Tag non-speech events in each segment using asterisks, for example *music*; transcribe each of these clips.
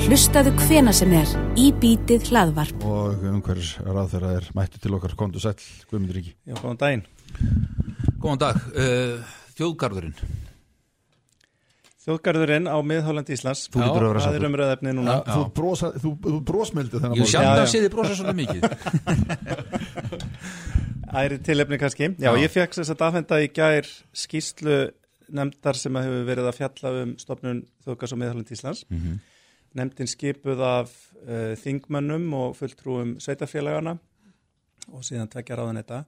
Hlustaðu hvena sem er í bítið hlaðvarp. og umhverjus ráð þeirra er mætti til okkar kontu sæll, Guðmundur Ríki Já, góðan daginn. Góðan dag, uh, þjóðgarðurinn Þjóðgarðurinn á miðhálandi Íslands. Þú hlýtur að vera Það sáttur. er umröðefni núna. þú, brosa, þú, þú brosmildi þennan Ég sjálf Já, að já. sé þið brosa svolítið mikið *laughs* Æri tilefni kannski. Já, Já. ég fekk þess að afhenda í gær skýslu nefndar sem hefur verið að fjalla um stofnun Þjóðgarðs Nefndin skipuð af uh, þingmönnum og fulltrúum sveitafélagana og síðan tvekja ráðan þetta.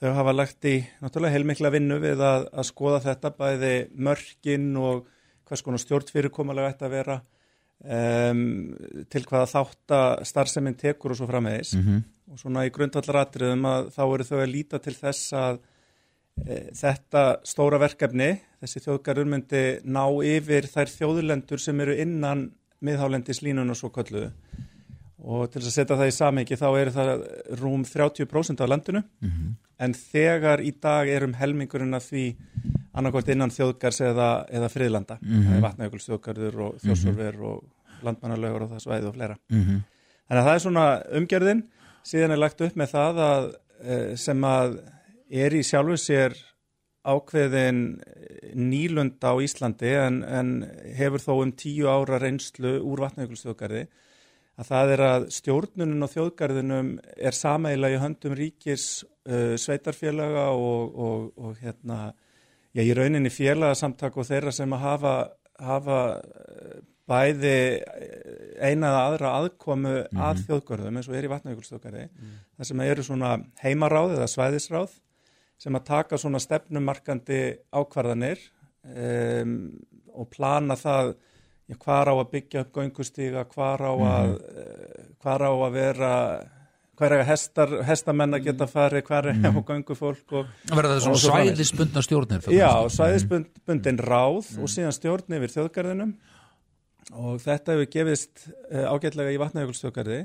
Þau hafa lagt í náttúrulega heilmikla vinnu við að, að skoða þetta bæði mörkin og hvers konar stjórnfyrirkomulega ætti að vera um, til hvaða þátt að starfseminn tekur og svo framvegis Mhm. og svona í grundvallaratriðum að þá eru þau að líta til þess að þetta stóra verkefni, þessi þjóðgarur myndi ná yfir þær þjóðlendur sem eru innan miðhálendis línun og svo kalluðu og til að setja það í samhengi þá eru það rúm 30% af landinu Mhm. en þegar í dag erum helmingurinn af því annarkvæmt innan þjóðgars eða, eða friðlanda Mhm. mm -hmm. vatnajökuls þjóðgarður og þjórsörver og landmannalögur og það svæði og fleira Mhm. Þannig að það er svona umgjörðin, síðan er lagt upp með það að eh, sem að er í sjálfu sér ákveðin nýlund á Íslandi en, en hefur þó um tíu ára reynslu úr vatnajökulsþjóðgarði að það er að stjórnunin á þjóðgarðinum er sameila í höndum ríkis uh, sveitarfélaga og, og, og hérna, já, í rauninni félagasamtak og þeirra sem að hafa, hafa eh, bæði eina eða aðra aðkomu að þjóðgörðum eins og er í vatnajökulsþjóðgarði það sem eru svona heimaráð eða svæðisráð sem að taka svona stefnumarkandi ákvarðanir um, og plana það já, hvar á að byggja upp göngustíga, hvar á að mm. hvar á að vera hver er að hestar, hestamenn að geta farið, hvar er mm. og Verða það svona svæðisbundna stjórnir Já, svæðisbundin ráð og síðan stjórn yfir þjóðgarðinum. Og þetta hefur gefist uh, ágætlega í vatnajökulsþjóðgarði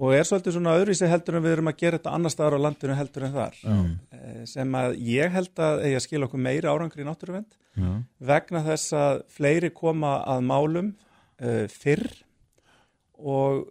og er svolítið svona öðruvísi heldur en við erum að gera þetta annar staðar á landinu heldur en þar uh, sem að ég held að að skila okkur meiri árangri í náttúruvend Já. vegna þess að fleiri koma að málum uh, fyrr og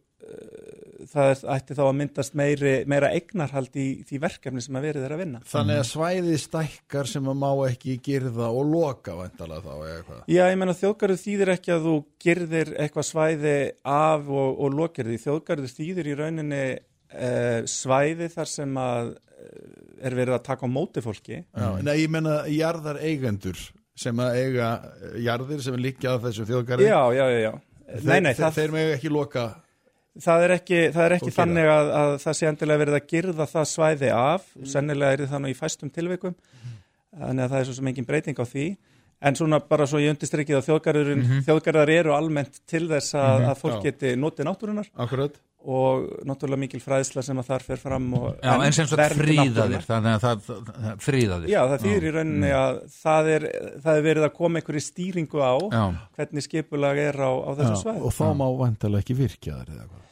það er, ætti þá að myndast meiri, meira eignarhald í því verkefni sem að verið er að vinna. Þannig að svæðið stækkar sem að má ekki girða og loka vantalega þá eða eitthvað. Já, ég menna þjóðgarður þýðir ekki að þú girðir eitthvað svæði af og, og lokir því. Þjóðgarður þýðir í rauninni uh, svæði þar sem að uh, er verið að taka á móti fólki. Já, Nei, ég menna jarðar eigendur sem að eiga eh, jarðir sem er líka að þessu þjóðgarði. Já, já, já, já. Þeir, Nei, nei, þeir, það, þeir með ekki loka. Það er ekki, það er ekki þannig að, að það sé endilega verið að girða það svæði af. Sennilega er það nú í fæstum tilvikum. Þannig að það er svo sem engin breyting á því. En svona bara svo ég undistrykið að þjóðgarður, þjóðgarðar eru almennt til þess að, að fólk Já. geti notið náttúrunar. Akkurat. Og náttúrulega mikil fræðsla sem að þar fer fram og Já, en sem vernd fríðaðir. Þannig að það, það, það fríðaðir Já, það þýðir í rauninni að það er, það er verið að koma einhverju stýringu á Já, hvernig skipulag er á, á þessu svæði. og þá má vantalega ekki virkja þær eða eitthvað.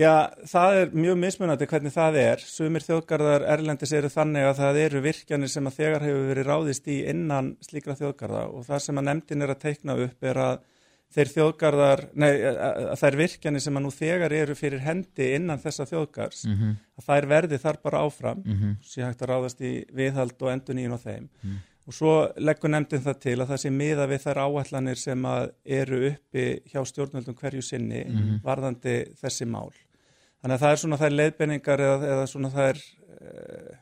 Já, það er mjög mismunandi hvernig það er. Sumir þjóðgarðar erlendis eru þannig að það eru virkjanir sem að þegar hefur verið ráðist í innan slíkra þjóðgarða og það sem að nefndin er að teikna upp er að þeir þjóðgarðar, nei, að þær virkjanir sem að nú þegar eru fyrir hendi innan þessa þjóðgarðs, að þær verði þar bara áfram, sé hægt að ráðast í viðhald og endur nýjun á þeim. Og svo leggur nefndin það til að það sé miða við þær áallanir sem að eru uppi hjá stjórnvöldum hverju sinni varðandi þessi mál. Þannig að það er svona þær leiðbenningar eða, eða svona þær, uh,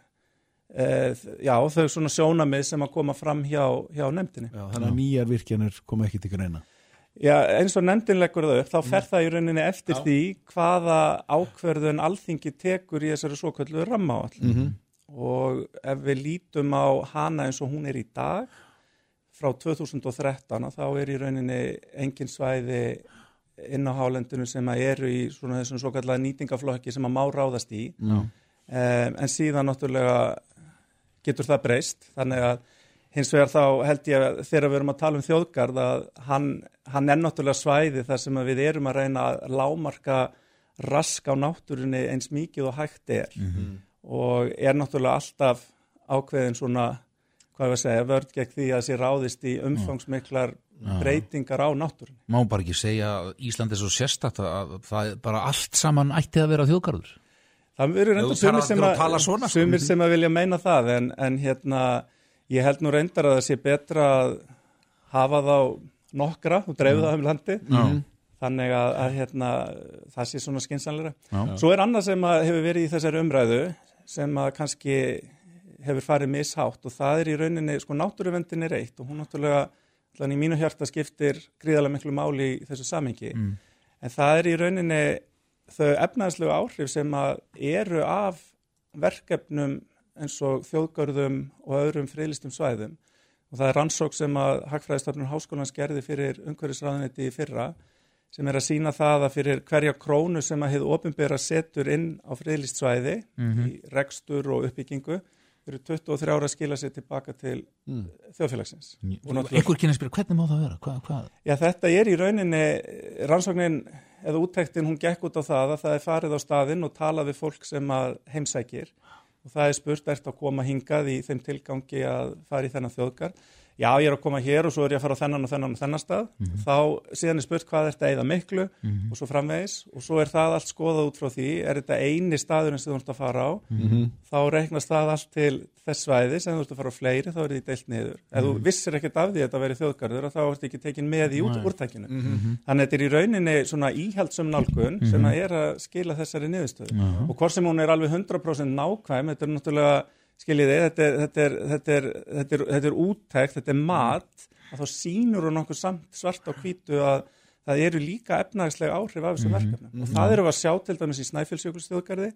uh, já þau svona sjónamið sem að koma fram hjá, hjá nefndinni. Já, þannig að nýjar virkjanir koma ekki til greina. Já, eins og nefndin leggur það upp, þá fer það í rauninni eftir Já. því hvaða ákverðun alþingi tekur í þessari svo kallu rammaáall. -hmm. Og ef við lítum á hana eins og hún er í dag, frá 2013, að þá er í rauninni engin svæði inn á hálendinu sem að eru í svona þessum svo kallega nýtingaflokki sem að má ráðast í. Um, en síðan náttúrulega getur það breyst, þannig að hins vegar þá held ég að þegar við erum að tala um þjóðgarð að hann, hann er náttúrulega svæði þar sem að við erum að reyna að lámarka rask á náttúrunni eins mikið og hægt er og er náttúrulega alltaf ákveðin svona, hvað ég að segja, vörd gegn því að sé ráðist í umfangsmiklar breytingar á náttúrunni. Má bara ekki segja að Ísland er svo sérstakt að það er bara allt saman ætti að vera þjóðgarður. Það reynda þú sumir sem, að að, svona, sko. að vilja meina það en, en hérna ég held nú reyndar að það sé betra að hafa þá nokkra og dreifu það um landi Já. þannig að, að hérna, það sé svona skinsanleira. Já. Svo er annað sem að hefur verið í þessari umræðu sem að kannski hefur farið mishátt og það er í rauninni, sko náttúruvendin er eitt og hún náttúrulega, allan í mínu hjarta skiptir gríðarlega miklu máli í þessu samingi Mm. en það er í rauninni þau efnaðslegu áhrif sem að eru af verkefnum eins og þjóðgörðum og öðrum friðlistum svæðum og það er rannsók sem að Hagfræðistofnun Háskólans gerði fyrir umhverfisræðunetti í fyrra sem er að sína það að fyrir hverja krónu sem að hefði ofinbera setur inn á friðlist svæði í rekstur og uppbyggingu eru 23 ára að skila sér tilbaka til þjóðfélagsins. Og náttúrulega- Einhver kynna spyrja, hvernig má það vera? Hva, hvað? Já, þetta er í rauninni, rannsóknin eða úttektin, hún gekk út á það að það er farið á staðinn og talað við fólk sem að heimsækir og það er spurt, ert að koma hingað í þeim tilgangi að fara í þennan þjóðgar? Já, ég er að koma hér og svo er ég að fara á þennan og þennan og þennan stað. Þá síðan er spurt hvað ert að eða miklu? Og svo framvegis. Og svo er það allt skoðað út frá því, er þetta eini staðurinn sem þú ert að fara á, þá reiknast það allt til þess svæði sem þú ert að fara á fleiri, þá er því deilt niður. Ef þú vissir ekkert af því að þetta veri þjóðgarður, þá ert ekki tekin með í út, úrtækinu. Þannig að þetta er í rauninni svona íhaldsum nálgun sem að er að skila þessari niðurstöðu. Og hvort sem hún er alveg 100% nákvæm, þetta er náttúrulega, skiljiði, þetta er, þetta er, þetta er, þetta er, þetta er úttækt, þetta er mat, að þá sýnur hún okkur samt svart á hvítu að það eru líka efnagslega áhrif af þessum verkefnum. Og það eru við að sjá til dæmis í Snæfellsjökulsþjóðgarði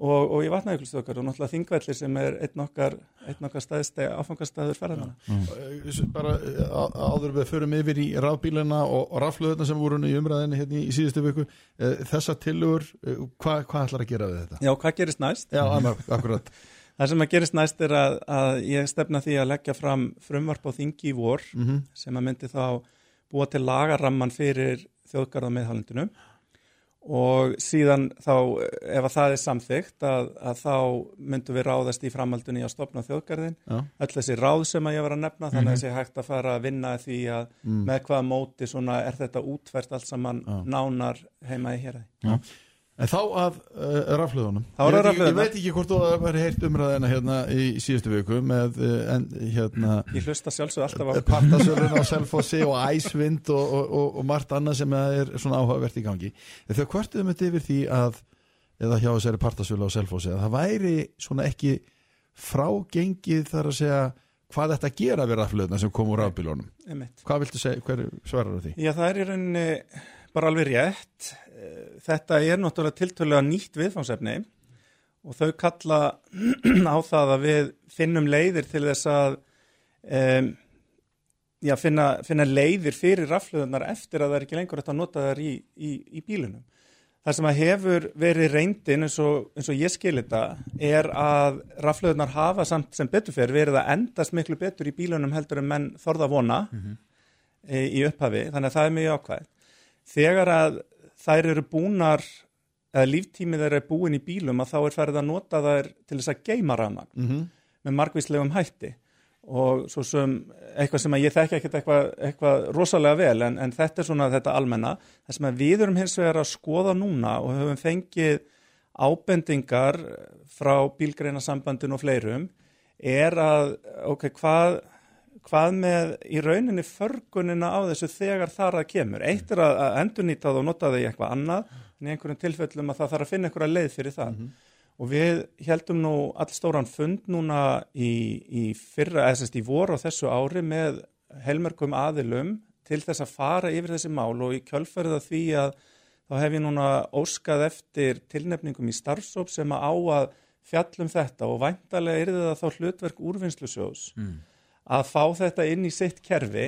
og, og í Vatnajökulsþjóðgarði og náttúrulega Þingvellir sem er einn okkar, einn okkar staðist áfangastæður ferðarna. Eh, bara eh, áður við förum yfir í rafbílina og raflöðuna sem voru í umræðinni hérna í síðustu viku eh, þessa tillögur, eh, hvað hva ætlar að gera við þetta? Já, hvað gerist næst? Já, annar, akkurat Það sem að gerist næst er að, að ég stefna því að leggja fram frumvarp á þingi í vor sem að myndi þá búa til lagaramman fyrir þjóðgarða meðhalendinu og síðan þá ef að það er samþygt að, að þá myndum við ráðast í framhaldunni að stopna þjóðgarðin öll þessi ráð sem að ég var að nefna þannig að þessi hægt að fara að vinna að því að með hvaða móti svona er þetta útfært allt saman nánar heima í hér En þá að uh, raflöðunum Þá er ég, rafhlöðuna. ég veit ekki hvort þú vera heyrt umræðina hérna í síðustu viku með uh, en, hérna Ég hlusta sjálfsög alltaf á partasölun á Selfossi og æsvind og, og, og, og margt annað sem er svona áhugavert í gangi þau kvartuðum þetta yfir því að eða hjá þessari partasölu á Selfossi að það væri svona ekki frágengið þar að segja hvað þetta gera við raflöðuna sem kom úr rafbílunum hvað viltu segja, hver svarar því? Já, það er í rauninni bara alveg rétt. Eh, Þetta er náttúrulega tiltölulega nýtt viðfangsefni og þau kalla *clears throat* á það að við finnum leiðir til þess að um, já, finna, finna leiðir fyrir rafluðunar eftir að það er ekki lengur að nota þær í, í, í bílunum. Það sem að hefur verið reyndin eins og, eins og ég skil þetta er að rafluðunar hafa samt sem betur fyrir verið að endast miklu betur í bílunum heldur en menn þorða vona e, í upphafi, þannig að það er mjög ákvæð. Þegar að þær eru búnar, eða líftímið þeir eru búin í bílum að þá er færið að nota þær til þess að geima rafmagn Mm -hmm. með margvíslegum hætti og svo sem eitthvað sem að ég þekki ekkert eitthvað, eitthvað rosalega vel en, en þetta er svona þetta almenna það sem að við erum hins vegar að skoða núna og höfum fengið ábendingar frá bílgreinasambandin og fleirum er að ok, hvað hvað með í rauninni förgunina á þessu þegar þar að kemur? Eitt er að, endurnýta það og nota það í eitthvað annað en í einhverjum tilfellum að það þarf að finna einhverja leið fyrir það. Og við heldum nú allstóran fund núna í, í fyrra, eða sérst í voru á þessu ári með helmerkum aðilum til þess að fara yfir þessi mál og í kjölferð að því að þá hef ég núna óskað eftir tilnefningum í starfsóp sem að á að fjallum þetta og væntalega er það þá hlutverk úrvinnslusjós að fá þetta inn í sitt kerfi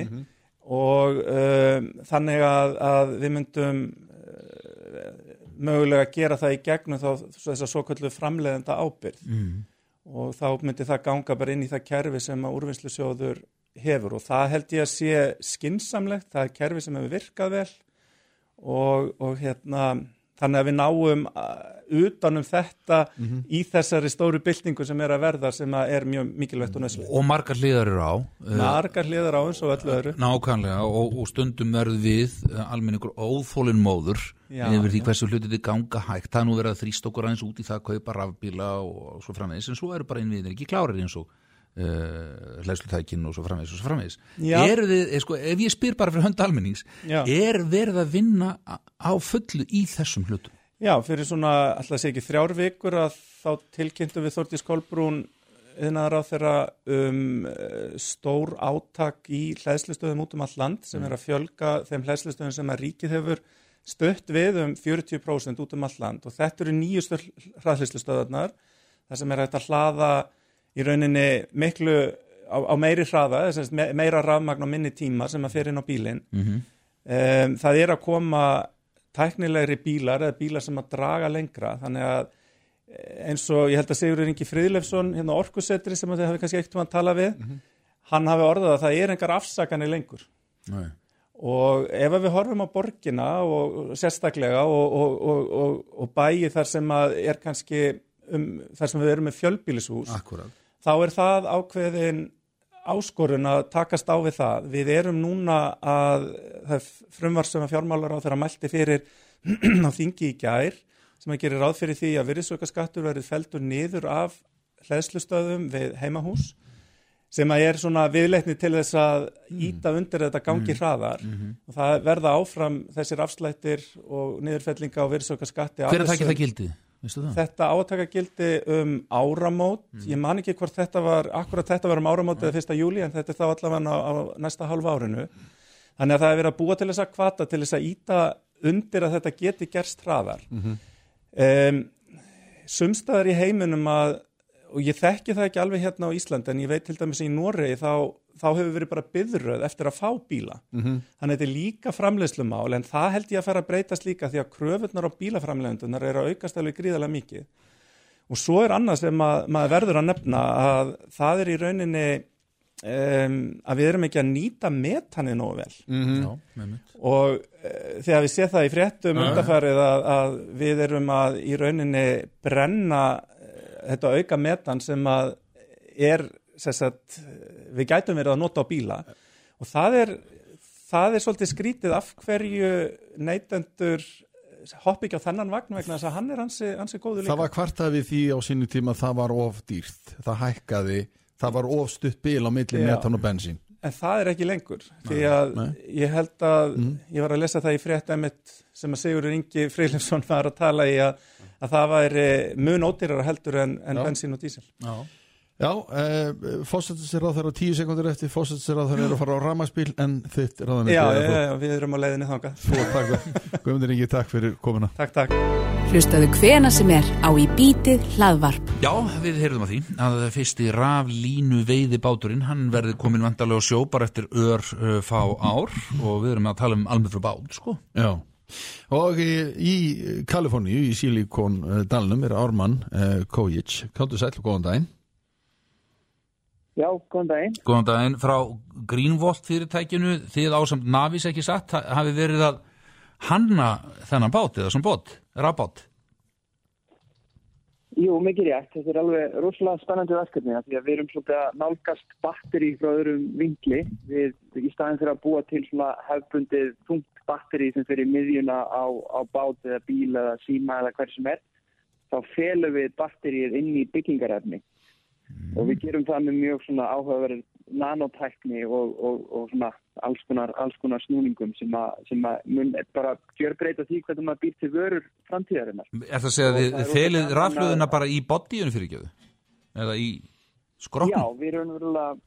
og um, þannig að, að við myndum uh, mögulega gera það í gegnum þá þess að svo kallu framleiðenda ábyrð mm. og þá myndi það ganga bara inn í það kerfi sem að úrvinnslusjóður hefur. Og það held ég að sé skinsamlegt, það er kerfi sem hefur virkað vel og, og hérna þannig að við náum uh, utanum þetta í þessari stóru byltingu sem er að verða sem að er mjög mikilvægt og nöðslega. og margar hliðar eru á uh, Margar hliðar á eins og öllu öðru. nákvæmlega og, og stundum verð við uh, almenningur óþólin móður Já, yfir því hversu hlutir þið ganga hægt það nú verið að þrýst okkur aðeins út í það að kaupa rafbíla og svo framvegis en svo eru bara innviðir ekki klárir eins og uh, hlæslutækin og svo framvegis og svo framvegis Já. eru þið, eh, sko, ef ég spyr bara fyrir hönd almennings Já. er verið að vinna á fullu í þessum hlutum Já, fyrir svona, alltaf sé ekki þrjár vikur að þá tilkynntum við Þórtís Kolbrún yðnaðar á þeirra um eh, stór átak í hlæðslustöðum út um all land sem er að fjölga þeim hlæðslustöðum sem að ríkið hefur stött við um 40% út um all land og þetta eru nýjustu hraðhlæðslustöðarnar þar sem er að hlaða í rauninni miklu á, á meiri hraða, me- meira rafmagn á minni tíma sem að fer inn á bílinn. Mm um, það er að koma tæknilegri bílar eða bílar sem að draga lengra þannig að eh, eins og ég held að Sigurður Ingi Friðlefsson hérna orkusetri sem þið hafi kannski eitt um að tala við hann hafi orðað að það er engar afsakanir lengur. Nei. og ef við horfum á borgina og sérstaklega og, og, og, og, og bæi þar sem að er kannski um, þar sem við erum með fjölbýlishús Akkurat þá er það ákveðin áskorun að takast á við það. Við erum núna að það frumvar sem að fjármálar á þeirra mælti fyrir *clears throat* á þingi í gær sem að gerir ráð fyrir því að virðisaukaskattur verið feldur niður af hlæðslustöðum við heimahús sem að er svona viðleitni til þess að íta undir þetta gangi hraðar og það verða áfram þessir afslættir og niðurfellinga og virðisaukaskatti Hver er það ekki það gildi? Þetta átaka gildi um áramót, ég man ekki hvort þetta var, akkurat þetta var um áramót eða fyrsta júli en þetta er þá allavega á, á næsta halva árinu. Þannig að það er verið að búa til þess að kvata til þess að íta undir að þetta geti gerst hraðar. um, sumstaðar í heiminum að, og ég þekki það ekki alveg hérna á Íslandi en ég veit til dæmis í Noregi þá, þá hefur verið bara byðröð eftir að fá bíla. Þannig að þetta er líka framleiðslumál en það held ég að fara að breytast líka því að kröfurnar á bílaframleiðendunar eru að aukast alveg gríðarlega mikið. Og svo er annað sem að, maður verður að nefna að það er í rauninni um, að við erum ekki að nýta metanið nógu vel. Já, með mynd og uh, þegar við sé það í fréttum undarfærið að, að við erum að í rauninni brenna uh, þetta auka metan sem að er sem sagt, við gætum verið að nota á bíla. Og það er, það er svolítið skrítið af hverju neytendur hoppa ekki á þennan vagn vegna þess að hann er hansi, hansi góður líka. Það var kvartað við því á sínu tíma það var of dýrt, það hækkaði það var of stutt bil á milli Já. metan og bensín. En það er ekki lengur, því að nei. ég held að, ég var að lesa það í frétta emitt sem að Sigurður Ingi Freilefsson var að tala í að, að það væri mun ódýrara heldur en, en bensín og dísil. Já, Já, eh, fósættisir á þeirra tíu sekundur eftir fósættisir á þeirra er að fara á ramaspíl en þitt ráðan Já, já, já, við erum á leiðinni þangað. Þú takk, *laughs* Guðmundur Ingi, takk fyrir komuna Takk, takk. Hlustaðu hvena sem er á í bítið hlaðvarp. Já, við heyrðum að því að fyrsti raflínu veiði báturinn, hann verði komin vandarlega á sjó bara eftir ör uh, fá ár og við erum að tala um alveg frá bát, sko. Já, og í, í Kaliforníu, í Silikon dalnum er Ármann uh, Kojic, káttu sæll og góðan daginn Já, góðan daginn. Góðan daginn frá Greenvolt fyrirtækinu, þið ásamt Navis ekki satt, ha- hafi verið að hanna þennan bát eða svona bát, rafbát. Jú, mikið rétt. Þetta er alveg rosalega spennandi verkefni af því að við erum að nálgast batteri frá öðrum vingli. Við, í staðin fyrir að búa til svona hefbundið þungt batteri sem fyrir miðjuna á, á bát eða bíl eða síma eða hver sem er, þá felum við batterið inn í byggingarefni. Og við gerum það með mjög svona áhugaverð nanotækni og, og, og svona alls konar, alls konar snúningum sem að, mun bara gjör breyta því hvernig maður býr til vörur framtíðarinnar. Er það að segja þið felið gaman bara í bodyinu fyrirgjöðu? Eða í Já, skrokknum? við erum verulega,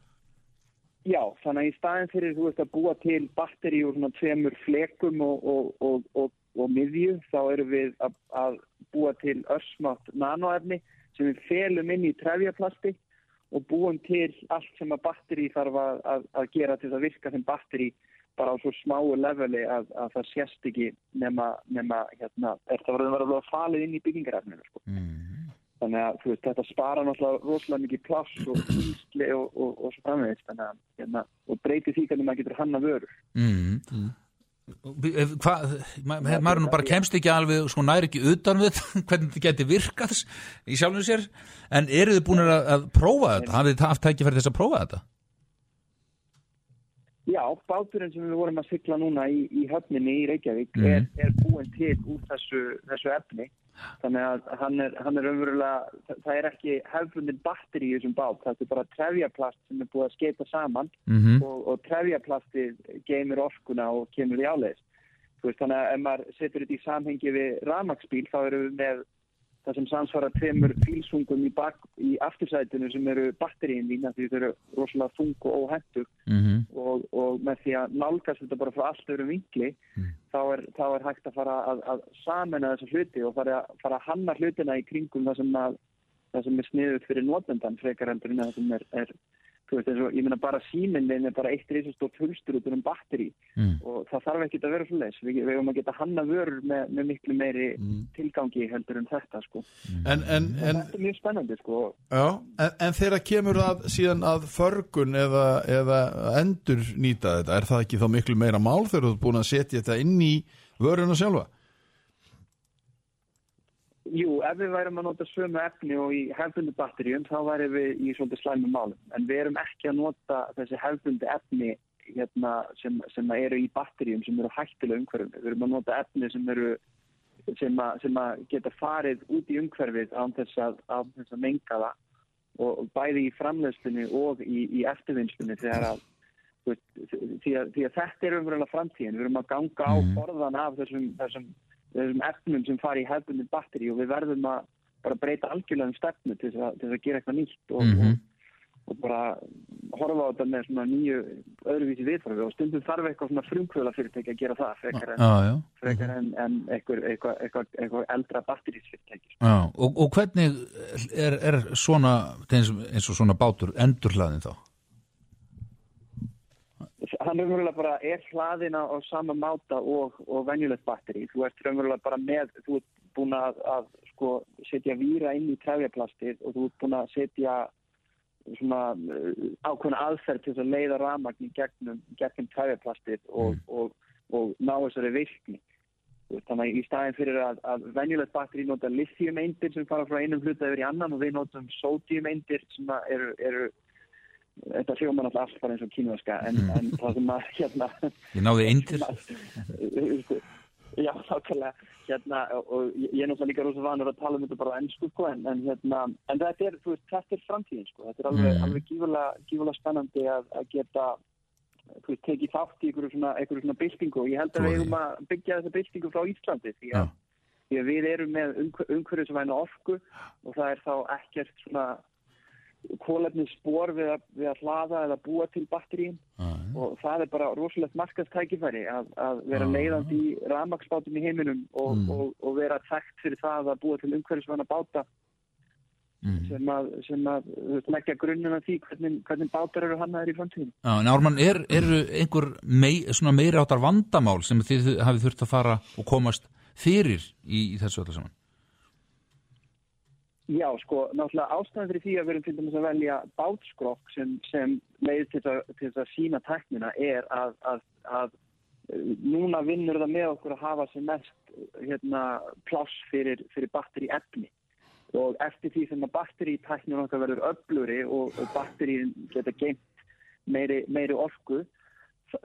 já, þannig að í staðin fyrir þú veist að búa til batteri úr svona tveimur flekum og, og, og, og, og miðju, þá erum við að, að búa til örsmátt nanoefni sem við felum inn í trefjaplasti og búum til allt sem að batteri þarf að, að, að gera til að virka sem batteri bara á svo smáu leveli að, að það sést ekki nema, nema hérna, er það verður verið að falið inn í byggingarefninu, sko. Mm. Þannig að veist, þetta spara náttúrulega rosalega mikið pláss og ísli og, og, og svo framvegist þannig að hérna, og breyti því hvernig maður getur hanna vörur. Mm. ef- hvað, ma- maður nú bara kemst ekki alveg, sko næri ekki utan við *laughs* hvernig þetta geti virkað í sjálfum sér, en eru þið búin að, að prófa þetta, hafið þið haft tækifæri þess að prófa þetta? Já, báturinn sem við vorum að sigla núna í, í höfninni í Reykjavík Mhm. er, er búin til úr þessu, þessu efni. Þannig að hann er, hann er umverulega, það, er ekki hefbundin batteri í þessum bát. Það er bara trefjaplast sem er búið að skeita saman Mm og, og trefjaplastið geymir orkuna og kemur í veist, þannig að ef maður setur þetta í samhengi við rafmaksbíl þá erum við með það sem samsvara tveimur bílsungum í, í aftursætinu sem eru batteríin lína því þau eru rosalega þung og óhendur -hmm. og, og með því að nálgast þetta bara frá allt öðrum vinkli þá, er, þá er hægt að fara að, að samena þessa hluti og fara, fara að hanna hlutina í kringum það sem, að, það sem er sniðut fyrir notendan frekar endur en það sem er, er þú veist eins og ég meina bara síminn er bara eitt reysastórt hulstur út um batteri Mm. og það þarf ekki að vera svo leis við, við höfum að geta hanna vörur með, með miklu meiri tilgangi heldur en þetta sko. En, en, en, þetta er mjög spennandi sko. já, en, en þegar kemur að síðan að förgun eða, eða endur nýta þetta, er það ekki þá miklu meira mál þegar þú ert búin að setja þetta inn í vöruna sjálfa? Jú, ef við værum að nota sömu efni og í hefbundi batteríum þá værum við í svolítið slæmum málum. En við erum ekki að nota þessi hefbundi efni hérna, sem, sem eru í batteríum sem eru hættilega umhverfum. Við erum að nota efni sem eru sem að, sem að geta farið út í umhverfið án þess að, án þess að menga það og, og bæði í framleiðslunni og í, í eftirvinnslunni þegar að því að, því að þetta er umverulega framtíðin. Við erum að ganga á borðan af þessum, þessum, þessum efnum sem fari í hefbundin batteri og við verðum að bara breyta algjörlega um stefnu til þess að, til þess að gera eitthvað nýtt og, Mhm. og, og bara horfa á þetta með svona nýju öðruvísi viðfæri og stundum þarf eitthvað svona frumkvöla fyrirtæki að gera það frekar en, já. frekar en, en eitthvað, eitthvað, eitthvað, eitthvað eldra batterísfyrirtæki. Já, og, og hvernig er, er svona, eins og svona bátur endurhlaðin þá? Hann raunverulega bara er hlaðina á sama máta og, og venjulegt batteri. Þú ert raunverulega bara með, þú ert búin að, að sko, setja víra inn í trefjaplastið og þú ert búin að setja svona uh, ákveðna aðferð til að leiða rafmagn í gegnum, gegnum trefjaplastið og, og, og ná þessari virkni. Þannig að í staðin fyrir að, að venjulegt batteri nota lithium-eindir sem fara frá einum hluta yfir í annan og við notum sodium-eindir sem að eru, eru þetta hljóma náttúrulega allt bara eins og kínverska en, en það sem að hérna Ég náði *laughs* eindir. Já, nákvæmlega hérna, og, ég er náttúrulega líka rosa vanur að tala um þetta bara á ennsku sko, en, en, hérna, en þetta er, veist, þetta er framtíðin sko. þetta er alveg, Mm. alveg gífulega, spennandi að, að geta veist, tekið þátt í einhverju svona, svona byltingu og ég held að við eigum að byggja þessa byltingu frá Íslandi því að, því að við erum með umhver, umhverfisvæna orku og það er þá ekkert svona kólefni spór við, að- við að hlaða eða búa til batterín Já, og það er bara rosalegt markastækifæri að, að vera Já. leiðandi í rafmaksbátum í heiminum og, Mm. og, og vera þekkt fyrir það að búa til umhverfisvæna báta mm. sem að, sem að leggja grunnuna því hvernig, hvernig bátar eru hannaðir í framtíðin. Já, en Ármann, er, eru einhver mei, meiri áttar vandamál sem þið hafið þurft að fara og komast fyrir í, í þessu öllu saman? Já, sko, náttúrulega ástæðan fyrir því að við erum til dæmis að velja bátskrokk sem, sem leið til þess að, sína tæknina er að, að, að eh, núna vinnur það með okkur að hafa sem mest hérna, pláss fyrir, fyrir batteri efni og eftir því sem að batteri tæknin okkar verður öfluri og, og batterín geta geimt meiri, meiri orku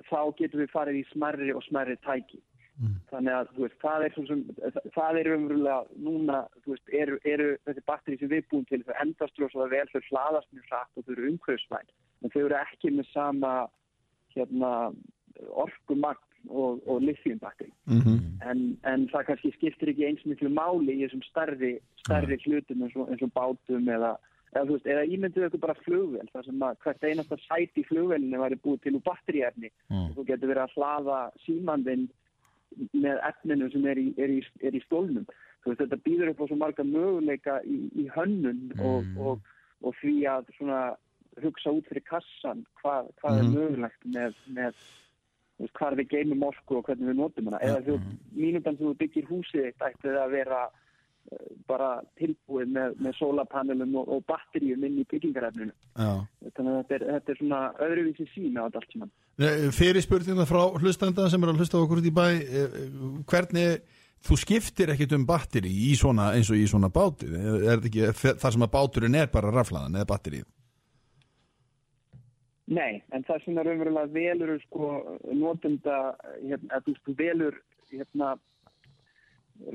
þá getum við farið í smerri og smerri tæki þannig að veist, það er, er umverulega núna, veist, eru, eru þessi batteri sem við búum til þau endast rosalega vel, þau hlaðast mjög hratt og þau eru umhverfsvæn, en þau eru ekki með sama hérna, orkumagn og, og lithium batteri Mm en, en það kannski skiptir ekki eins miklu máli í þessum stærri, stærri hlutum eins og, eins og bátum eða, eða, veist, eða ímynduðu ykkur bara flugvel þar sem að hvert einasta sæti í flugvelinu væri búið til úr batteríefni. Mm. og þú getur verið að hlaða símandinn með efninu sem er í, er í, er í stólnum. Veist, þetta býður upp á svo marga möguleika í, í hönnun og, Mm. og, og því að svona hugsa út fyrir kassan hvað, hvað er Mhm. mögulegt með, með veist, hvað við geymum orku og hvernig við notum hana. Eða þú, mínútan sem þú byggir húsið þitt ætti það að vera bara tilbúið með, með sólapanelum og, og batteríum inn í byggingarefninu. Þannig að þetta er, þetta er svona öðruvísi sína á þetta allt saman. Fyrir spurningna frá hlustanda sem er að hlusta okkur út í bæ eh, hvernig, þú skiptir ekkit um batteri í svona, eins og í svona báti er þetta ekki þar sem að báturinn er bara raflaðan eða batterið? Nei, en það sem er umverulega velur sko notenda, hérna, þú þú velur hérna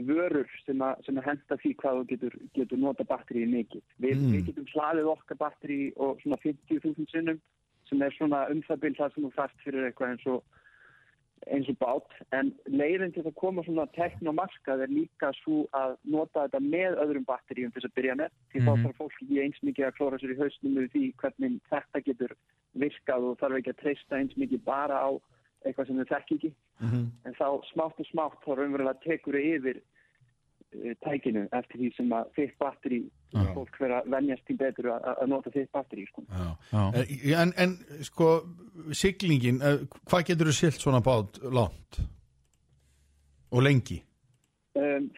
vörur sem að, sem að henda því hvað þú getur, getur nota batterið mikið. Við, Mm. við getum hlaðið okkar batteri og svona 50.000 sinnum sem er svona um það sem þú fast fyrir eitthvað eins og eins og bát, en leiðin til að koma svona tekn og markað er líka svo að nota þetta með öðrum batteríum til þess að byrja með, því þá Mhm. þarf fólk ekki eins mikið að klóra sér í hausnum við því hvernig þetta getur virkað og þarf ekki að treysta eins mikið bara á eitthvað sem þau þekki ekki en þá smátt og smátt þá raunverulega tekur þau yfir uh, tækinu eftir því sem að þitt batteri Já. fólk vera að venjast til betur að, að nota þitt batteri sko. Já. Já. En, en sko siglingin, eh, hvað getur þú silt svona bát langt og lengi? um,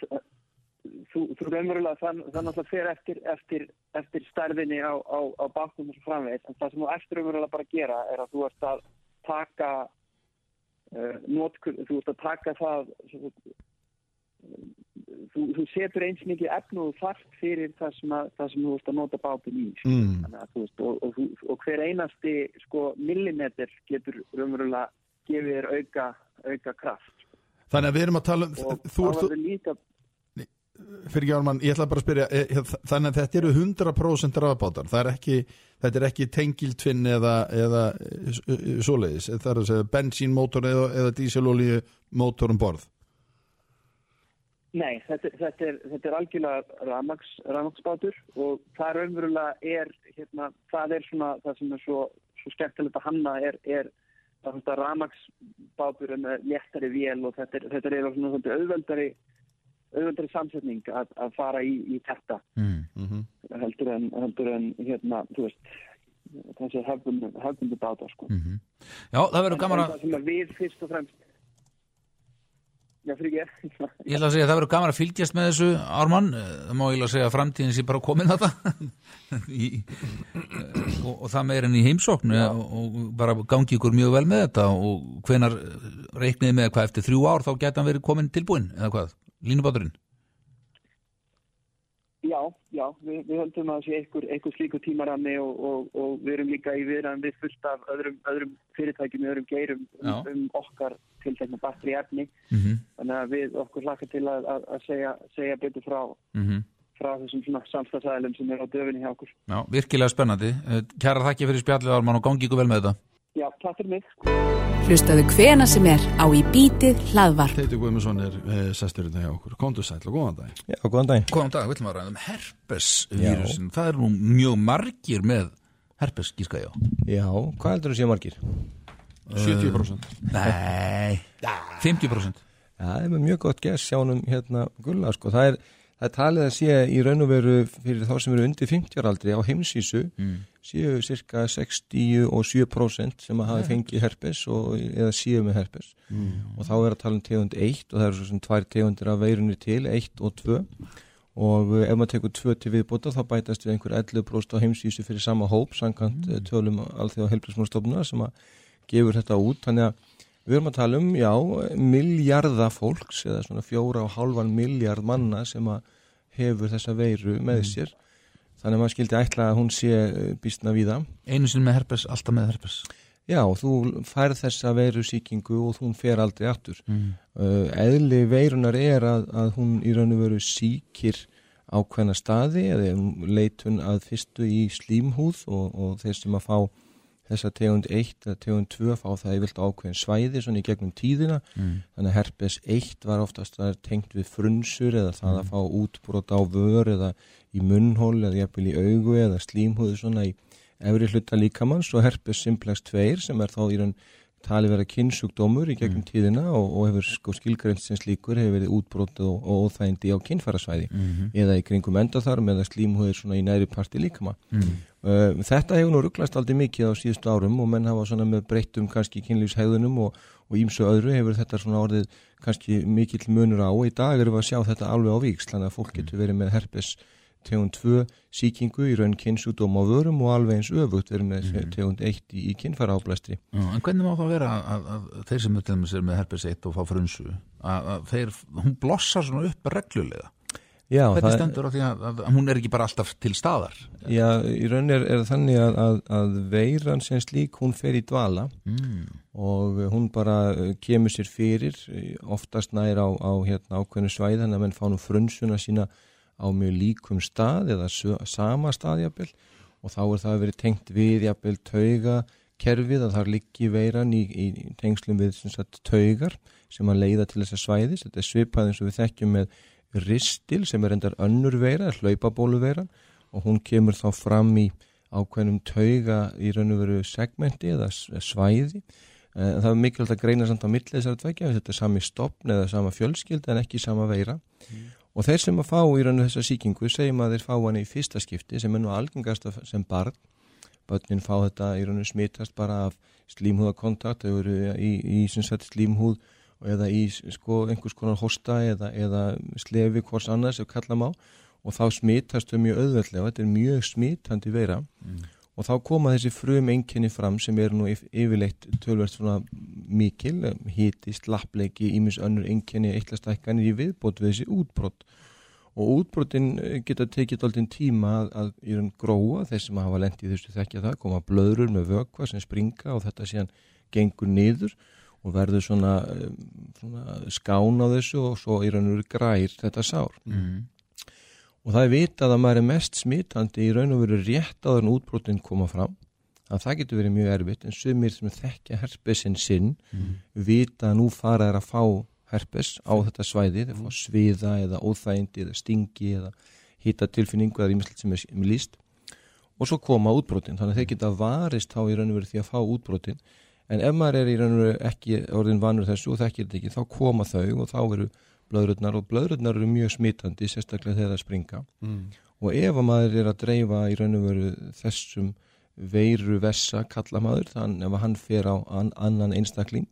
þú, þú raunverulega þann, þannig að það fer eftir, eftir, eftir stærðinni á, á, á bátnum og svo framvegis en það sem þú eftir raunverulega bara að gera er að þú ert að taka uh, notkur, þú ert að taka það sem þú, þú, setur eins mikið efnu og þarft fyrir það sem, að, það sem þú ert að nota bátinn í. Mm. Að, veist, og, og, þú- og hver einasti sko, millimeter getur raunverulega gefið þér auka, auka kraft Þannig að við erum að tala um, og þú ert, líka fyrir árum ég ætla bara að spyrja, eh, eh, þannig að þetta eru 100% rafbátar, er ekki, þetta er ekki tengiltvinn eða, eða eh, svoleiðis, það er að segja bensínmótor eða, eða dísilolíu mótor um borð. Nei, þetta, þetta, er, þetta er algjörlega rafmaks, rafmaksbátur og það raunverulega er, hérna, það er svona, það sem er svo, svo skemmtilegt að hanna er, er rafmaksbátur en léttari vél og þetta er, þetta er svona auðveldari, auðveldari samsetning að, að fara í, í þetta Mm. Mm heldur en, heldur en hérna, veist, þessi hefbundu bátar, sko. Mhm. Já, það verður gaman að við fyrst og fremst, já, fyrir ekki, *laughs* Ég ætla að segja að það verður gaman að fylgjast með þessu Ármann, Eh, það má ég að segja að framtíðin sé bara komin þetta *laughs* í, eh, og, og það meir enn í heimsókn eh, og, og bara gangi ykkur mjög vel með þetta og hvenar reikniði með hvað eftir þrjú ár þá geta hann verið komin tilbúin eða hvað, línubáturinn Já, já, við, við höldum að það sé einhver, einhver slíku tímarami og, og, og við erum líka í viðræðan við fullt af öðrum, öðrum fyrirtækjum, öðrum geirum um, um okkar tiltekna batteri efni. mm -hmm. Þannig að við okkur hlakka til að, að, að segja, segja betur frá, frá þessum svona samstagsæðilum sem er á döfinni hjá okkur. Já, virkilega spennandi Eh, Kæra þakki fyrir spjallið Ármann og gangi ykkur vel með þetta Já, takk fyrir mig. Hlustaðu hvena sem er á í bítið hlaðvarp. Teitur Guðmundsson er e, sesturinn hjá okkur, kontu sæll og góðan dag. Já, góðan daginn. Góðan dag, við ætlum að ræða um herpesvírusin Það er nú mjög margir með herpes, gíska ég á Já, hvað heldur þú sé margir? 70%. Nei, 50% Já, það er með mjög gott gess sjánum hérna gulla, sko. Það er, það er talið að sé í raun og veru fyrir þá sem eru undir 50 ára aldri á heimsísu mm. séu cirka 60 og 7% sem að hafa fengið herpes og, eða séu með herpes. Og þá er að tala um tegund 1 og það eru svo sem tvær tegundir af veirunni til 1 og 2 og eh, ef maður tekur 2 til viðbóta þá bætast við einhver 11% á heimsísu fyrir sama hóp samkvæmt mm. tölum alþjóða helbriðsmálstofnuna sem að gefur þetta út. Þannig að við erum að tala um, já, miljarda fólks eða svona fjóra og hálfan miljard manna sem að hefur þessa veiru með sér þannig að maður skildi ætla að hún sé eh, býstna víða. Einu sinni með herpes, alltaf með herpes Já, þú færð þessa veiru síkingu og hún fer aldrei aftur. mm. Uh, eðli veirunar er að, að hún í raun og veru síkir ákveðna staði eða leitun að fyrstu í slímhúð og, og þeir sem að fá þessa tegund 1 eða tegund 2 fá það í vilt ákveðin svæði svona í gegnum tíðina. Mm. þannig að herpes 1 var oftast það er tengt við frunsur eða það að fá útbrot á vör eða í munnhól eða jafnvel í augu eða slímhúðu svona í efri hluta líkamanns og herpes simplex 2 sem er þá í raun tali vera kynnsjúkdómur í gegnum Mm. tíðina og, og hefur sko skilgreint sem slíkur hefur verið útbrotið og, og óþægindi á kynfærasvæði Mhm. eða í kringum endatharm eða slímhúðir svona í næri parti líkama. Mm. Uh, þetta hefur nú rugglast aldrei mikið á síðustu árum og menn hafa svona með breyttum kannski kynlífshæðunum og, og ímsu öðru hefur þetta svona orðið kannski mikill munur á og í dag erum við að sjá þetta alveg á víks þannig að fólk getur verið með herpes tegund 2 síkingu í raun kynnsjúdóm á vörum og alveg eins öfugt verið með Mhm. tegund 1 í, í kynfæra áblæstri. Já, en hvernig má það vera að, að, að þeir sem er með herpes 1 og fá frunsu að, að þeir, hún blossar svona upp reglulega Já, hvernig það- stendur á því að, að, að hún er ekki bara alltaf til staðar Já, í raun er, er þannig að, að, að veiran sem slík hún fer í dvala mm. og hún bara uh, kemur sér fyrir uh, oftast nær á, á hérna, ákveðnu svæði þannig að menn fá nú frunsuna sína á mjög líkum stað eða sama stað jafnvel. Og þá er það verið tengt við jafnvel tauga kerfið að það liggi veiran í, í tengslum við sagt, taugar sem að leiða til þessa svæðis. Þetta er svipað eins og við þekkjum með ristil sem er endar önnur veira, hlaupabóluveiran. Og hún kemur þá fram í ákveðnum tauga í raun og veru segmenti eða svæði. En það er mikilvægt að greina samt á milli þessar tveikja, þetta er sami stopn eða sama fjölskyld en ekki sama veira og þeir sem að fá í raun og þessa síkingu segjum að þeir fá hann í fyrsta skipti sem er nú algengast sem barn. Börnin fá þetta í raun og smitast bara af slímhúðakontakt þau eru í, í sagt slímhúð eða í sko einhvers konar hosta eða, eða slefi hvors annars ef kalla má. Og þá smitast þau mjög auðveldlega. Þetta er mjög smitandi veira og þá koma þessi frum einkenni fram sem eru nú yf- yfirleitt tölvert svona mikil, hiti, slappleiki, ímis önnur einkenni, eittlastækkanir í viðbót við þessi útbrott og útbrottin eh, geta tekið alltaf tíma að, að í raun gróa. Þeir sem hafa lendið þessu þekkja það, koma blöðrur með vökva sem springa og þetta síðan gengur niður og verður svona, eh, svona skán á þessu og svo í raun grær þetta sár. Mm. Og það er vitað að maður er mest smitandi í raun og veru rétt áður en útbrotin koma fram að það getur verið mjög erfitt en sumir sem þekkja herpesin sinn vita að nú fara þeir að fá herpes á þetta svæði þeir fá sviða eða óþægindi eða stingi eða hýta tilfinningu eða ímislegt sem er líst og svo koma útbrotin þannig að þeir geta varist þá í raun og veru því að fá útbrotin. En ef maður er í raun og veru ekki orðin vanur þessu og þekkir þetta ekki þá koma þau og þá eru blöðrurnar og blöðrurnar eru mjög smitandi sérstaklega þegar það springa mm. og ef að maður er að dreifa í raun og veru þessum veiru vessa kalla maður þannig að hann fer á an, annan einstakling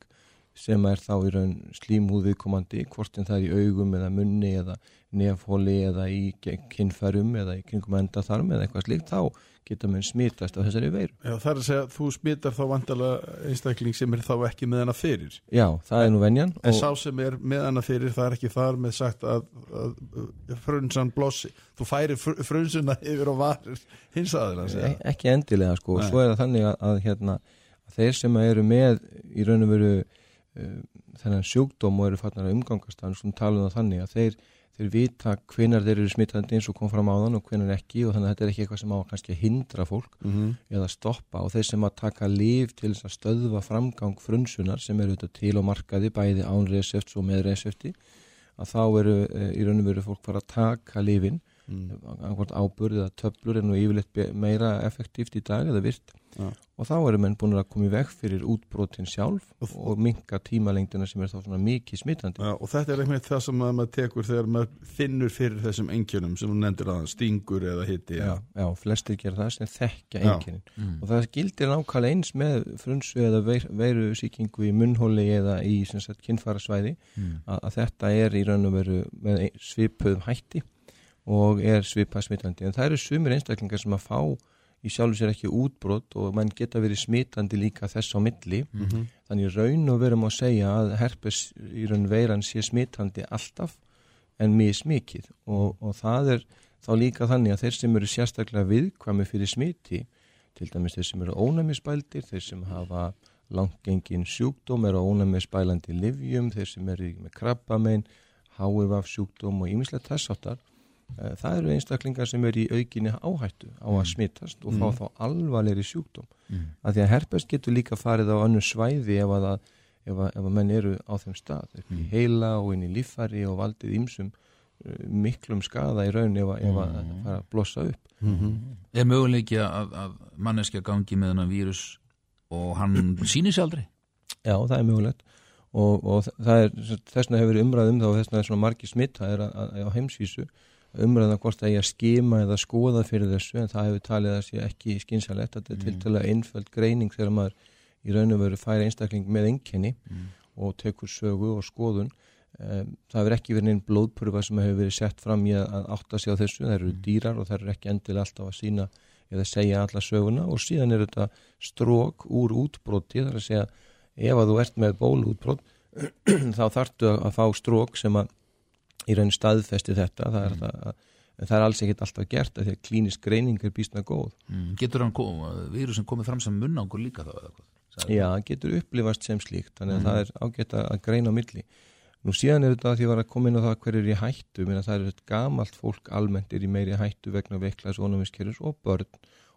sem er þá í raun slímhúð viðkomandi, hvort en það er í augum eða munni eða nefhóli eða í kinnfærum eða í kringum endatharm eða eitthvað slíkt, þá geta menn smitast af þessari veiru. Já, það er að segja að þú smittar þá vandalega einstakling sem er þá ekki með hana fyrir. Já, það er nú venjan en sá sem er með hana fyrir það er ekki þar með sagt að, að, að frunsan blossi, þú færi fr frunsuna yfir og varir hins aðeins e ekki endilega sko, og svo er það þannig að, að, hérna, að þeir sem eru með í raun og veru uh, þennan sjúkdóm og eru farnar að umgangast þannig að þeir, þeir vita hvenar þeir eru smittandi eins og kom fram á þann og hvenar ekki og þannig að þetta er ekki eitthvað sem á kannski að hindra fólk mm -hmm. eða stoppa og þeir sem að taka líf til að stöðva framgang frunsunar sem eru til á markaði bæði án resefts og með resefti að þá eru uh, í raun og veru fólk fara að taka lífin mm. áburð eða töflur er nú yfirleitt meira effektíft í dag eða virt Já. og þá eru menn búin að koma í veg fyrir útbrotin sjálf og minka tímalengdina sem er þá svona mikið smittandi Já, og þetta er einmitt það sem að maður tekur þegar maður finnur fyrir þessum engjunum sem hún nefndir að stingur eða hitti já, já, flestir gera það sem þekkja einkennin Mm. og það gildir nákvæmlega eins með frunsu eða veir, veiru sýkingu í munnhóli eða í sem sagt, kynfarasvæði Mm. að, að þetta er í raun og veru með svipuðum hætti og er svipað smitandi. En það eru sumir einstaklingar sem að fá í sjálfu sér ekki útbrot og mann geta verið smitandi líka þess á milli. Mm -hmm. þannig raun og verum að segja að herpes í raun veiran sé smitandi alltaf en mismikið. Og, og það er þá líka þannig að þeir sem eru sérstaklega viðkvæmi fyrir smiti til dæmis þeir sem eru ónæmisbældir þeir sem hafa langgengin sjúkdóm eru ónæmisbælandi livjum þeir sem eru með krabbamein HIV sjúkdóm og áttar eh, það eru einstaklingar sem eru í aukinni áhættu á að smitast og fá Mm. þá alvarlegri sjúkdóm Mm. að því að herpes getur líka farið á annu svæði ef að, ef að, ef að menn eru á þeim stað upp í Mm. heila og inn í líffæri og valdið ýmsum uh, miklum skada í raun ef að, ef að Mm. fara að blossa upp Er möguleiki að, að manneskja gangi með hennar vírus og hann sýnir sér aldrei? Já, það er mögulegt og, og er, þessna hefur verið umræð um það og þessna er svona margi smitt það er að, að, á heimsvísu umræðan hvort það er að skima eða skoða fyrir þessu en það hefur talið að sé ekki skynsalegt þetta er til til að einföld greining þegar maður í raun og veru færi einstakling með enginni og tekur sögu og skoðun. Það hefur ekki verið einn blóðpurfa sem hefur verið sett fram í að, að átta sig á þessu. Það eru dýrar og það eru ekki endilega alltaf að sína eða segja alla söguna. Og síðan er þetta strók úr útbroti þar að segja ef að þú ert með bólútbrot *clears throat* þá þarftu að fá strók sem að í raun staðfesti þetta það er, mm. það, það er alls ekkit alltaf gert að því að klínisk greining er býstna góð mm. Getur hann vírusin komið fram sem munnákur líka þá? Já, getur upplifast sem slíkt þannig að mm. það er ágætt að greina á milli Nú síðan er þetta að því að koma inn á það hver er í hættu, Minna, það er gamalt fólk almennt er í meiri hættu vegna veiklaðs og ónumiskerfis og börn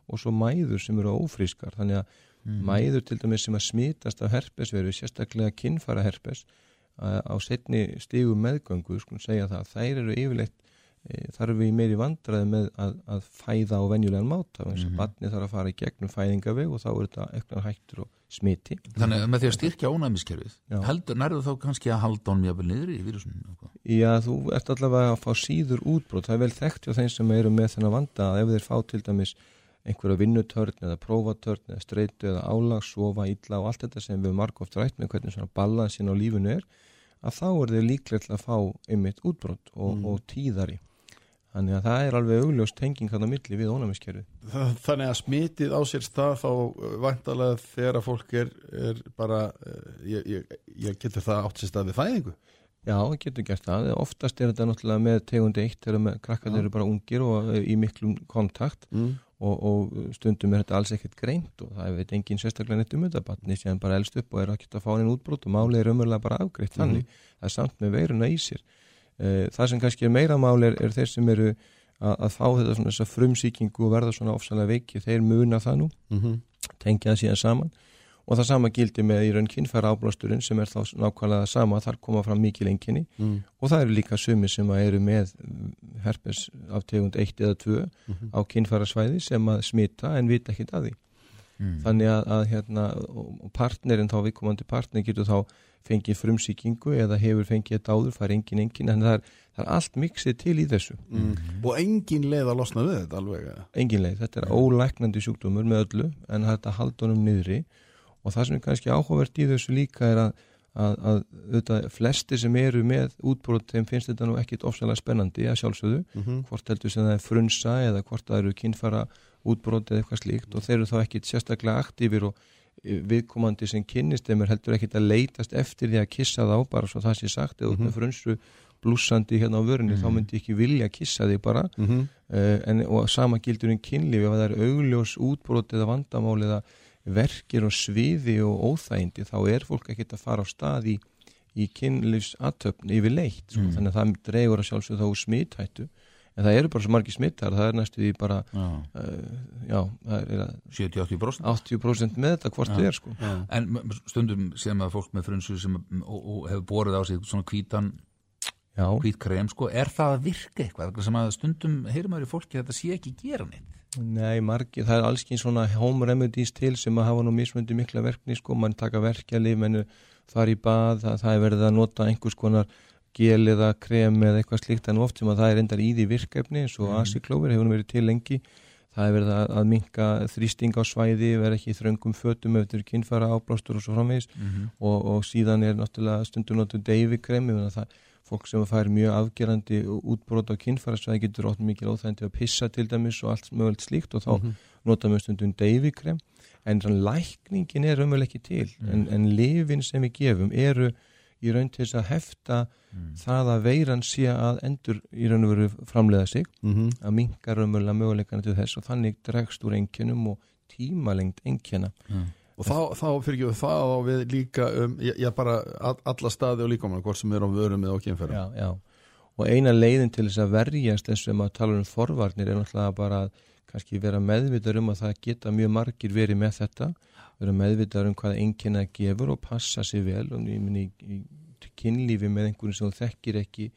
og svo mæður sem eru ófrískar þannig að mm. mæður til dæmis sem að smitast af herpesveru, sérstaklega kinnfara herpes á setni stígum meðgöngu, sko segja það þær eru yfirleitt e, þar eru við meiri vandraði með að, að fæða á venjulegan máta, og mm -hmm. barni þarf að fara í gegnum fæðingaveg og þá er þetta auknar hættur og smiti. Þannig að með því að styrkja ónæmiskerfið, heldur nærðu þá kannski að halda honum jáfnvel niður í vírusunum? Já, þú ert allavega að fá síður útbrót, það er vel þekkt hjá þeim sem eru með þennan vanda að ef þeir fá til dæmis einhverja vinnutörn eða prófatörn eða streitu eða álags, sofa, illa og allt þetta sem við margóft rætt með hvernig svona balansin á lífunu er að þá er þau líklegt að fá einmitt útbrott og, mm. og tíðari. Þannig að það er alveg augljóst tenging hann á milli við ónæmiskerfi Þannig að smitið á sér stað þá uh, vantalega þegar að fólk er, er bara uh, ég, ég, ég getur það átt sér stað við fæðingu? Já, getur gert það, oftast er þetta náttúrulega með tegundi eitt þegar krakkar eru bara ungir og í miklum kontakt. Mm. Og, og stundum er þetta alls ekkert greint og það veit engin sérstaklega neitt um þetta. Batni sem bara elst upp og er ekki að fá henni útbrot og máli er umverulega bara afgreitt mm. þannig, það er samt með veiruna í sér. Eh, það sem kannski er meira máli er, er þeir sem eru að, að fá þetta svona þessa frumsýkingu og verða svona ofsalega veiki, þeir muna það nú. Mm -hmm. tengja það síðan saman og það sama gildi með í raun kynfæra áblásturinn sem er þá nákvæmlega sama, þar koma fram mikið lenginni mm. og það eru líka sumi sem eru með herpes af tegund 1 eða 2 mm -hmm. á kynfæra svæði sem að smita en vita ekkit að því mm. þannig að, að hérna, partnerinn þá viðkomandi partner getur þá fengið frumsýkingu eða hefur fengið þetta áður, er engin engin en það er, það er allt miksið til í þessu mm. og engin leið að losna við þetta alveg? Engin leið, þetta er ólæknandi sjúkdómur með öllu en þetta haldunum niðri og það sem er kannski áhugavert í þessu líka er að, að, að auðvitað, flesti sem eru með útbrót þeim finnst þetta nú ekkit ofsalega spennandi að sjálfsögðu, mm -hmm. hvort heldur sem það er frunsa eða hvort það eru kynfara útbrót eða eitthvað slíkt og þeir eru þá ekkit sérstaklega aktífir og e, viðkomandi sem kynnist þeim er heldur ekkit að leitast eftir því að kissa þá bara svo það sé sagt eða mm -hmm. frunsu blúsandi hérna á vörunni mm -hmm. þá myndi ekki vilja kissa þig bara uh, en, og sama gildur um kynlífi ef það er augljós útbrót eða vandamál eða verkir og sviði og óþægindi þá er fólk ekkert að fara á stað í, í kynlífsatöfn yfir leitt sko. mm. þannig að það dregur að sjálfsögða þá smithættu en það eru bara svo margi smittar það er næstu því bara já, uh, já 70-80% 80% með þetta hvort þið er sko. Já. En stundum séum að fólk með frunsu sem hefur borðið á sig svona kvítan hvít krem sko, er það að virka eitthvað? Sem að stundum heyrum að fólki að þetta sé ekki gera neitt Nei, margir, það er allsken svona home remedies til sem að hafa nú mismundi mikla verkni sko, mann taka verkjalið, menn þar í bað, það, það er verið að nota einhvers konar gel eða krem eða eitthvað slíkt en oft sem að það er endar í því virkefni eins og mm. asiklófur hefur verið til lengi það er verið að, að minka þrýsting á svæði, verið ekki þröngum fötum eftir kynfara áblástur og svo framvegis mm -hmm. og, og síðan er náttúrulega stundum notur deyfi krem, það fólk sem fær mjög afgerandi útbrót á kynfærasvæði getur ótt mikið óþægndi að pissa til dæmis og allt mögulegt slíkt og þá mm -hmm. nota mjög stundum deyfikrem en þannig lækningin er umvel ekki til mm -hmm. en, en lifin sem við gefum eru í raun til þess að hefta mm. það að veiran sé að endur í raun og veru framleiða sig -hmm. að mingar umvel að möguleikana til þess og þannig dregst úr enginum og tímalengt engina og þá, þá fyrir ekki það á við líka um, ég, ég bara alla staði og líka um hvort sem er á vörum eða okkjumferð já, já, og eina leiðin til þess að verjast þess að maður tala um forvarnir er náttúrulega bara að kannski vera meðvitað um að það geta mjög margir verið með þetta. Vera meðvitað um hvað enginn að gefur og passa sér vel. Og ég minn í, í kynlífi með einhvern sem þú þekkir ekki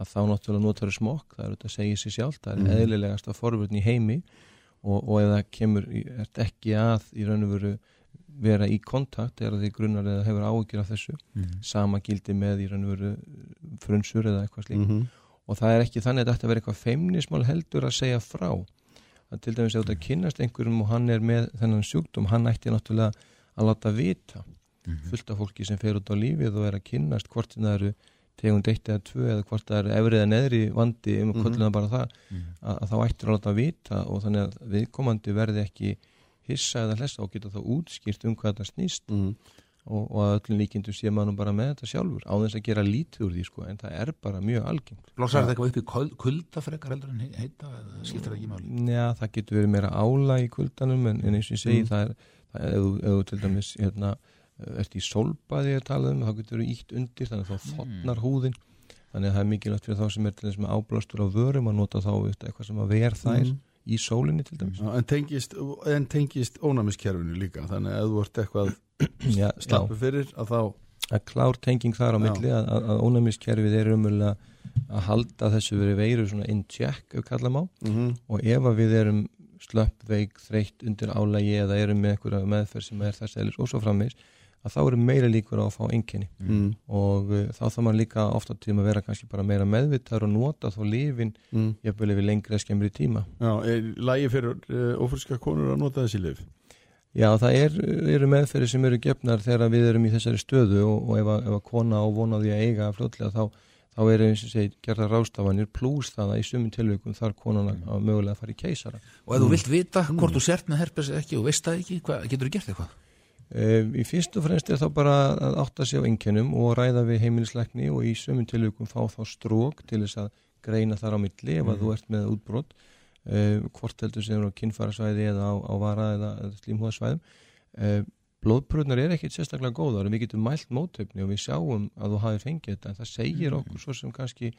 að þá náttúrulega notar smokk, það er auðvitað að segja sér sjálf það er mm. eðlilegast að forvarn í heimi. Og, og eða kemur ekki að í raun og veru vera í kontakt þegar því grunnar eða hefur áhyggjur af þessu. Mhm. sama gildi með í raun og veru frunsur eða eitthvað slíkt. Mhm. og það er ekki þannig að þetta verður eitthvað feimnismál heldur að segja frá. Að til dæmis ef þetta kynnast einhverjum og hann er með þennan sjúkdóm, hann ætti náttúrulega að láta vita. Fullt af fólki sem fer út á lífið og er að kynnast hvort það eru tegund 1 eða 2 eða hvort það eru efrið eða neðri vandi um Mhm. kvölduna bara það að, að þá ættir að láta vita og þannig að viðkomandi verði ekki hissa eða hlessa og geta þá útskýrt um hvað þetta snýst Mhm. og, og að öllum líkindum sé maður bara með þetta sjálfur á þess að gera lítið úr því sko en það er bara mjög algengt Blossar þetta eitthvað upp í kul- kulda frekar heldur en he- heita, eða skiptir það ekki máli? Já, það getur verið meira ála í kuldanum en, en eins og ég segi Mm. það er, það er ef, þú- þú til dæmis hérna, ert í sólbaði að tala um þá getur verið ítt undir þannig að þá þotnar húðin þannig að það er mikilvægt fyrir þá sem er til þess með áblástur á vörum að nota þá eitthvað sem að ver þær Mhm. Í sólinni til dæmis. En tengist, en tengist ónæmiskerfinu líka þannig að þú ert eitthvað *clears throat* Já, slappu fyrir að þá er klár tenging þar á milli að, að, að ónæmiskerfið er umöðulega að halda þessu verið veiru svona in check ef kalla má. Mm og ef að við erum slöpp, veik, þreytt undir álægi eða erum með einhverja meðferð sem er þess eðlis og svo frammeins að þá eru meira líkur á að fá einkenni mm. og uh, þá þarf maður líka ofta tíma að vera kannski bara meira meðvitaður og nota þá lifin Mm. jafnvel yfir lengri eða skemmri tíma Já, er lægi fyrir uh, ófriska konur að nota þessi lif Já, það er, eru meðferði sem eru gefnar þegar við erum í þessari stöðu og, og ef, að, ef að kona á vonaði að eiga fljótlega þá, þá er eins og segi gerða rástafanir pluss það að í sumum tilvikum þar konan að, að mögulega fara í keisara Og ef þú vilt vita hvort þú sért með herpes eða ekki og veist það ekki, hvað, getur þú gert eitthvað? Uh, í fyrst og fremst er þá bara að átta sig á einkennum og ræða við heimilisleikni og í sömum tilvíkum fá þá strók til þess að greina þar á milli ef að þú ert með útbrot. Uh, hvort heldur sem er á kinnfarasvæði eða á, á vara eða, eða slímhúðasvæðum. Uh, blóðpröðnar er ekkit sérstaklega góðar en við getum mælt mótöfni og við sjáum að þú hafi fengið þetta. En það segir okkur svo sem kannski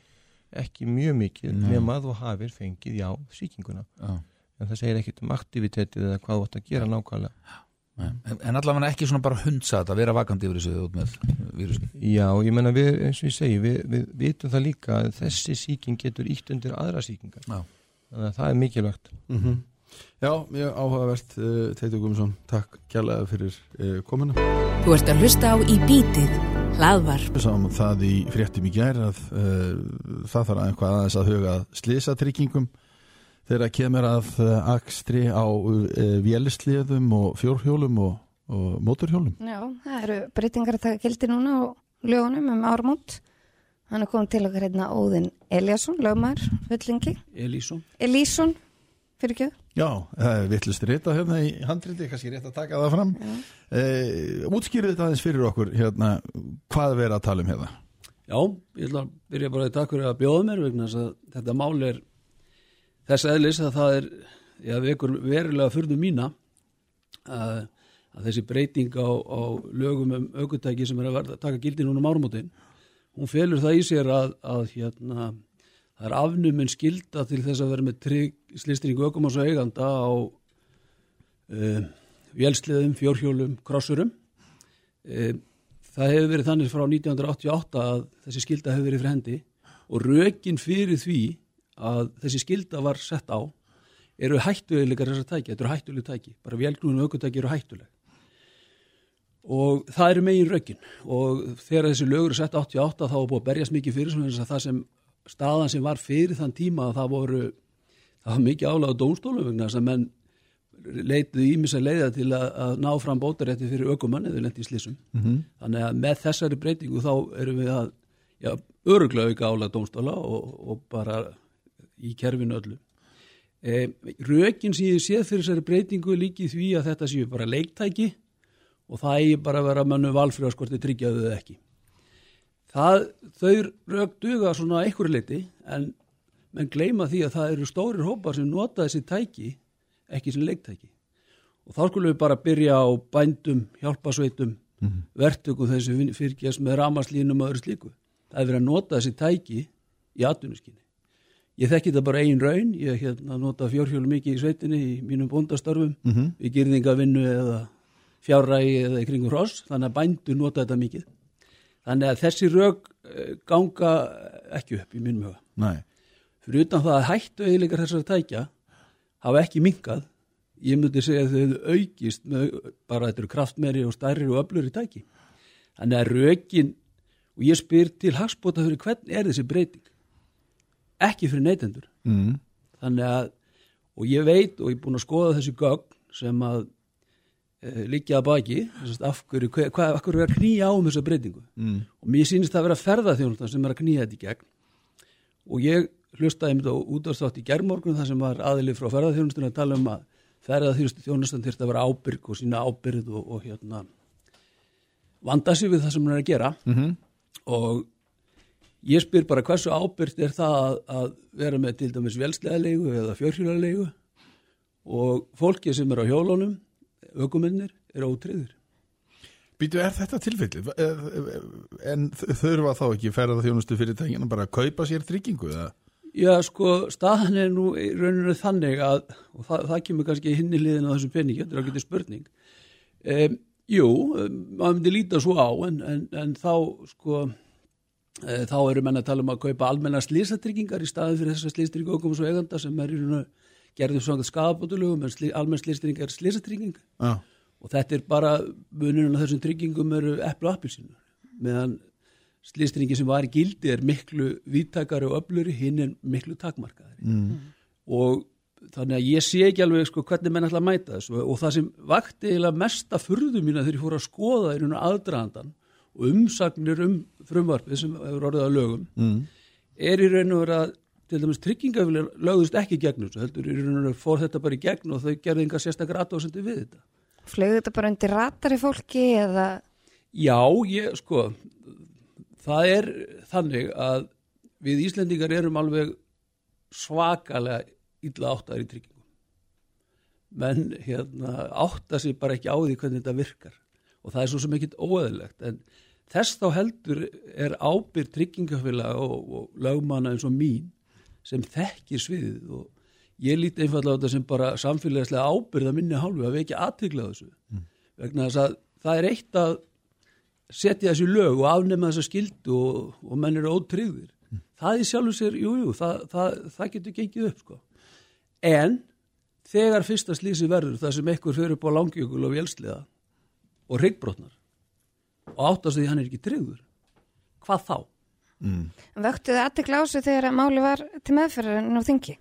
ekki mjög mikið Nei. nema að þú hafir fengið já sýkinguna. Já. en það segir ekkit um aktivitetið eða hvað þú átt að gera nákvæmlega En, en allavega ekki svona bara hundsa þetta, vera vakandi yfir þessu út með vírusin. Já, ég menna við, eins og ég segi, við, við vitum það líka að þessi síking getur ítt undir aðra síkingar. Já. Þannig að það er mikilvægt. mm Já, mjög áhugavert uh, Teitur Guðmundsson, takk kjærlega fyrir uh, komuna Þú ert að hlusta á í bítið hlaðvarp. Við sáum það í fréttum í gær að uh, það þarf eitthvað aðeins að huga slisatryggingum þegar kemur að uh, akstri á uh, vélisliðum og fjórhjólum og, og móturhjólum. Já, það eru breytingar að taka gildi núna á lögunum um ármót. Hann er komið til okkar hérna Óðinn Eliasson, lögmar, fullingi. Elísson Elísson, fyrir ekki. Já, það er vittlust rita hérna í handriti, kannski rétt að taka það fram. Uh, útskýrið þetta aðeins fyrir okkur hérna, hvað við erum að tala um hérna. Já, ég ætla að byrja bara að takk fyrir að bjóða mér vegna þess að þetta mál er þess eðlis að það er já, vekur verulega fyrðu mína að, að þessi breyting á, á lögum um aukutæki sem er að verða, taka gildi núna um ármótin hún felur það í sér að, að hérna, það er afnumin skilda til þess að vera með trygg slistringu ökumás og eiganda á uh, vélsliðum, fjórhjólum, krossurum. Uh, það hefur verið þannig frá 1988 að þessi skilda hefur verið fyrir hendi og rökin fyrir því að þessi skilda var sett á eru hættuleikar þessar tæki, þetta eru hættuleg tæki. Bara vélknúinu aukutæki eru hættuleg. Og það eru megin rökin. Og þegar þessi lögur er sett 88 þá var búið að berjast mikið fyrir sem það sem staðan sem var fyrir þann tíma að það voru það var mikið álag á dómstólu vegna þess að menn leituðu ímis að leiða til að, að ná fram bótarétti fyrir ökumann eða lendi í slísum Mm -hmm. þannig að með þessari breytingu þá erum við að já, öruglega auka álag dómstóla og, og bara í kerfinu öllu. E, rökin sem ég séð fyrir þessari breytingu líki því að þetta séu bara leiktæki og það eigi bara að vera mannu valfrjóðskorti tryggjaðu þau ekki. Það, þau rök duga svona einhverju leiti en menn gleyma því að það eru stórir hópar sem nota þessi tæki ekki sem leiktæki. Og þá skulum við bara byrja á bændum, hjálpasveitum Mhm. verktökum þessu fyrkjast með ramaslínum og öðru slíku. Það er verið að nota þessi tæki í atvinnuskinni ég þekki þetta bara ein raun. Ég hérna, nota fjórhjólu mikið í sveitinni í mínum bóndastörfum Mm -hmm. við gyrðingavinnu eða fjárrægi eða í kringum hross. Þannig að bændur nota þetta mikið. Þannig að þessi rög eh, ganga ekki upp í mínum huga. Nei. fyrir utan það að hættu eiginleikar þessari tækja hafa ekki minkað ég myndi segja að þau hefðu aukist með bara þetta eru kraftmeri og stærri og öflur í tæki. Þannig að rökin og ég spyr til hagspota fyrir hvern er þessi breyting ekki fyrir neytendur mm. þannig að og ég veit og ég er búin að skoða þessi gögn sem að e, liggja að baki þessast, af hverju, hva, hva, af hverju er að knýja á um þessa breytingu Mm. og mér sýnist það að vera ferðaþjónustan sem er að knýja þetta í gegn og ég hlustaði mér á útvarstátt í gerðmorgun þar sem var aðili frá ferðaþjónustan að tala um að ferðaþjónustan þyrst að vera ábyrg og sína ábyrð og, og hérna vanda sig við það sem hann er að gera Mhm. og ég spyr bara hversu ábyrgt er það að, að vera með til dæmis velsleðalegu eða fjörhjólalegu og fólki sem er á hjólunum ökumennir er ótriður Býtu, er þetta tilfellið? En þurfa þá ekki ferða þjónustu fyrirtækina bara að kaupa sér tryggingu eða? Já, sko, staðan er nú rauninu þannig að, og það, það kemur kannski hinn í liðin á þessum peningi, þetta er ágætið spurning. Um, jú, um, maður myndi líta svo á, en, en, en þá, sko, þá eru menn að tala um að kaupa almenna slýsatryggingar í staðin fyrir þessar slýstryggingu okkur svo eiganda sem er gerðum svona skafabótulugum, en almenn slýstrygging er slýsatrygging Já. og þetta er bara mununum á þessum tryggingum eru eplu og appilsinu meðan slýstringi sem var í gildi er miklu víttakari og öfluri hinn er miklu takmarkaðari Mm. og þannig að ég sé ekki alveg sko, hvernig menn ætla að mæta þessu. Og það sem vakti eiginlega mesta furðu mína þegar ég fór að skoða í raun og aðdraðandan og umsagnir um frumvarpið sem hefur orðið að lögum Mm. er í raun og veru að til dæmis tryggingafélag lögðust ekki í gegn þessu heldur í raun og veru fór þetta bara í gegn og þau gerði enga sérstakar aðdóðsendi við þetta Flögu þetta bara undir ratari fólki eða Já, ég, sko, það er þannig að við Íslendingar erum alveg svakalega illa áttaður í tryggingum. Menn hérna, átta sig bara ekki á því hvernig þetta virkar og það er svo sem ekkit óeðilegt en þess þá heldur er ábyrð tryggingafélag og, og lögmanna eins og mín sem þekkir sviðið og ég líti einfallega á þetta sem bara samfélagslega ábyrð að minni hálfu að við ekki aðtryggla þessu vegna þess að það er eitt að setja þessi lög og afnema þessa skildu og, og menn eru ótryggðir. Það í sjálfu sér, jú, jú, það, það, það getur gengið upp, sko. En þegar fyrsta slísi verður, það sem ekkur fyrir upp á langjökul og vélsliða og ryggbrotnar og áttast því hann er ekki tryggður, hvað þá? vöktuðu aðtekla á sig þegar að máli var til meðferðar en á þingi?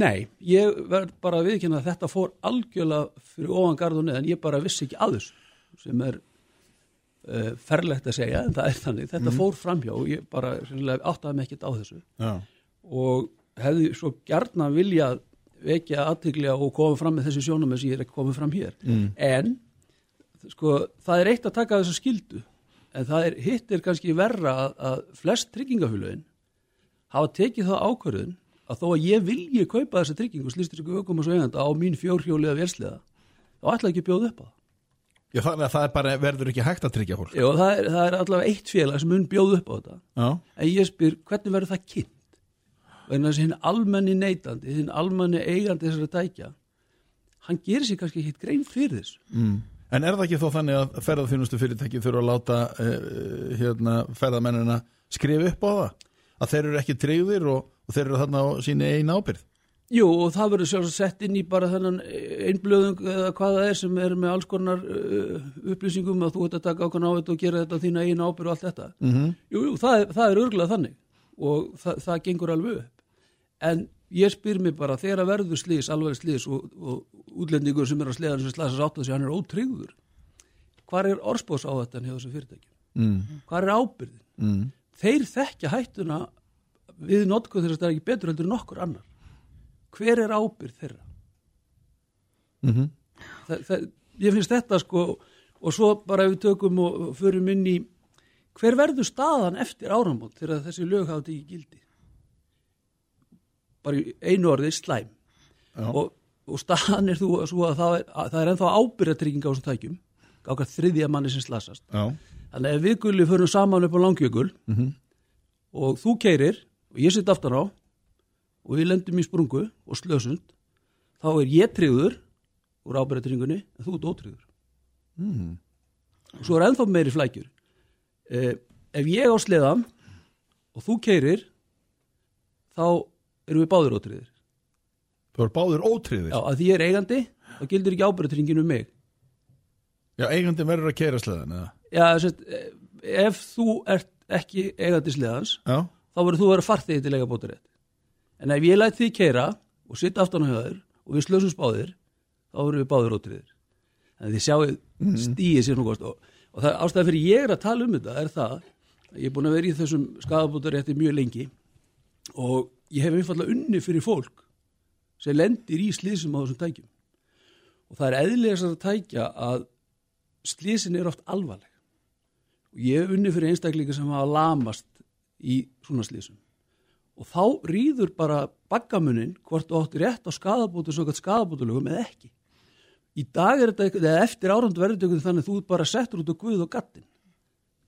Nei, ég verð bara að viðkynna að þetta fór algjörlega fyrir ofan gardunni en ég bara vissi ekki að þessu sem er uh, ferlegt að segja en það er þannig, þetta fór framhjá og ég bara áttaði mig ekkert á þessu. Já. og hefði svo gjarna viljað vekja aðteglega og koma fram með þessi sjónum sem ég er ekki komið fram hér. En sko, það er eitt að taka þessa skildu en það er, hitt er kannski verra að, að flest tryggingafélögin hafa tekið það ákvörðun að þó að ég vilji kaupa þessa tryggingu slýstir ykkur ökum og svo eiganda á mín fjórhjóliða vélsliða þá ætla ekki að bjóða upp á það Já, þannig að það er bara, verður ekki hægt að tryggja fólk. Jó, það, er, það er allavega eitt félag sem mun bjóða upp á þetta Já. en ég spyr hvernig verður það kynnt vegna þess að hinn almenni neytandi hinn almenni eigandi þessara tækja hann gerir sér kannski ekki grein fyrir þessu Mm. En er það ekki þó þannig að ferðarþjónustu fyrirtæki þurfa að láta uh, hérna, ferðamennina skrifa upp á það? Að þeir eru ekki tryggðir og, og þeir eru þarna á síni einn ábyrð? Jú, og það verður sjálfsagt sett inn í bara þennan einblöðung eða hvað það er sem er með alls konar uh, upplýsingum að þú ert að taka ákvæm á þetta og gera þetta þína einu ábyrð og allt þetta. Mm -hmm. Jú, jú, það er, það er örgulega þannig og það, það gengur alveg upp. En ég spyr mér bara, þegar að verður slís, alveg slís og, og útlendingur sem er að sleðan sem slæsast átt að sig, hann er ótryggður. Hvar er orspós á þetta hjá þessu fyrirtækjum? mm. Hvar er ábyrðin? Mm. Þeir þekkja hættuna við notkuð þess að það er ekki betur heldur en nokkur annar. Hver er ábyrð þeirra? Mm það, það, ég finnst þetta sko og svo bara við tökum og förum inn í hver verður staðan eftir áramót þegar þessi lög þetta í gildi bara einu orðið slæm og, og staðan er þú að það er, að það er ennþá ábyrðatrygging á þessum tækjum ákvæð þriðja manni sem slasast Já. þannig að ef við gulli förum saman upp á langjökul Mhm. og þú keirir og ég sitt aftan á og við lendum í sprungu og slösund þá er ég tryggður úr ábyrðatringunni en þú ert ótryggður Mm. og svo er ennþá meiri flækjur eh, ef ég á sleðan og þú keirir þá erum við báður ótryggðir þú er báður ótriðir Já, að því ég er eigandi, þá gildir ekki ábyrðatryggingin um mig. Já, eigandi verður að keira sleðan eða? Já, sett, ef þú ert ekki eigandi sleðans, Já, þá verður þú að vera farþegi til eiga bótarétt. En ef ég læt því keira og sitt aftan á höður og við slösum spáðir, þá verður við báðir ótriðir. Þannig að þið sjáu stíið sér nú og, og það ástæða fyrir ég er að tala um þetta er það að ég er búin að vera í þessum skadabótarétti mjög lengi og ég hef einfallega unni fyrir fólk sem lendir í slísum á þessum tækjum. Og það er eðlilegast að tækja að slísin er oft alvarleg. Og ég hef unni fyrir einstaklingar sem hafa lamast í svona slísum. Og þá rýður bara baggamunin hvort átt rétt á skadabótu svo gætt skadabótulögum eða ekki. Í dag er þetta, eða eftir árandu þetta þannig að þú bara settur út á guð og gattin.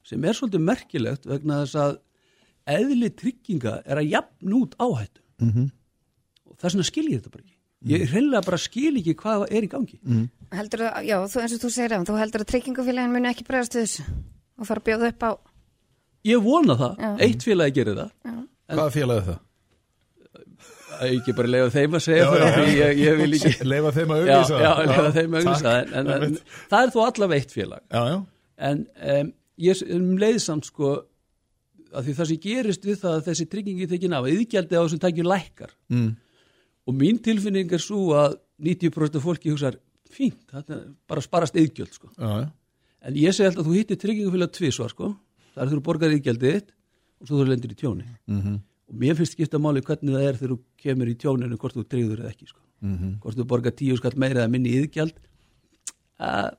Sem er svolítið merkilegt vegna þess að eðli trygginga er að jafn út áhættu. -hmm. Og þess vegna skil ég þetta bara ekki. Ég hreinlega bara skil ekki hvað er í gangi. Heldur að, já, þú, eins og þú segir að þú heldur að tryggingafélagin muni ekki bregðast við þessu og fara að bjóða upp á Ég vona það, Já. eitt félagi gerir það. hvaða félag er það? Að Ekki bara leiða þeim að segja fyrir því ég, ég vil ekki *laughs* Leifa þeim að Já, auðvisa já, leiða þeim að auglýsa það, en, en, en það er þó allavega eitt félag Já, já, en um, ég um leiðsamt sko að því það sem gerist við það að þessi tryggingi tekin af, yðgjaldi á þessum tækjum lækkar mm. og mín tilfinning er svo að 90% af fólki hugsar fínt, þetta er bara að sparast yðgjöld sko. já. en ég segi alltaf að þú hittir tryggingafélag tvisvar sko, það er þú borgar yðgjaldið þitt og svo þú lendir í tjóni Mm og mér finnst skipta máli hvernig það er þegar þú kemur í tjóninu hvort þú tryggður eða ekki sko. Mhm. hvort þú borgar tíu skall meira eða minni yðgjald að,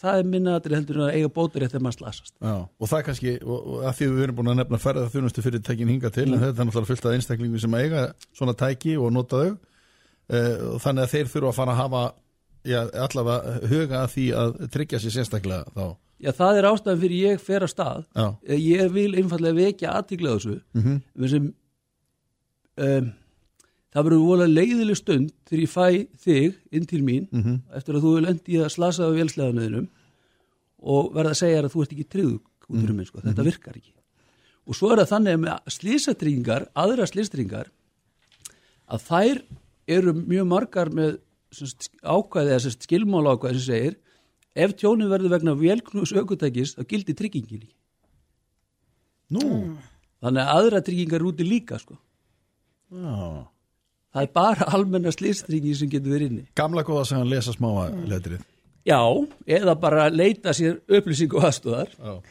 það er minna aðri heldur að eiga bótur eftir að maður slasast. Já, og það kannski, og, og að því við erum búin að nefna ferða þjónustu fyrir tækin hinga til, en þetta er náttúrulega fullt af einstaklingu sem eiga svona tæki og nota þau. Uh, þannig að þeir þurfa að fara að hafa já, allavega huga að því að tryggja sér sérstaklega þá. Já, það er ástæðan fyrir ég fer að stað. Já, ég vil einfallega vekja aðtíkla þessu. Mm -hmm. sem um, það verður vola leiðileg stund þegar ég fæ þig inn til mín Mhm. eftir að þú vil endi að slasa á vélsleðanöðinum og verða að segja að þú ert ekki tryggð út úr minn, sko, þetta virkar ekki. Og svo er það þannig með slísatryggingar aðra slísatryggingar að þær eru mjög margar með ákvæði eða skilmála ákvæði sem segir ef tjónið verður vegna vélknús aukutækis þá gildi tryggingin ekki. Nú, þannig að aðra tryggingar eru úti líka sko. já það er bara almenna slýstrygging sem getur verið inni. Gamla góða sem hann lesa smáa letrið. Já, eða bara leita sér upplýsingu Já,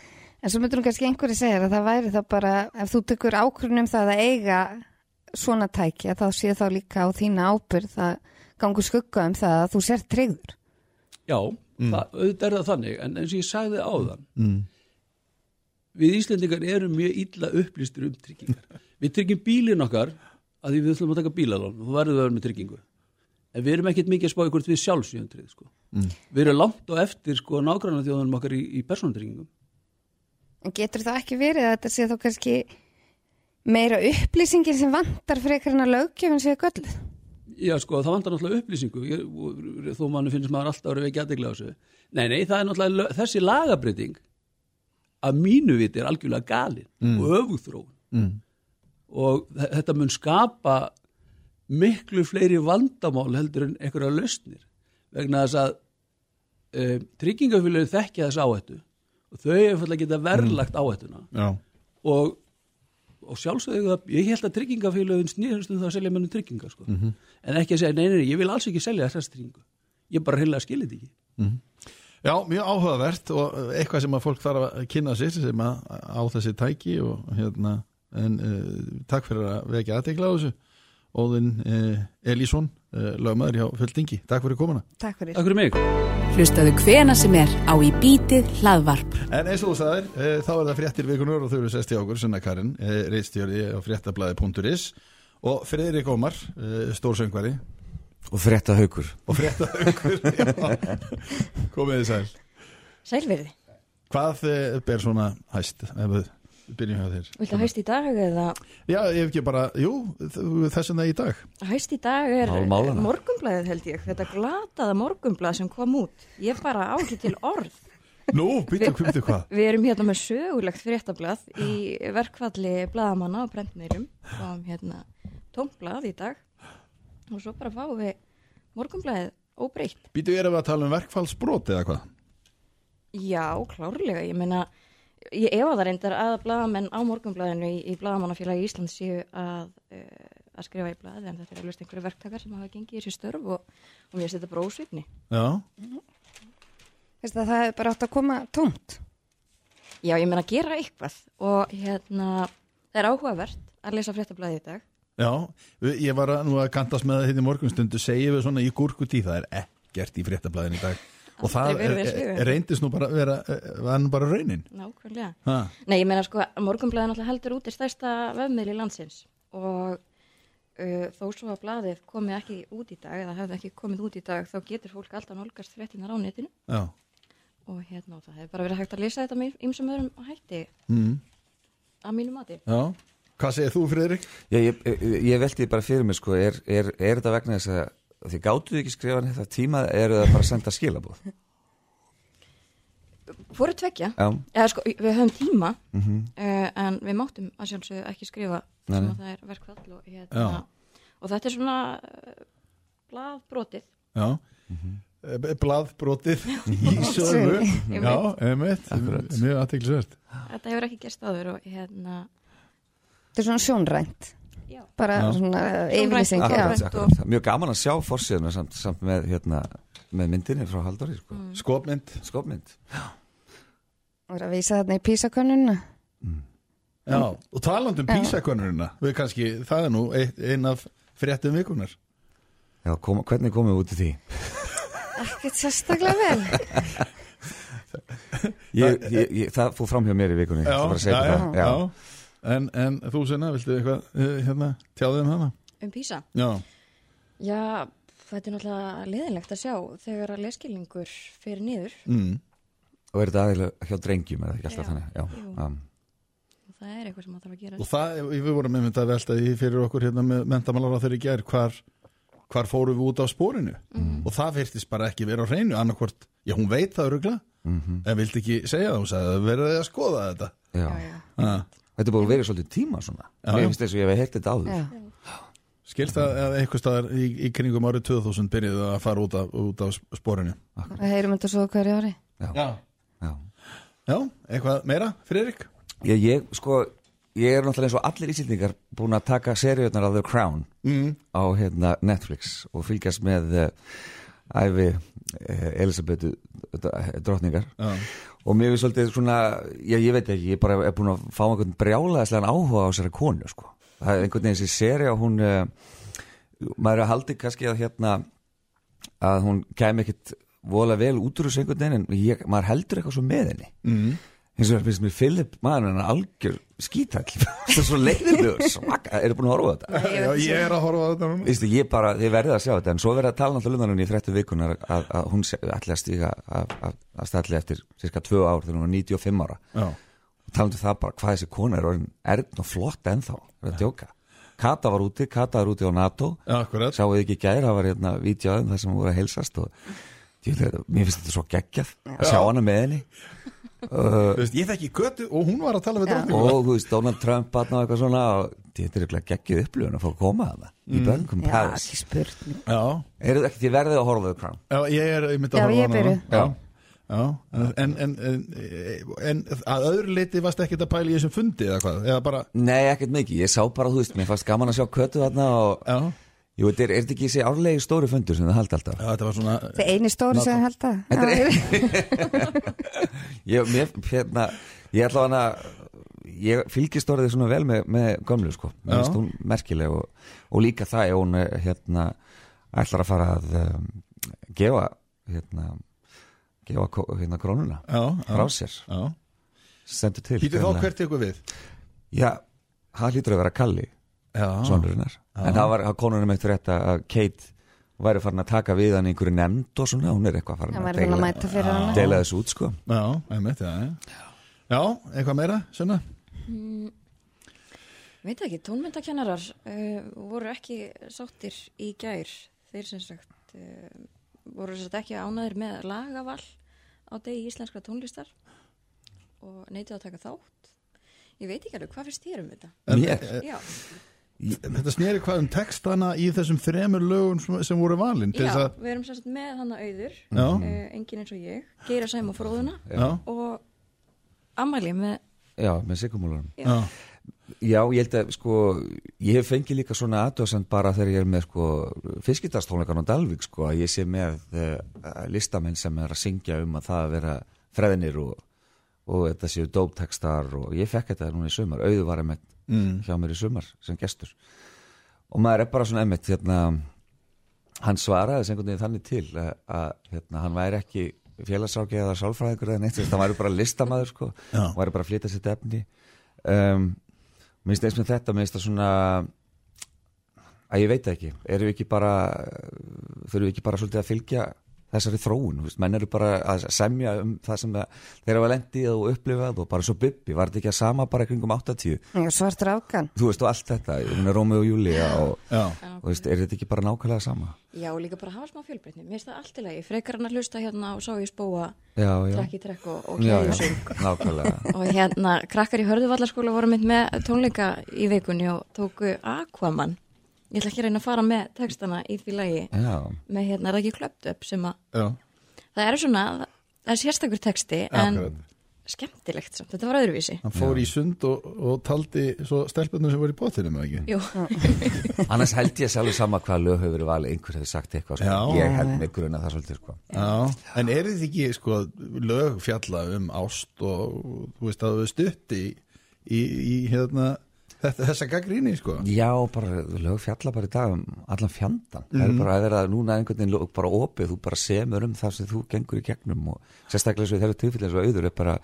En svo myndur hún kannski einhverju segja að það væri þá bara, ef þú tekur ákvörnum það að eiga svona tækja, þá sé þá líka á þína ábyrð það gangur skugga um það að þú sér tryggður. já, það, auðvitað er það þannig en eins og ég sagði áðan mm. við Íslendingar erum mjög illa upplýstur um tryggingar. Við tryggjum bílinn okkar að því við ætlum að taka bílalón og þú verður að vera með tryggingu en við erum ekkert mikið að spá hvort við tryggð sko. Mm. við erum langt og eftir sko, nágranna þjóðanum okkar í, í persónutryggingum En getur það ekki verið að þetta sé þá kannski meira upplýsingir sem vantar frekar en að löggjöfum sé gölluð? Já, sko, það vantar náttúrulega upplýsingu ég, þó mann finnst maður alltaf að vera ekki aðdegla á þessu. Nei, nei, það er náttúrulega þessi lagabreiting að mínu viti er algjörlega galin og öfugþróun Mm. Og þe- þetta mun skapa miklu fleiri vandamál heldur en einhverja lausnir. Vegna þess að uh, tryggingafélagin þekkja þess áhættu. Og þau er að geta verðlagt áhættuna. Já, og, og sjálfsögðu ég held að tryggingafélögin snýðast um það að selja mennum tryggingar sko. en ekki að segja, nei, nei, nei, ég vil alls ekki selja þessast tryggingu. Ég bara heila að skilja þetta ekki. Já, mjög áhugavert og eitthvað sem að fólk þarf að kynna sér sem að á þessi tæki og hérna en uh, takk fyrir að vekja aðtekla á þessu. Óðinn uh, Elísson, uh, lögmaður hjá Földingi Takk fyrir komuna. Takk fyrir. Takk fyrir mig. Hlustaðu hvena sem er á í bítið hlaðvarp. En eins og þú sagðir, uh, þá er það fréttir vikunar og þau eru sest í okkur, Sunna Karin uh, reistjörði á fréttablaði.is og Friðrik Ómar, uh, stórsöngvari. Og frétta haukur og fréttahaukur *laughs* komið þið sæl. Sælverði, Hvað uh, ber svona hæst? ef við byrjum hjá þér? viltu hæst í dag eða Já, ég hef ekki bara, jú, þessum það í dag hæst í dag er morgumblæðið held ég, þetta glataða morgumblæð sem kom út, ég bara á ekki til orð. *laughs* Nú, byrju, byrju hvað? Við erum hérna með sögulegt fréttablað í verkfalli blaðamanna og brendmeirum og hérna tómblað í dag og svo bara fáum við morgunblæðið óbreytt. Býtu erum við að tala um verkfallsbrot eða hvað? Já, klárlega, ég meina, ég efa það reyndar að blaðamenn á morgunblæðinu í, í blaðamannafélagi Íslands séu að, uh, að skrifa í blaði en þetta er alveg einhverju verktakar sem hafa gengið í þessi störf og, og mér bara ósvipni. Já, Veist að það er bara átt að koma tómt. Já, ég meina að gera eitthvað og hérna, það er áhugavert að lesa fréttablaði í dag. já, ég var að, nú að kantast með það hérna í morgunstundu, segjum við svona í gúrkutí, það er ekkert í fréttablaðin í dag og það er, er, við. reyndist nú bara að vera, var nú bara raunin. Nákvæmlega. Ha. Nei, ég meina sko, morgunblæðin alltaf heldur út í stærsta vefmiðli landsins og uh, þó svo að blaðið komið ekki út í dag eða hefði ekki komið út í dag þá getur fólk alltaf nálgast fréttinar á netinu Já, og hérna það hefur bara verið hægt að lesa þetta með ymsum öðrum hætti mm. að mínu mati. já. Hvað segir þú, Friðrik? Já, ég, ég, ég velti bara fyrir mig sko, er, er, er þetta vegna þess að þið gáttuðu ekki skrifa þetta tíma eru það bara að senda skilabóð? Fóru tvekja, Já, eða sko við höfum tíma mm uh, en við máttum að sjálfsögðu ekki skrifa sem að það er verkfall og hérna og þetta er svona uh, blaðbrotið. Já, Mhm. mm blaðbrotið í sögu. *laughs* Já, einmitt, mjög aðteklisvert. þetta hefur ekki gerst áður og hérna Þetta er svona sjónrænt. Já, Bara Já. svona yfirlýsing. Já. Já. Mjög gaman að sjá fórsíðuna samt, samt með, hérna, með myndinni frá Halldóri sko. Mm. Skopmynd. Skopmynd Og er að vísa þarna í písakönnuna. Já, og taland um Já. písakonurina, við kannski, það er nú ein, ein af fréttum vikunar. Já, kom, hvernig komum við út í því? Ekkert sérstaklega vel. *laughs* Ég, ég, ég, það fór fram hjá mér í vikunni segja já, það. já. En, en þú senna, viltu eitthvað eh, hérna, tjáðið um hana? um písa. Já, Já, þetta er náttúrulega leðilegt að sjá þegar að leskilningur fyrir niður mm. Og er þetta aðeinslega hjá drengjum er það ekki alltaf Já, þannig? Já, jú. og það er eitthvað sem það þarf að gera. og það, við vorum einmitt að velta því fyrir okkur hérna með mentamálar á þeirri gær hvar, hvar fórum við út á spórinu Mm. og það virtist bara ekki vera á hreinu annarkvort, já hún veit það örugla Mhm. en vildi ekki segja það, hún sagði að verða að skoða þetta já. Já, já. ha. Þetta búin að vera svolítið tíma svona Já, Mér já. finnst þess að ég hef heilt þetta áður Já. Skilst það að einhver staðar í, í kringum árið 2000 byrjuðu að fara út af, út af spórinu Það heyrum þetta svo hverju ári. Já. Já, Já. já eitthvað meira, Friðrik? Ég, ég, sko, ég er náttúrulega eins og allir ísildingar búin að taka seríunar af The Crown Mm. á hérna, Netflix og fylgjast með uh, æfi uh, Elisabetu drottningar Já, og mér finnst svolítið svona, já, ég veit ekki, ég bara er búin að fá einhvern brjálaðislegan áhuga á þessari konu, sko. Það er einhvern veginn þessi seri og hún, uh, maður er haldið kannski að hérna, að hún kæmi ekkit vola vel út úr þessu einhvern veginn, en ég, maður heldur eitthvað svo með henni. mm. Eins og það finnst mér Philip, maður hann er algjör skítall, *laughs* það er svo leiðilegur svaka, eru búin að horfa á þetta? Já ég er að horfa á þetta núna. Vistu, ég bara, þið verðið að sjá þetta en svo verðið að tala náttúrulega um hann í fréttu vikunar að, að hún ætli að stíga að, að, að stalli eftir cirka tvö ár þegar hún var 95 ára. Já, og talandu það bara hvað þessi kona er orðin erðn og flott ennþá, er að djóka. Kata var úti, Kata var úti á NATO. Já, akkurat. Sáu ekki í gær, það var hérna vítjáðum þar sem hún voru að heilsast og mér finnst þetta svo geggjað að sjá hana með henni uh, veist, ég þekki götu og hún var að tala við drottningu. Og þú veist, Donald Trump hann og eitthvað svona og þetta er eitthvað geggið upplifun að fá að koma að það í Já, Palace ekki spurning. Já, eru þið ekki, þið verðið að horfa The Crown? Já, ég er ég myndi Já, að horfa hana. Já, já. En, en, en, en að öðru leiti varst ekkert að pæla í þessum fundi eða hvað, eða bara nei, ekkert mikið, ég sá bara, þú veist, mér fannst gaman að sjá köttu þarna og, Já, jú, þetta er, er þetta ekki þessi árlegi stóri fundur sem það haldi alltaf? Já þetta var svona Það er eini stóri sem ég held að. Þetta Já, ég, mér, hérna, ég ætla hana ég fylgist orðið svona vel með, með gömlu, sko, mér finnst hún merkileg og, og líka það ef hún, eh, hérna ætlar að fara að um, gefa, hérna gefa hérna krónuna Já, frá já, sér, já. Stendur til Hýttu þá greinilega. hvert ykkur við? Já, það hlýtur að vera Kalli Já, sonrurinnar, en það var konunum eitt frétta að Kate væri farin að taka við hann í einhverju nefnd og svona, hún er eitthvað farin að búin að deila, fyrir deila þessu út sko. Já, einmitt, já, já. Já, eitthvað meira, Sunna? Mm, veit ekki, tónmyndakennarar uh, voru ekki sáttir í gær. Þeir sem sagt uh, voru sem sagt ekki ánæðir með lagaval á degi íslenskra tónlistar og neitið að taka þátt. Ég veit ekki alveg, hvað finnst þér um þetta? Mér? Já, Þetta sneri hvað um textana í þessum þremur lögum sem, sem voru valin til Já, að, við erum sérst með hann að auður uh, engin eins og ég, Geira Sæm og Fróðuna Já. og Amali með Já, með sigumúlarum Já. Já, ég held að sko ég hef fengið líka svona aðdóðsend bara þegar ég er með sko fiskitarstónleikan á Dalvík sko að ég sé með uh, listamenn sem er að syngja um að það að vera freðnir og, og þetta séu dóptekstar og ég fekk þetta núna í sumar, auðu var einmitt Mm. hjá mér í sumar sem gestur. Og maður er bara svona einmitt hérna, hann svaraði þess einhvern veginn þannig til að, að hérna, hann væri ekki félagsáki eða sálfræðingur eða neitt, hann væri bara listamaður sko, hann væri bara að flytja sitt efni. Um, mér finnst eins með þetta mér finnst það svona að ég veit ekki, eru við ekki bara þurfum við ekki bara svolítið að fylgja þessari þróun, þú veist, menn eru bara að semja um það sem það, þeir hafa lendið og upplifað og bara svo bubbi, var þetta ekki að sama bara í kringum 80, Já, svartur afgan þú veist og allt þetta, hún er Rómi og Júlía og, já, og veist, er þetta ekki bara nákvæmlega sama? Já, og líka bara hafa smá fjölbreytni. Mér finnst það allt í lagi, frekar hann að hlusta hérna og sá ég spóa já, já, trekk í trekk og, og sig. Nákvæmlega. *laughs* Og hérna, krakkar í Hörðuvallaskóla voru mynd með tónleika í vikunni og tóku Aquaman Ég ætla ekki að reyna að fara með textana í því lagi já, með hérna, er það ekki klöpt upp sem að já, það er svona, það er sérstakur texti en akkurat. skemmtilegt samt, þetta var öðruvísi Hann fór í sund og, og taldi svo stelpunum sem voru í bóttinum, eða ekki? Jú, *laughs* annars held ég sjálfur sama hvað lög hefur verið valið, einhver hefur sagt eitthvað sko. Já. ég held mig gruna það svolítið sko. Já, en er þið ekki sko lög fjalla um ást og þú veist að þú stutt í, í, í hérna þessa gaggríni sko Já, bara lög fjalla bara í dag um allan fjandan. Það er bara að vera núna einhvern veginn lög bara opið, þú bara semur um það sem þú gengur í gegnum og sérstaklega svo í þeirra tilfelli eins og auður er bara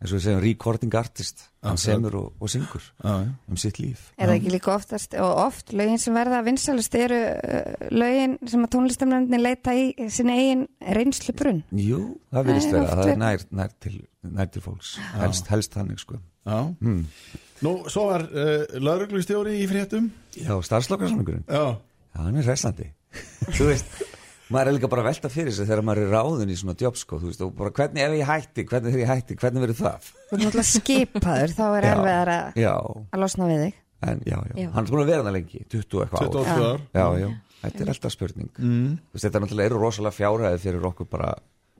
eins og við segjum recording artist, hann semur og, og syngur Já, já. um sitt líf. Er það ekki líka oftast og oft lögin sem verða vinsalust eru uh, lögin sem að tónlistamnefndin leita í sinni eigin reynslu brunn Jú, það er vera, það er nær, nær, til, nær til fólks, helst, helst þannig sko. Já. Hmm. Nú, svo var uh, lauruglustjóri í fréttum. Já, starfslokkarsamlingurinn, Já, já, hann er reslandi. *laughs* þú veist, maður er líka bara að velta fyrir sig þegar maður er ráðun í svona jobb sko, þú veist, og bara hvernig ef ég hætti, hvernig þegar ég hætti, hvernig verður það? Þú er náttúrulega skipaður, þá er erfiðar að, Já, að losna við þig. En já, já, Já. hann er búin að vera það lengi 20 og eitthvað 28 ár ár. Já, já, þetta er alltaf spurning. Mm. Þú veist, Þetta náttúrulega eru rosalega fjárhæði fyrir okkur bara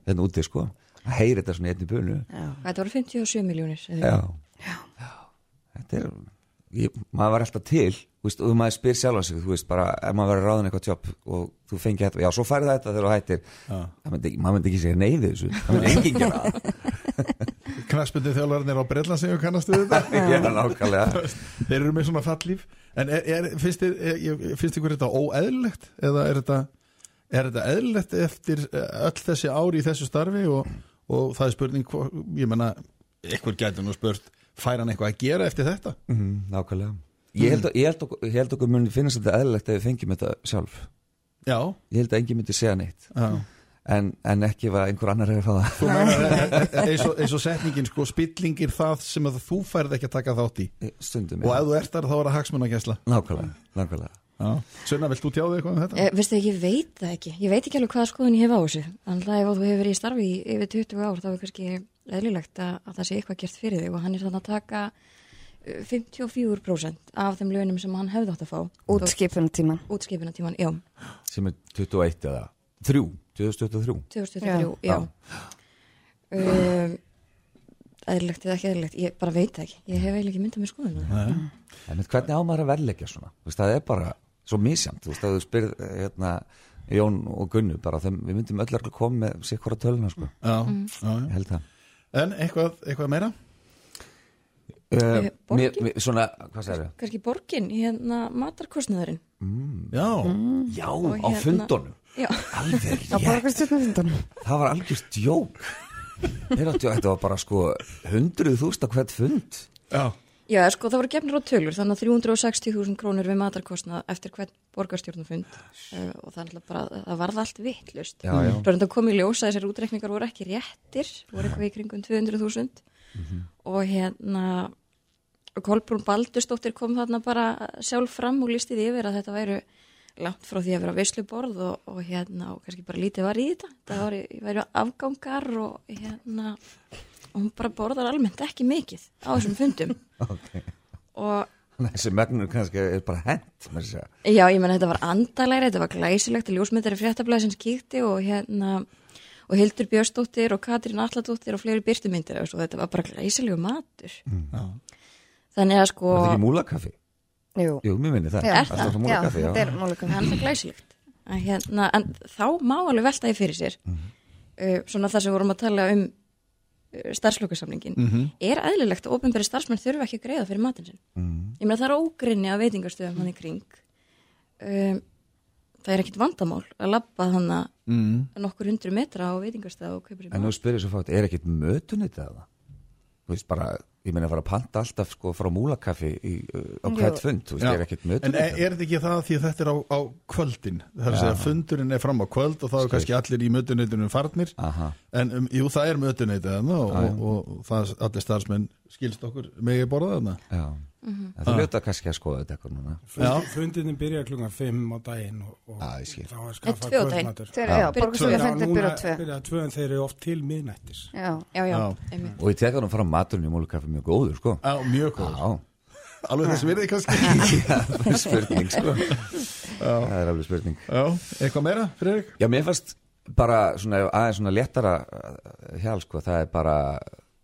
hérna úti, sko. Að heyri þetta svona í einni bunu þetta voru 57 miljónir Já, já. Þetta er ég, maður var alltaf til þú veist, og maður spyr sjálf sig, þú veist, bara ef maður verður ráðin eitthvað jobb og þú fengi þetta, já, svo færði þetta þegar þú hættir. Já. myndi, maður myndi ekki segja nei við þessu. Það myndi enginn gera. *laughs* Það Knarsbundið þjálfarnir á Breitlandsegu kannastu þetta? *laughs* Já, nákvæmlega. *laughs* Þeir eru með svona fallíf. En er, er, finnst, þér, er, finnst ykkur þetta óeðlilegt? Eða er þetta, er þetta eðlilegt eftir eh, öll þessi ári í þessu starfi og, og það er spurning ég menna, ykkur gæti nú spurt fær hann eitthvað að gera eftir þetta? Mhm, Nákvæmlega. Ég held, ég, held okkur, ég held okkur muni finnast þetta eðlilegt ef við fengjum þetta sjálf. Já, Ég held að enginn myndi segja neitt. Já. en, en ekki að einhver annar hefur meinar, *laughs* e- e- e- eins og, og setningin sko, spillingir það sem að þú færð ekki að taka þátt í. Stundum og ef þú ert þar þá er það hagsmunagæsla. Nákvæmlega, nákvæmlega. Sunna, vilt þú tjáðu eitthvað um þetta? Eh, veistu, ég veit það ekki. Ég veit ekki alveg hvaða skoðun ég hef á þessu. Þannig að ef þú hefur verið í starfi í yfir 20 ár, þá er kannski eðlilegt að, að það sé eitthvað gert fyrir þig og hann er þannig að taka eh, 54% af þeim launum sem hann hefði átt að fá. útskipun tíman Útskipina tíman, já. sem er 21 eða 3, 2023 2023, já. Um, eðlilegt eða ekki eðlilegt, ég bara veit það ekki. Ég hef eiginlega ekki myndað með skoðun. En hvernig á maður að verleggja svona? Þú veist, það er bara svo misjamt, þú veist, að þú spyrð hérna, Jón og Gunnu bara, þeim, við myndum öll að koma með sér hvora töluna, sko, Já, já, ég já. held það En eitthvað, eitthvað meira? uh, borgin? mér, mér, Svona, hvað segir þau? Kannski borgin, hérna matarkostnaðurinn. Já, Já, Og á hérna- fundunum. Já, Alveg *laughs* á rétt, það var Þeir áttu, þetta var bara sko hundruð þúst á hvert fund. Já, Já, sko, það voru gefnir á tölur, þannig að 360.000 krónur við matarkostnað eftir hvern borgarstjórnufund uh, og það, er náttúrulega bara, það varð allt vittlust. Já, já. Svo er þetta komið í ljós að þessar útreikningar voru ekki réttir, voru eitthvað í kringum 200.000 og hérna Kolbrún Baldursdóttir kom þarna bara sjálf fram og lísti því yfir að þetta væru langt frá því að vera veisluborð og, og hérna og kannski bara lítið var í þetta. Það væri, væri afgangar og hérna og hún bara borðar almennt ekki mikið á þessum fundum. *laughs* Okay. og þessi megnur kannski er bara hent að Já, ég menn þetta var andalæri, þetta var glæsilegt. Ljósmyndari fréttablaði sem kíkti og hérna og Hildur Björnsdóttir og Katrín Alladóttir og fleiri byrtumyndir og svo, þetta var bara glæsilegu matur. Þannig að sko Var þetta ekki múlakaffi? Jú, Jú, mér minni það. Já. Alltaf frá já, þetta er múlakaffi. Það er það glæsilegt. Að, hérna, en þá má alveg velta því fyrir sér. Uh, svona það sem vorum að tala um uh, starfslokasamningin er eðlilegt að ofinbæri starfsmenn þurfa ekki að greiða fyrir matinn sinn. Ég meina það er ógrinni að veitingarstöðum hann í kring. Um, það er ekkit vandamál að labba þannig mm. nokkur hundru metra á veitingarstöð og kaupir í En nú spyrir svo fátt, er ekkit mötunit eða? Þú veist bara, ég meina að fara að panta alltaf sko frá múlakaffi í, uh, á hvert fund, þú veist, Já. er ekkit En mötunit er, er þetta ekki það því að þetta er á, á kvöldin? Það er að segja fundurinn er fram á kvöld og þá er kannski allir í mötuneytunum farnir. Aha, en um, jú það er mötuneytið þarna og, já. og, og það allir starfsmenn skilst okkur megi borða þarna. Já Mhm. En þú ljóta kannski að skoða þetta eitthvað núna Já. Fundinni byrja klunga 5 á daginn og, og skil. þá er daginn. kvöldmatur. Núna byrja á tvö byrja tvö en þeir eru oft til miðnættis. Já, já, já. Og ég teka nú fram maturinn í múlakaffi mjög góður, sko Já, mjög góð Já, Alveg þess virði kannski *laughs* Já, það er spurning, sko Það er alveg spurning Já, eitthvað meira, Fredrik? Já, mér fannst bara svona, aðeins svona léttara uh, hjál, sko, það er bara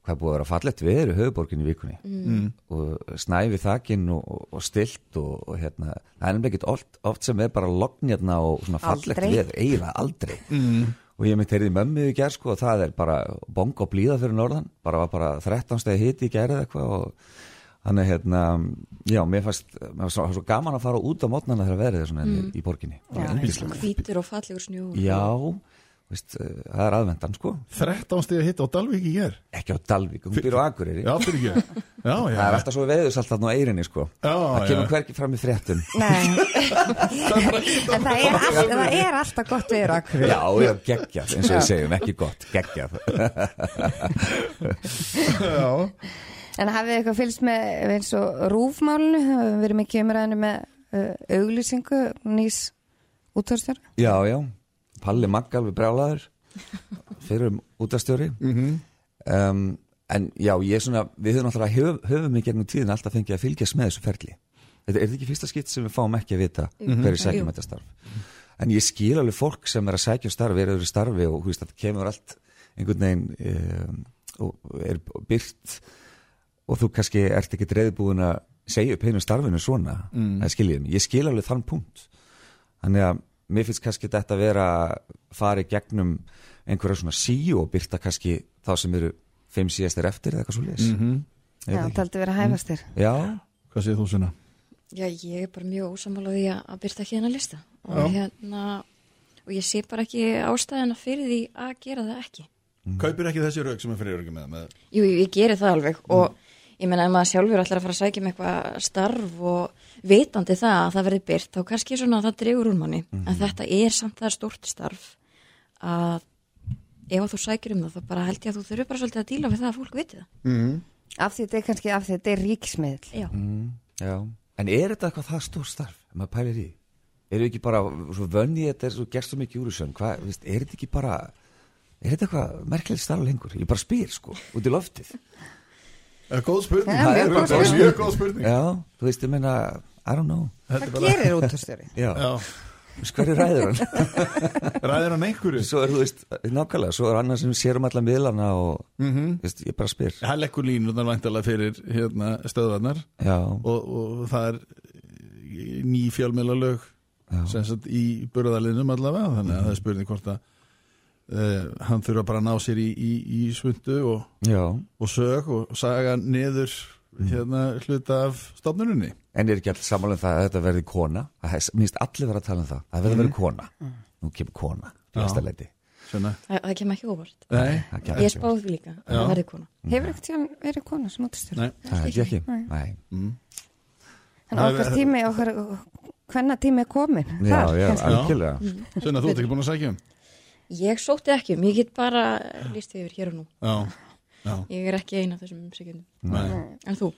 hvað búið að vera fallett við í höfuborgin í vikunni Mm. og snæfi þakinn og, og, og stilt og, og hérna, það er nefnilega ekkert oft, oft sem er bara lognjarna og svona Aldrei. við, eiginlega aldrei mm. og ég mitt heyrði mömmu í gerð sko og það er bara bong og blíða fyrir norðan, bara var bara 13 stegi hiti í gerð eitthvað og Þannig hérna, já, mér fannst, mér fannst svo, svo gaman að fara út á mótnana þegar verið er svona mm. í borginni. Já. Hvítur og fallegur snjú Já, veist, eh, það er aðvendan sko. 13 stiga hitt á Dalvík í ger ekki á Dalvík, hún býr á Akureyri. Já, ekki Já, *laughs* já. Það er alltaf svo veðus alltaf á eirinni sko. Já, það já. kemur hverki fram í fréttum. *laughs* Það er, all, það er alltaf gott við rakkur já, já, geggjað, eins og við segjum, ekki gott geggjað. *laughs* Já, En hafið eitthvað fylgst með eins og rúfmálinu, hefur verið mikið umræðinu með uh, auglýsingu nýs útvarstjóra. já, já, Palli Maggal við brjálaður fyrir um útastjóri Mhm. um, en já, ég er svona við höfum alltaf höf, höfum í gegnum tíðin alltaf fengið að fylgjast með þessu ferli. Þetta er ekki fyrsta skipt sem við fáum ekki að vita hverju sækjum þetta starf en ég skil alveg fólk sem er að sækja um starf er öðru starfi og þú veist, þetta kemur allt einhvern veginn um, og er byrt og þú kannski ert ekki reyðbúin að segja upp einu starfinu svona. Mm. mig, ég skil alveg þann punkt. Þannig að mér finnst kannski þetta að vera í gegnum einhverja svona síu og byrta kannski þá sem eru fimm síðastir eftir eða eitthvað svo leis Mhm. Já, það heldur verið að hæfast þér. Já, Hvað segir þú svona? Já, ég er bara mjög ósamála því að, byrta ekki hennar lista og Já. hérna og ég sé bara ekki ástæðina fyrir því að gera það ekki. Kaupir ekki þessi rauk sem er fyrir með, með Jú, jú, ég geri það alveg og ég meina ef maður sjálfur ætlar að fara að sækja með eitthvað starf og vitandi það að það verði byrt þá kannski svona að það dregur úr manni en þetta er samt það stórt starf að ef að þú sækir um það þá bara held ég að þú þurfi bara svolítið að díla við það að fólk viti það. mm. Af því þetta er kannski, af því þetta er ríkismiðl. Já. mm, já En er þetta eitthvað það stór starf, ef maður pælir í eru ekki bara, svo vönni þetta er svo gerst svo mikið úr þessu, hvað, veist, er þetta ekki bara er þetta eitthvað merkilegt starf lengur ég bara spyr sko, út í loftið Eh, Góð spurning. Mjög góð Það er spurning. mjög góð spurning. Já, þú veist, ég meina, I don't know. Er Hvað gerir útvarstjóri? *laughs* Já, Já, hverju ræður hann? *laughs* ræðir hann einhverju? Svo er þú veist, nákvæmlega, svo er annar sem sér um alla miðlana og, Mhm. veist, ég bara spyr. Það leggur línunar væntalega fyrir hérna, stöðvarnar. Já, og, og það er ný fjölmiðlalög já, sem sagt í burðalinnum allavega þannig að það er spurning hvort að uh, hann þurfa bara að ná sér í, í, í svundu og, og sög og saga niður hérna hluta af stofnuninni En er ekki allir um það að þetta verði kona Það er, minnst allir vera að tala um það Það verði verið kona Nú kemur kona í Já. næsta leiti Svona. Það, það kemur ekki óvart. Nei, Það kemur Ég ekki. spáði því líka að það verði kona. Hefur ekkert tíðan verið kona sem útvarstjóri? nei Það ég ekki Nei. Nei. mm. En okkar tími, okkar, hvenna tími er komin? Já, Þar, já, algjörlega Svona, þú ert ekki búin að sækja um Ég sótti ekki um, ég get bara líst yfir hér og nú. Já, já, Ég er ekki eina af þessum umsækjundum. nei En þú?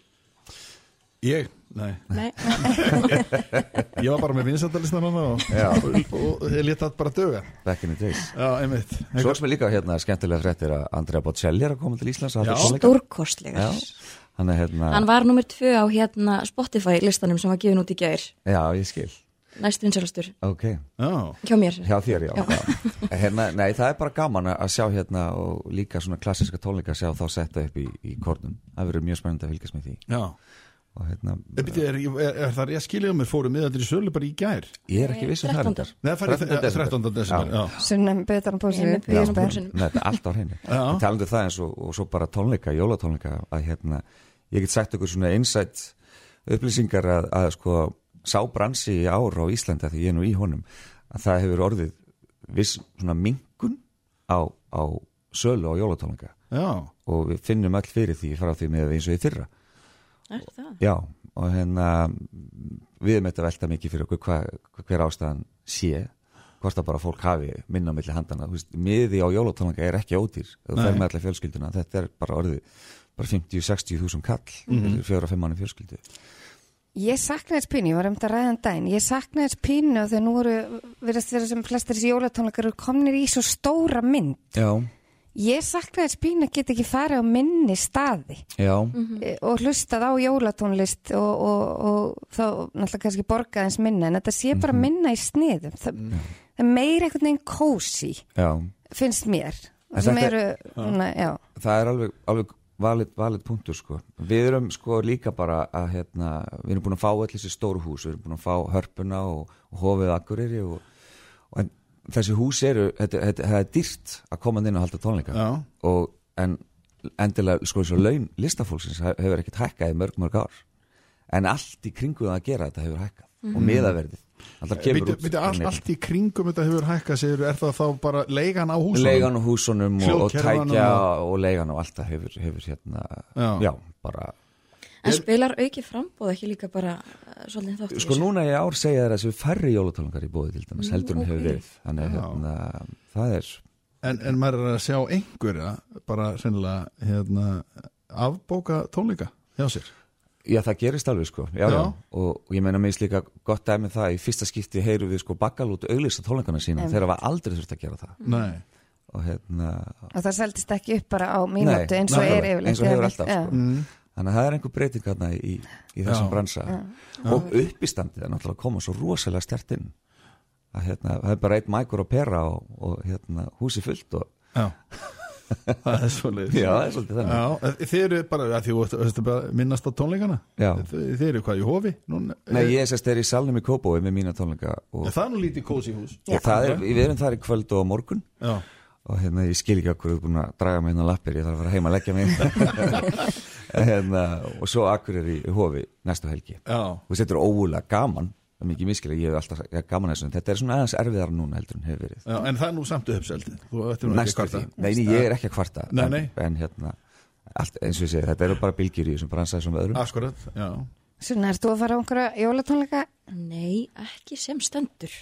Ég, nei Nei. *laughs* Ég var bara með vinsættalistan hana og, Já. og, og ég lét það bara döga Back in the days Já, einmitt Svo sem er líka hérna skemmtilega fréttir að Andrea Bocelli er að koma til Íslands Stórkostlegar. Já, Hann hérna Hann var nummer tvö á hérna Spotify listanum sem var gefin út í gær Já, ég skil Næst vinsælastur Ok Já, hjá mér Hjá þér, já, Já. já. Hérna, Nei, það er bara gaman að sjá hérna og líka svona klassiska tónleika að sjá þá setta upp í, í kornum Það verður mjög spennandi að fylgjast með því já og hérna, Er, byrju, er, er, er það rétt skilja um mér fóru miðaldir í sölu bara í gær? ég er ekki viss um það 13. reyndar. Nei, það farið 13. desember. 13. desember, já. Sunnem betur en er er þetta er allt á hreinu um það eins og, og svo bara tónleika, jólatónleika að hérna, ég get sagt okkur svona insight upplýsingar að, að sko sá bransi í ár á Íslanda því ég er nú í honum að það hefur orðið viss svona minkun á, á sölu á jólatónleika Já, og við finnum öll fyrir því frá því með eins og í fyrra Er það? Já, og hérna við erum þetta velta mikið fyrir okkur hva, hver ástæðan sé hvort að bara fólk hafi minna á milli handana Þú veist, miði á jólatónleika er ekki ódýr þú Nei. fer með allir fjölskylduna, þetta er bara orðið bara 50-60 þúsund kall mm. -hmm. fjóra fimm manni fjölskyldu Ég saknaði þess pínu, ég var um þetta ræðan daginn, ég saknaði þess pínu og þegar nú eru, verðast vera sem flestir þessi jólatónleikar eru komnir í svo stóra mynd. Já, Ég saknaði þess pínu að geta ekki farið á minni staði já, eh, og hlustað á jólatónlist og, og, og þá náttúrulega kannski borga eins minna en þetta sé bara minna í sniðum. Það, það er meira einhvern veginn kósi, já finnst mér. Eru, svona, já. það er alveg, alveg valid, valid punktur sko. Við erum sko líka bara að hérna, við erum búin að fá öll þessi stóru hús. Við erum búin að fá hörpuna og, og hofið akkuriri og, og en, þessi hús eru, þetta, er dýrt að koma inn og halda tónleika. Og en endilega sko þessu laun listafólksins he- hefur ekkert hækkað í mörg mörg ár. En allt í kringu það að gera þetta hefur hækkað. Og miðaverðið Býtu, út býtu, á allt, allt í kringum þetta hefur hækkað segir, er það þá bara leigan á húsunum? leigan á húsunum og, og tækja og- leigan og alltaf hefur, hefur hérna Já. já, bara En spilar auki frambóð ekki líka bara uh, svolítið þátt í Sko núna í ár segja þær að þessu færri jólatónleikar í bóði til dæmis Nú, heldur en ok. hefur verið þannig hérna, það er En, en maður er að sjá einhverja bara sennilega hérna, afbóka tónleika hjá sér já það gerist alveg sko já, Já. Og, og ég meina minnst líka gott dæmi það í fyrsta skipti heyru við sko bakkalút auðlýsa tónleikana sína Einmitt. þegar var aldrei þurft að gera það Nei, og hérna Og það seldist ekki upp bara á mínútu eins og nei, er yfirleitt. eins og hefur alltaf sko. mm. þannig að það er einhver breyting hérna í, í þessum Já. bransa og uppistandið er náttúrulega að koma svo rosalega stert inn að hérna, það er bara eitt mækur og pera og, og hérna, húsi fullt og já Það er svolítið já, það er svolítið þannig. Já, þið eru bara, því þú veist bara minnast á tónleikana? Já. Þið, þið eru hvað í hofi? Núna, Nei, ég sérst er í salnum í Kópói með mína tónleika og Er það nú lítið kósi hús. Það er, við erum þar í kvöld og á morgun. Já, og hérna ég skil ekki okkur þú er búin að draga mig inn á lappir, ég þarf að fara heim að leggja mig *laughs* hérna, og svo akkur er í hofi næstu helgi. Já, og þetta er ógulega gaman það er mikið miskilega, ég hef alltaf ég hef gaman að þessu en þetta er svona aðeins erfiðar núna heldur en hefur verið. Já En það er nú samt uppseldið. Að nei, nei, ég er ekki að kvarta Nei, en, nei. en hérna allt, eins og ég segi, þetta eru bara bylgjur í þessum bransaði sem öðrum. Akkurat, já. Svona, erst þú að fara á einhverja jólatónleika? Nei, ekki sem stendur.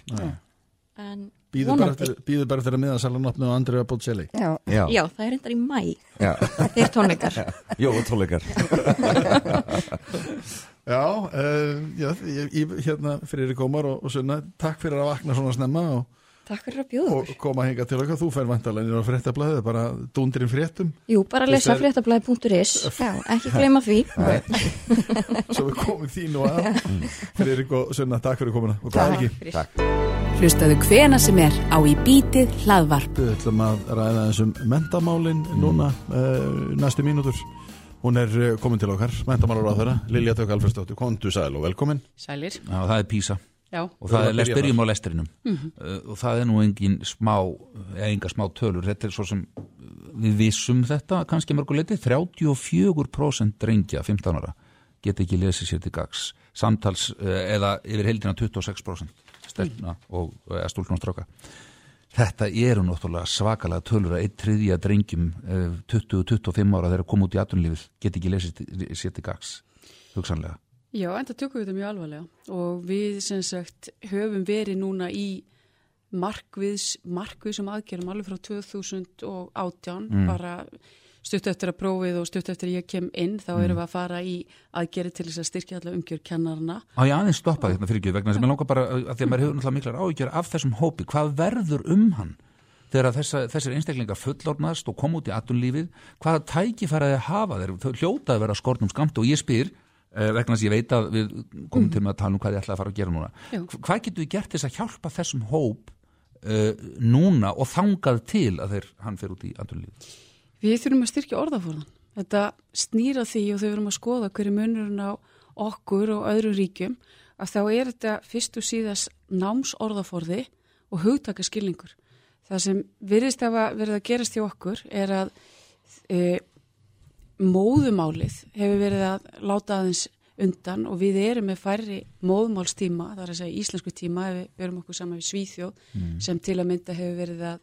En Býður bara, eftir- býður bara eftir að Andrea Bocelli. Já. já, Já, það er reyndar í mæ já, Þeir tónleikar. *laughs* Jó, tónleikar *laughs* *laughs* Já, uh, já ég, hérna fyrir Gómar og, og Sunna Takk fyrir að vakna svona snemma og, Takk fyrir að bjóða og okkur. koma hinga til okkar. Þú fær vantalega inn á fréttablaðið bara dúndirinn fréttum. Jú, bara að lesa er- fréttablaði.is Já, ekki gleyma því. *laughs* Svo við komum því nú að. Fyrir og Sunna, takk fyrir komuna og hvað ekki. Takk. Hlustaðu hvena sem er á í bítið hlaðvarp. Við ætlum að ræða þessum mentamálin núna uh, næstu mínútur Hún er uh, komin til okkar, mentamálar á þeirra Lilja Tök Alfredsdóttir, kontu sæl og velkomin. Sælir, Já, það er písa. Já. og það er að les, byrja byrjum á lestrinum. Uh, og það er nú engin smá eða enga smá tölur, þetta er svo sem uh, við vissum þetta kannski mörguleiti 34% drengja 15 ára geta ekki lesið sér til gags samtals uh, eða yfir heildina 26% stelna og stúlkn og stráka þetta eru náttúrulega svakalega tölur að einn triðja drengjum uh, 20-25 ára þegar koma út í atunlífið geta ekki lesið sér til gags hugsanlega Já, en það tökum við þetta mjög alvarlega og við sem sagt höfum verið núna í markviðs, markviðsum aðgerðum alveg frá 2018 Mm. bara stutt eftir að prófið og stutt eftir að ég kem inn þá erum við að fara í aðgerði til þess að styrkja alla umgjör kennarna Á ég aðeins stoppa þetta fyrir ekki vegna sem ég langar bara að því að maður hefur náttúrulega miklar áhyggjur af þessum hópi, hvað verður um hann þegar þessa, þessir einstaklingar fullornast og kom út í atunlífið, hvaða tækifæraði hafa? Þeir, þau hljóta að vera skortum skamt og ég spyr, eh, vegna þess að ég veit að við komum til með að tala um hvað ég ætla að fara að gera núna. Já. Hva- hvað getur við gert þess að hjálpa þessum hóp uh, núna og þangað til að þeir, hann fer út í atunlífið Við þurfum að styrkja orðafórðan. Þetta snýra því og þau verum að skoða hverju munurinn á okkur og öðrum ríkjum að þá er þetta fyrst og síðast námsorðaforði og hugtakaskilningur. Það sem virðist að verið að gerast hjá okkur er að e, móðumálið hefur verið að láta aðeins undan og við erum með færri móðumálstíma, það er að segja íslensku tíma ef við verum okkur saman við Svíþjóð Mm. sem til að mynda hefur verið að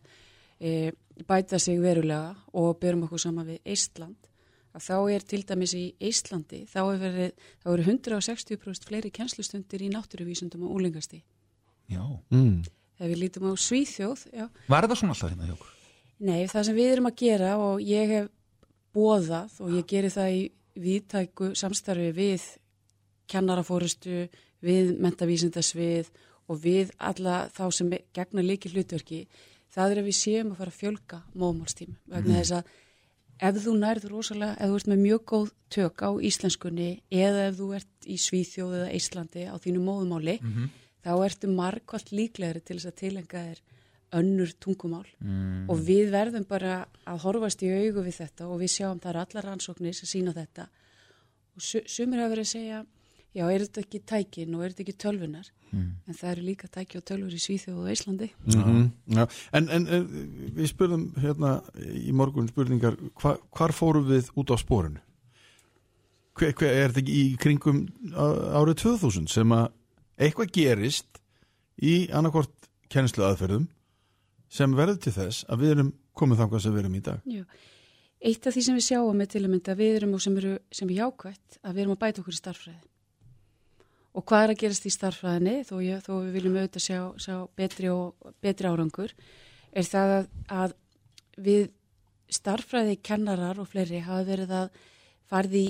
e, bæta sig verulega og berum okkur saman við Eistland að þá er til dæmis í Eistlandi þá er verið, þá eru 160% fleiri kennslustundir í náttúruvísundum og úlingasti. Já. Mm. Ef við lítum á Svíþjóð, já. Var það svona alltaf hérna hjá okkur? Nei, það sem við erum að gera og ég hef bóðað og ég geri það í viðtæku samstarfi við kennarafórustu, við mentavísindasvið og við alla þá sem gegna líki hlutverki, það er að við séum að fara að fjölga móðmálstíma vegna Mhm. þess að ef þú nærður rosalega, ef þú ert með mjög góð tök á íslenskunni eða ef þú ert í Svíþjóð eða Íslandi á þínu móðumáli, Mhm. þá ertu margvalt líklegri til þess að tilenga þér önnur tungumál Mm. og við verðum bara að horfast í augu við þetta og við sjáum það er allar rannsóknir sem sína þetta og su sumir hafa verið að segja já, er þetta ekki tækin og er þetta ekki tölvunar Mm. en það eru líka tæki og tölvur í Svíþjóð og Íslandi. Mhm, já. en, en, en við spurðum hérna í morgun spurningar hva, hvar fórum við út á spórinu hver, hver, er þetta ekki í kringum árið 2000 sem að eitthvað gerist í annarkort kennslu aðferðum sem verður til þess að við erum komið þangað sem við erum í dag? Já. Eitt af því sem við sjáum er til að mynda að við erum og sem, eru, sem er jákvætt að við erum að bæta okkur í starffræði og hvað er að gerast í starffræðinni þó, ég, þó við viljum auðvitað sjá, sjá betri, og, betri árangur er það að, að við starffræði kennarar og fleiri hafa verið að farið í,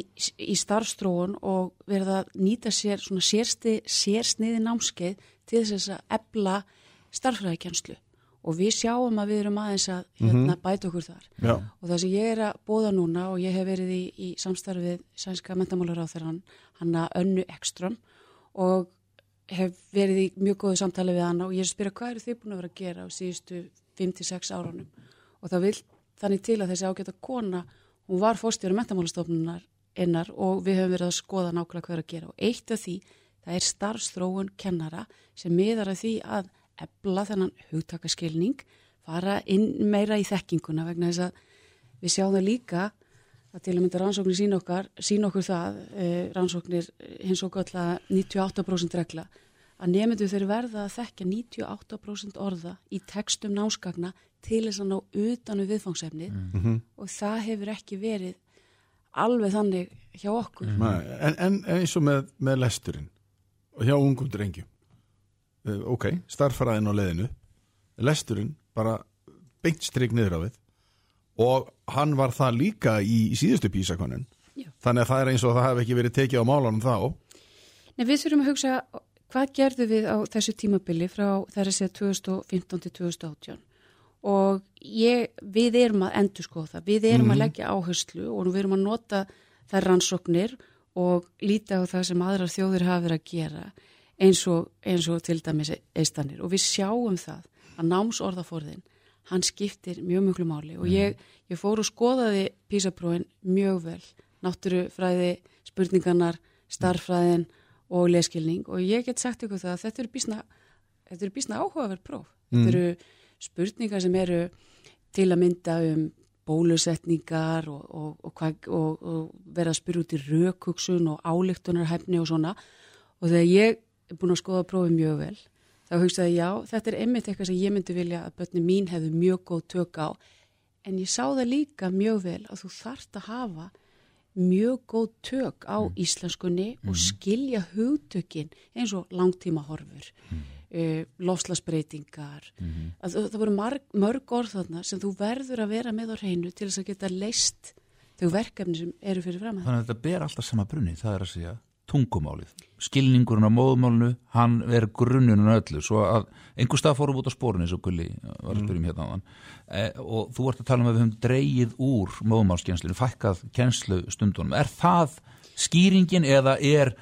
í starfstróun og verið að nýta sér svona sérsti, sérsniði námskeið til þess að ebla starffræðikenslu og við sjáum að við erum aðeins að hérna, Mhm. bæta okkur þar Já. og það sem ég er að bóða núna og ég hef verið í, í samstarfið sænska mentamálar á þeirra hanna Önnu Ekström og hef verið í mjög góðu samtali við hana og ég er að spyrja hvað eru þið búin að vera að gera á síðustu 5-6 árunum? Og það vil þannig til að þessi ágæta kona hún var fórstjóri mentamálastofnunar ennar og við höfum verið að skoða nákvæmlega hvað er að gera. Og eitt af því það er starfstróun kennara sem miðar að því að ebla þennan hugtakaskilning fara inn meira í þekkinguna vegna þess að við sjáum það líka að til að mynda rannsóknir sína okkar sína okkur það, eh, rannsóknir eh, hins og galla 98% regla að nefndu þeir verða að þekkja 98% orða í textum námskagna til þess að ná utanu viðfangsefnið Mhm. og það hefur ekki verið alveg þannig hjá okkur. Nei, en, en eins og með, með lesturinn og hjá ungum drengjum. Eh, ok, starffræðin á leiðinu. Lesturinn bara beint strik niður á við og hann var það líka í, síðustu písakonin Já. þannig að það er eins og það hef ekki verið tekið á málanum þá. Nei, við þurfum að hugsa hvað gerðu við á þessu tímabili frá þar að segja 2015 til 2018 og ég, við erum að endur skoða það, við erum Mhm. að leggja áherslu og við erum að nota þær rannsóknir og líta á það sem aðrar þjóðir hafa verið að gera eins og, eins og til dæmis eistanir. Og við sjáum það að námsorðaforðin hann skiptir mjög mjög máli. Og ég, ég fór og skoðaði písaprófin mjög vel. Náttúrufræði, spurningarnar starffræðin og leskilning og ég get sagt ykkur það að þetta eru bísna, þetta eru bísna áhugaverð próf. Mm. þetta eru spurningar sem eru til að mynda um bólusetningar og, og, og, hvað- og, og vera að spyrja út í rökhugsun og álíktunarhæfni og svona. Og þegar ég er búin að skoða prófið mjög vel þá hugsaði já, þetta er einmitt eitthvað sem ég myndi vilja að börni mín hefðu mjög góð tök á. En ég sá það líka mjög vel að þú þarft að hafa mjög góð tök á íslenskunni og skilja hugtökin eins og langtíma horfur uh, lofslagsbreytingar að það, það voru marg, mörg orð þarna sem þú verður að vera með á hreinu til þess að geta leist þau verkefni sem eru fyrir fram Þannig að þetta ber alltaf sama brunni, það er að segja tungumálið. Skilningurinn á móðumálinu hann er grunnunum öllu. Svo að einhver stað fórum út á spórunni svo gulli var að spyrjum hérna á hann e, og þú ert að tala um að við höfum dreigið úr móðumálskjenslinu, fækkað kennslu stundunum, er það skýringin eða er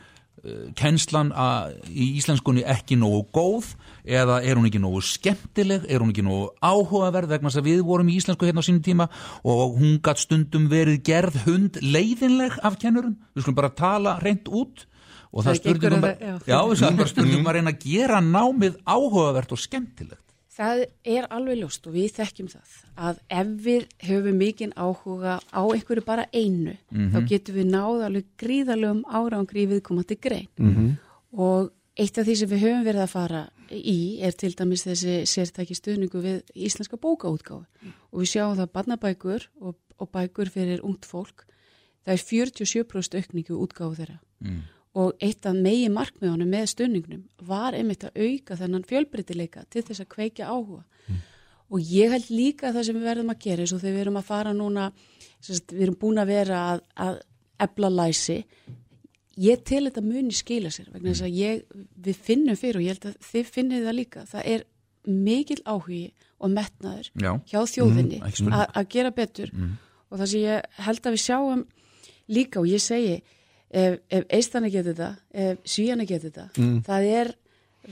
kennslan að, í íslenskunni ekki nógu góð eða er hún ekki nógu skemmtileg, er hún ekki nógu áhugaverð vegna þess að við vorum í íslensku hérna á sínum tíma og hún gatt stundum verið gerð hund leiðinleg af kennurum, við skulum bara tala reynd út og það, Það gengur spurningum að- já. já, það er bara spurningum að reyna að gera námið áhugavert og skemmtilegt Það er alveg ljóst og við þekkjum það að ef við höfum mikinn áhuga á einhverju bara einu Mhm. þá getum við náð alveg gríðalegum árangri viðkomandi grein Mhm. og eitt af því sem við höfum verið að fara í er til dæmis þessi sértæki stuðningu við íslenska bókaútgáfu og við sjáum það barnabækur og, og bækur fyrir ungt fólk það er 47% aukningu útgáfu þeirra Mm. Og eitt af megi markmiðunum með stuðningnum var einmitt að auka þennan fjölbreytileika til þess að kveikja áhuga og ég held líka að það sem við verðum að gera eins og þegar við erum að fara núna sérst, við erum búin að vera að, að ebla læsi ég til þetta muni skila sér vegna þess að ég, við finnum fyrir og ég held að þið finnið það líka það er mikil áhugi og metnaður Já. hjá þjóðinni spurning. að gera betur Mhm. og það sem ég held að við sjáum líka og ég segi ef, ef eistana getur þetta, ef svíjana getur þetta Mm. það er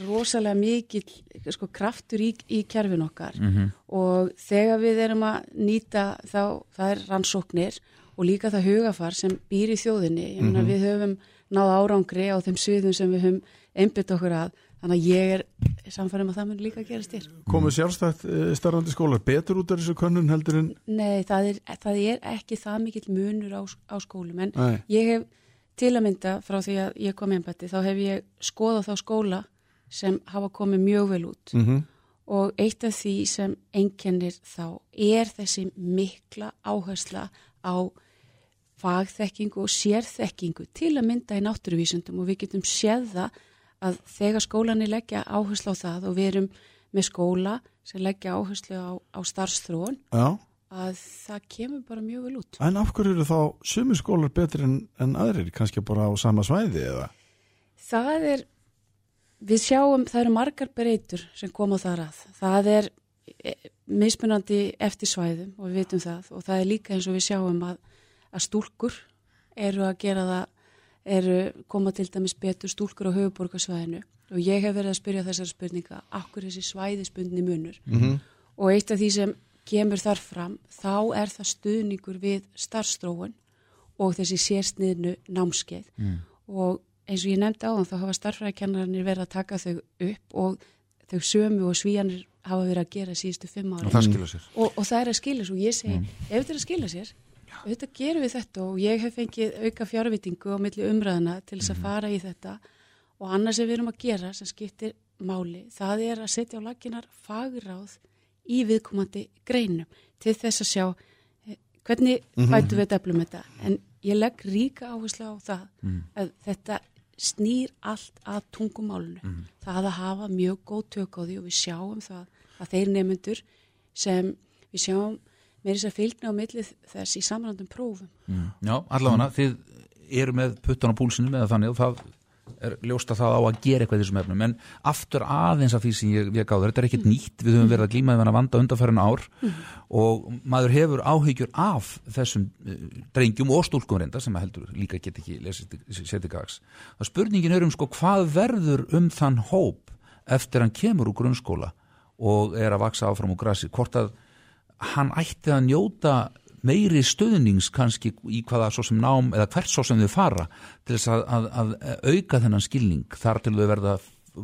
rosalega mikill sko, kraftur í, í kerfin okkar Mhm. og þegar við erum að nýta þá, það er rannsóknir og líka það hugafar sem býr í þjóðinni ég meina Mhm. við höfum náð árangri á þeim sviðum sem við höfum einbytt okkur að þannig að ég er samfærum að það mun líka gerast þér Komið sjálfstætt uh, starfandi skólar betur út af þessu könnun heldur en Nei, það er, það er ekki það mikill munur á, á skólum en Nei. ég hef til að mynda frá því að ég kom einbætti þá hef ég skoðað þá skóla sem hafa komið mjög vel út Mhm. og eitt af því sem einkennir þá er þessi mikla áhersla á fagþekkingu og sérþekkingu til að mynda í náttúruvísundum og við getum séð það að þegar skólanir leggja áherslu á það og við erum með skóla sem leggja áherslu á, á starfsþróun Já. Að það kemur bara mjög vel út. En af hverju eru þá sumir skólar betri en, en aðrir, kannski bara á sama svæði eða? Það er, við sjáum, það eru margar breytur sem koma þar að. Það er e, mismunandi eftir svæðum og við vitum það og það er líka eins og við sjáum að, að stúlkur eru að gera það, eru koma til dæmis betur stúlkur á höfuborgarsvæðinu og ég hef verið að spyrja þessar spurninga, akkur þessi svæðisbundni munur Mhm. og eitt af því sem kemur þar fram, þá er það stuðningur við starfstróun og þessi sérsniðnu námskeið Mm. og eins og ég nefndi á þann þá hafa starfræðikennarnir verið að taka þau upp og þau sömu og svíjanir hafa verið að gera síðustu fimm ári Og það skilar sér. og, og það er að skila sér og ég segi, Mm. ef þetta er að skila sér auðvitað gerum við þetta og ég hef fengið auka fjárvitingu á milli umræðina til þess að fara í þetta og annars sem við erum að gera sem skiptir máli, það er að setja á laginar fagráð í viðkomandi greinum til þess að sjá eh, hvernig Mhm. bætum við eflum þetta en ég legg ríka áherslu á það Mm. að þetta snýr allt að tungumálunu Mhm. það að hafa mjög góð tök á því og við sjáum það að þeir nefnendur sem við sjáum með þess að fylgna á millið þess í samrandum prófum Mm. Já, allavega, þið eru með puttan á púlsinu með þannig og það er ljóst að það á að gera eitthvað í þessum efnum. En aftur aðeins af því sem ég, ég gáður þetta er ekkert nýtt, við höfum verið að glíma við hann að vanda undanfærin ár og maður hefur áhyggjur af þessum uh, drengjum og stúlkum reynda sem að heldur líka get ekki setið gags. Það spurningin er um sko hvað verður um þann hóp eftir hann kemur úr grunnskóla og er að vaksa áfram úr grassi, hvort að hann ætti að njóta meiri stöðnings kannski í hvaða svo sem nám eða hvert svo sem þau fara til þess að, að, að auka þennan skilning þar til þau verða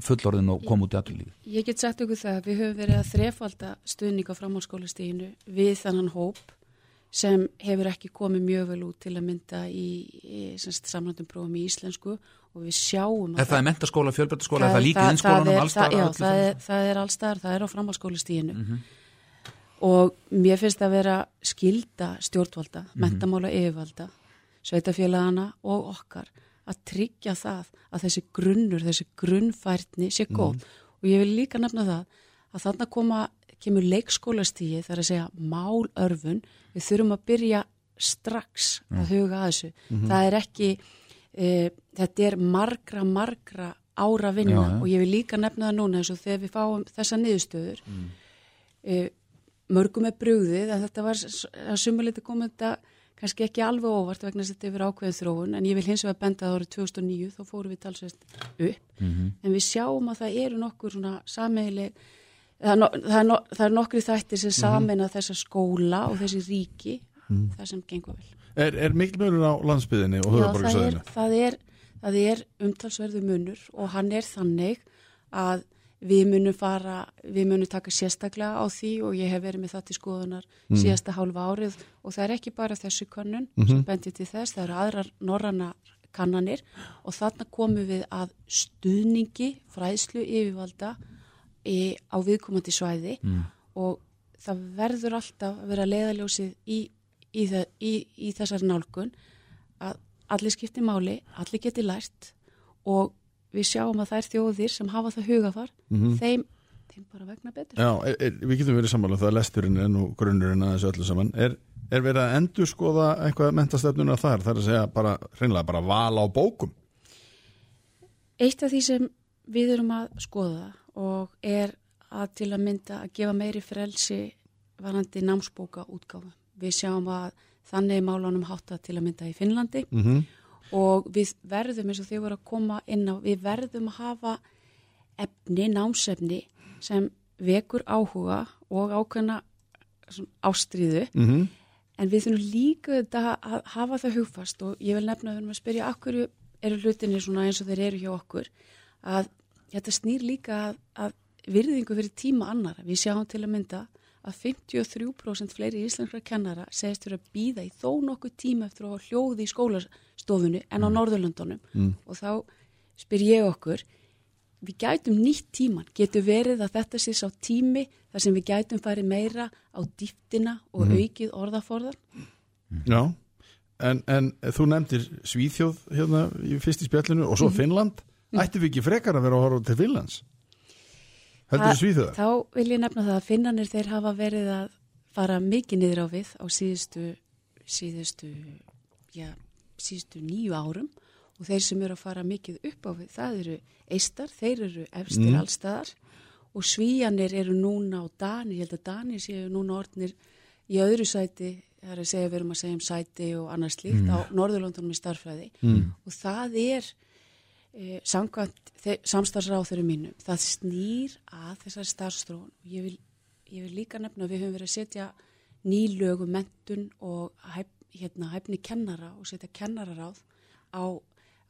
fullorðin og koma út í aðlýði. Ég get sagt ykkur það að við höfum verið að þrefalda stuðning á framhalskólastíginu við þannan hóp sem hefur ekki komið mjög vel út til að mynda í, í samlandum prófum í íslensku og við sjáum Er það í mentaskóla, fjölbættaskóla, er það líkið inn það skólanum er- allstar? Já, það er, er allstar, það er á framhalskólastíginu Mhm. Og mér finnst að vera skilda stjórnvalda, Mhm. mentamála yfirvalda, sveitafélagana og okkar að tryggja það að þessi grunnur, þessi grunnfærni sé góð Mhm. og ég vil líka nefna það að þarna koma, kemur leikskólastígi þar að segja málörfun við þurfum að byrja strax að Mm. huga að þessu Mhm. það er ekki e, þetta er margra, margra ára vinna Já, já. og ég vil líka nefna það núna eins og þegar við fáum þessa niðurstöður Mm. e, mörgum er brugðið en þetta var að sumuliti komið þetta kannski ekki alveg óvart vegna að þetta yfir ákveðin þróun en ég vil hins vegar benda að árið 2009 þá fórum við talsvist upp Mhm. en við sjáum að það eru nokkur svona sameigileg það no, það er, no, það er nokkri þættir sem sameina þessa skóla og þessi ríki Mhm. það sem gengur vel Er, er mikil munur á landsbyðinni og Já, það er, það, er, það er umtalsverðu munur og hann er þannig að við munum fara, við munum taka sérstaklega á því og ég hef verið með það til skoðunar Mm. síðasta hálfa árið og það er ekki bara þessu könnun Mhm. sem bendir til þess, það eru aðrar norranna kannanir og þarna komum við að stuðningi fræðslu yfirvalda í, á viðkomandi svæði Mm. og það verður alltaf að vera leiðaljósið í, í, í, þessari nálgun að allir skipti máli, allir geti lært og við sjáum að þær þjóðir sem hafa það hugafar Mhm. þeim, þeim bara vegna betur Já, er, er, við getum verið sammála um það að lesturinn er nú grunnurinn að þessu öllu saman er, er verið að endur skoða eitthvað mentastefnuna þar, það er að segja bara hreinlega bara val á bókum Eitt af því sem við erum að skoða og er að til að mynda að gefa meiri frelsi varandi námsbóka útgáfu. Við sjáum að þannig er málunum hátta til að mynda í Finnlandi mm -hmm. Og við verðum eins og þau voru að koma inn á, við verðum að hafa efni, námsefni sem vekur áhuga og ákveðna svona ástríðu Mm -hmm. en við þurfum líka að hafa það hugfast og ég vil nefna að við erum að spyrja akkur eru hlutinni svona eins og þeir eru hjá okkur að þetta snýr líka að, að virðingu fyrir tíma annara. Við sjáum til að mynda að 53% fleiri íslenskra kennara segist fyrir að býða í þó nokkuð tíma eftir að hljóði í skólastofunni en á Norðurlöndunum Mm. og þá spyr ég okkur við gætum nýtt tíman, getur verið að þetta sé sá tími þar sem við gætum farið meira á dýftina og Mhm. aukið orðaforðan Já, en, en þú nefndir Svíþjóð hérna í fyrst í spjallinu og svo Mhm. Finnland ættum við ekki frekar að vera að horfa til Finnlands heldur þú Svíþjóðar? Þá vil ég nefna það að finnanir þeir hafa verið að fara mikið niður á við á síðustu, síðustu, já, síðustu nýju árum og þeir sem eru að fara mikið upp á við, það eru eistar, þeir eru efstir Mm. allstaðar og svíjanir eru núna á Danir, ég held að Danir séu núna orðnir í öðru sæti, það er að segja, við erum að segja um sæti og annars slíkt Mm. á Norðurlöndunum í starffræði Mm. og það er e, samkvæmt samstarfsráþurum mínum, það snýr að þessari starfstróun og ég vil, ég vil líka nefna að við höfum verið að setja nýlögum mentun og hæf, hérna, hæfni kennara og setja kennararáð á,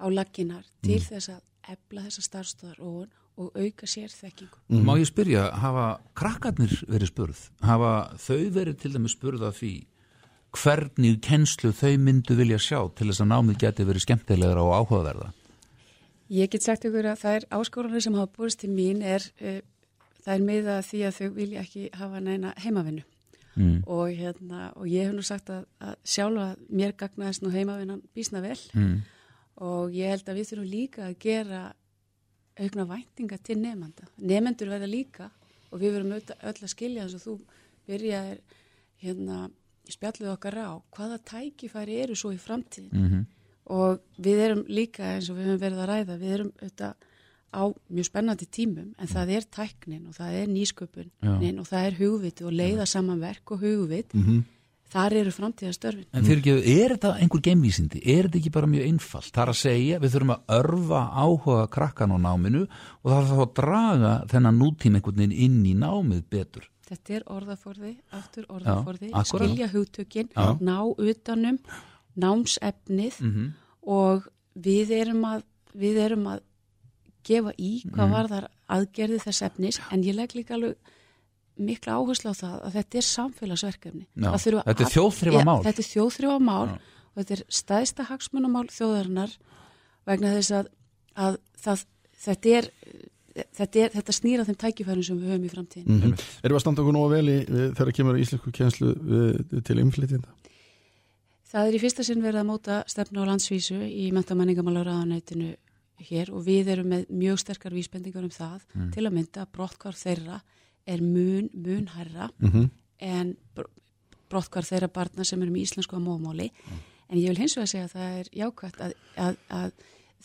á laginar til þess að ebla þessa starfstóðaróun og auka sér þekkingu. Má ég spyrja, hafa krakkarnir verið spurð? Hafa þau verið til dæmis spurð af því hvernig kennslu þau myndu vilja sjá til þess að námið geti verið skemmtilegra og áhugaverða? Ég get sagt ykkur að það er áskoranir sem hafa búist til mín er, uh, það er miða því að þau vilja ekki hafa neina heimavinnu Mm. og, hérna, og ég hef nú sagt að, að sjálfa mér gagnaðist nú heimavinnan bísna vel Mm. og ég held að við þurfum líka að gera aukna væntinga til nefnda. Nefnendur verða líka og við verum öll að skilja þess að þú byrjaðir hérna spjallið okkar á hvaða tækifæri eru svo í framtíðin Mhm. og við erum líka eins og við höfum verið að ræða, við erum auðvitað á mjög spennandi tímum en það er tæknin og það er nýsköpunin og það er hugvit og leiða saman verk og hugvit Mhm. þar eru framtíðastörfin En fyrir ekki, er þetta einhver geimvísindi? Er þetta ekki bara mjög einfalt? Það er að segja, við þurfum að örfa áhuga krakkan á náminu og það er þá að draga þennan nútíma einhvern veginn inn í námið betur. Þetta er orðaforði, aftur orðaforði, Já, skilja hugtökin, Já. ná utanum, námsefnið Mhm. og við erum að, við erum að gefa í hvað Mhm. varðar aðgerði þess efnis en ég legg líka alveg mikla áherslu á það að þetta er samfélagsverkefni. Þurfa þetta er all- þjóðþrifamál. Ja, þetta er þjóðþrifamál Já. og þetta er stæðsta hagsmunamál þjóðarinnar vegna þess að, að það, þetta er þetta, er, þetta snýra þeim tækifærum sem við höfum í framtíðin. Mm -hmm. Erum við að standa okkur nógu vel í, þegar kemur íslensku kjenslu við, til innflytjenda? Það er í fyrsta sinn verið að móta stefna á landsvísu í mentamenningamálaráðanætinu hér og við erum með mjög sterkar vísbendingar um það Mm. til að mynda að brottkvar þeirra er mun, mun herra Mhm. en br- brottkvar þeirra barna sem eru með íslensku á mómáli en ég vil hins vegar segja að það er jákvæmt að, að, að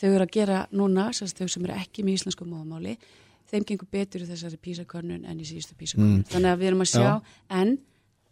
þau eru að gera núna, þau sem eru ekki með íslensku móðumáli, þeim gengur betur í þessari písakönnun en í síðustu písakönnun. Mm. Þannig að við erum að sjá, Já. en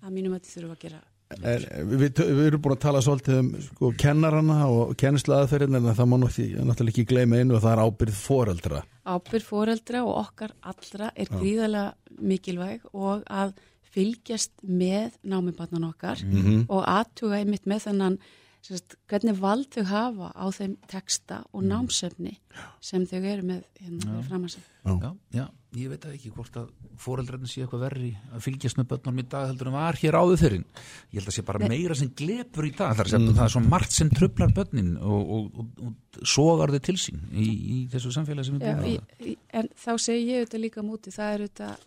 að mínum að þið þurfum að gera Er, við, við erum búin að tala svolítið um sko, kennarana og kennslu aðferðin en það má náttúrulega ekki gleyma einu og það er ábyrð foreldra ábyrð foreldra og okkar allra er gríðarlega mikilvæg og að fylgjast með námiðbarnan okkar Mhm. og aðtuga einmitt með þennan sérst, hvernig vald þau hafa á þeim texta og námsefni sem þau eru með hérna Já. framansinn. Já, já, ég veit ekki hvort að fóreldrarnir sé eitthvað verri að fylgjast með börnum í dag heldur en var hér áður fyrir ég held að sé bara Nei. meira sem glepur í dag. Þar sem það er svo margt sem trublar börnin og, og, og, og sogar þau til sín í, í þessu samfélagi sem við búum en þá segi ég auðvitað líka á móti, það er auðvitað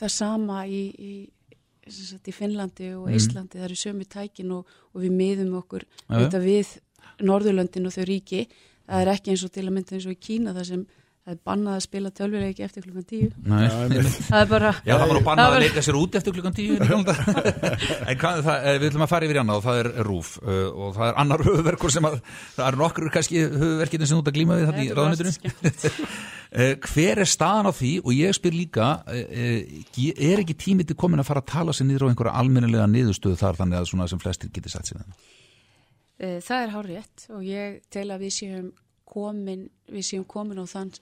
það sama í, í, sem sagt, í Finnlandi og. Íslandi, það eru sömu tækin og, og við miðum okkur auðvitað við Norðurlöndin og þau ríki, það er ekki eins og til að mynda eins og í Kína það sem það er bannað að spila tölvuleiki eftir klukkan tíu. Nei. það er bara Já, það var nú bannað að leika sér út eftir klukkan tíu. *laughs* En hvað, það, eh, við ætlum að fara yfir í annað og það er rúf uh, og það er annar höfuverkur sem að það er nokkur kannski höfuverkinu sem þú ert að glíma við þetta í ráðanitinu uh, Hver er staðan á því og ég spyr líka er ekki tími til komin að fara að tala sér niður á einhverja almennilega niðurstöðu þar þannig að svona sem flestir geti satt sér Eh, Það er hár rétt og ég tel að við séum komin, við séum komin á þann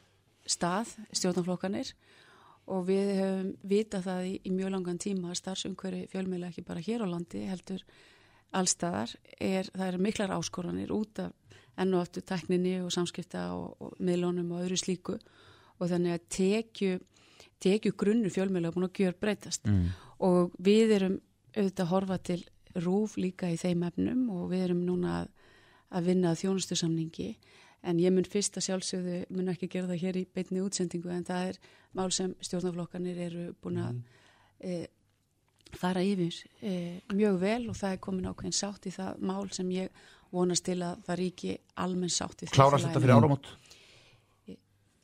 stað, stjórnarflokkanir og við höfum vitað það í, í mjög langan tíma að starfsumhverfi fjölmiðla ekki bara hér á landi heldur allstaðar er, það eru miklar áskoranir út af enn og aftur tekninni og samskipta og, og miðlunum og öðru slíku. Og þannig að tekju, tekju grunnu fjölmiðla er búin að gjör breytast Mm. og við erum auðvitað að horfa til rúf líka í þeim efnum og við erum núna að, að vinna þjónustusamningi en ég mun fyrst að sjálfsögðu mun ekki gera það hér í beinni útsendingu en það er mál sem stjórnaflokkanir eru búin að e, fara yfir e, mjög vel og það er komin ákveðin sátt í það mál sem ég vonast til að það ríki almenn sátt í Klárast þetta fyrir áramót?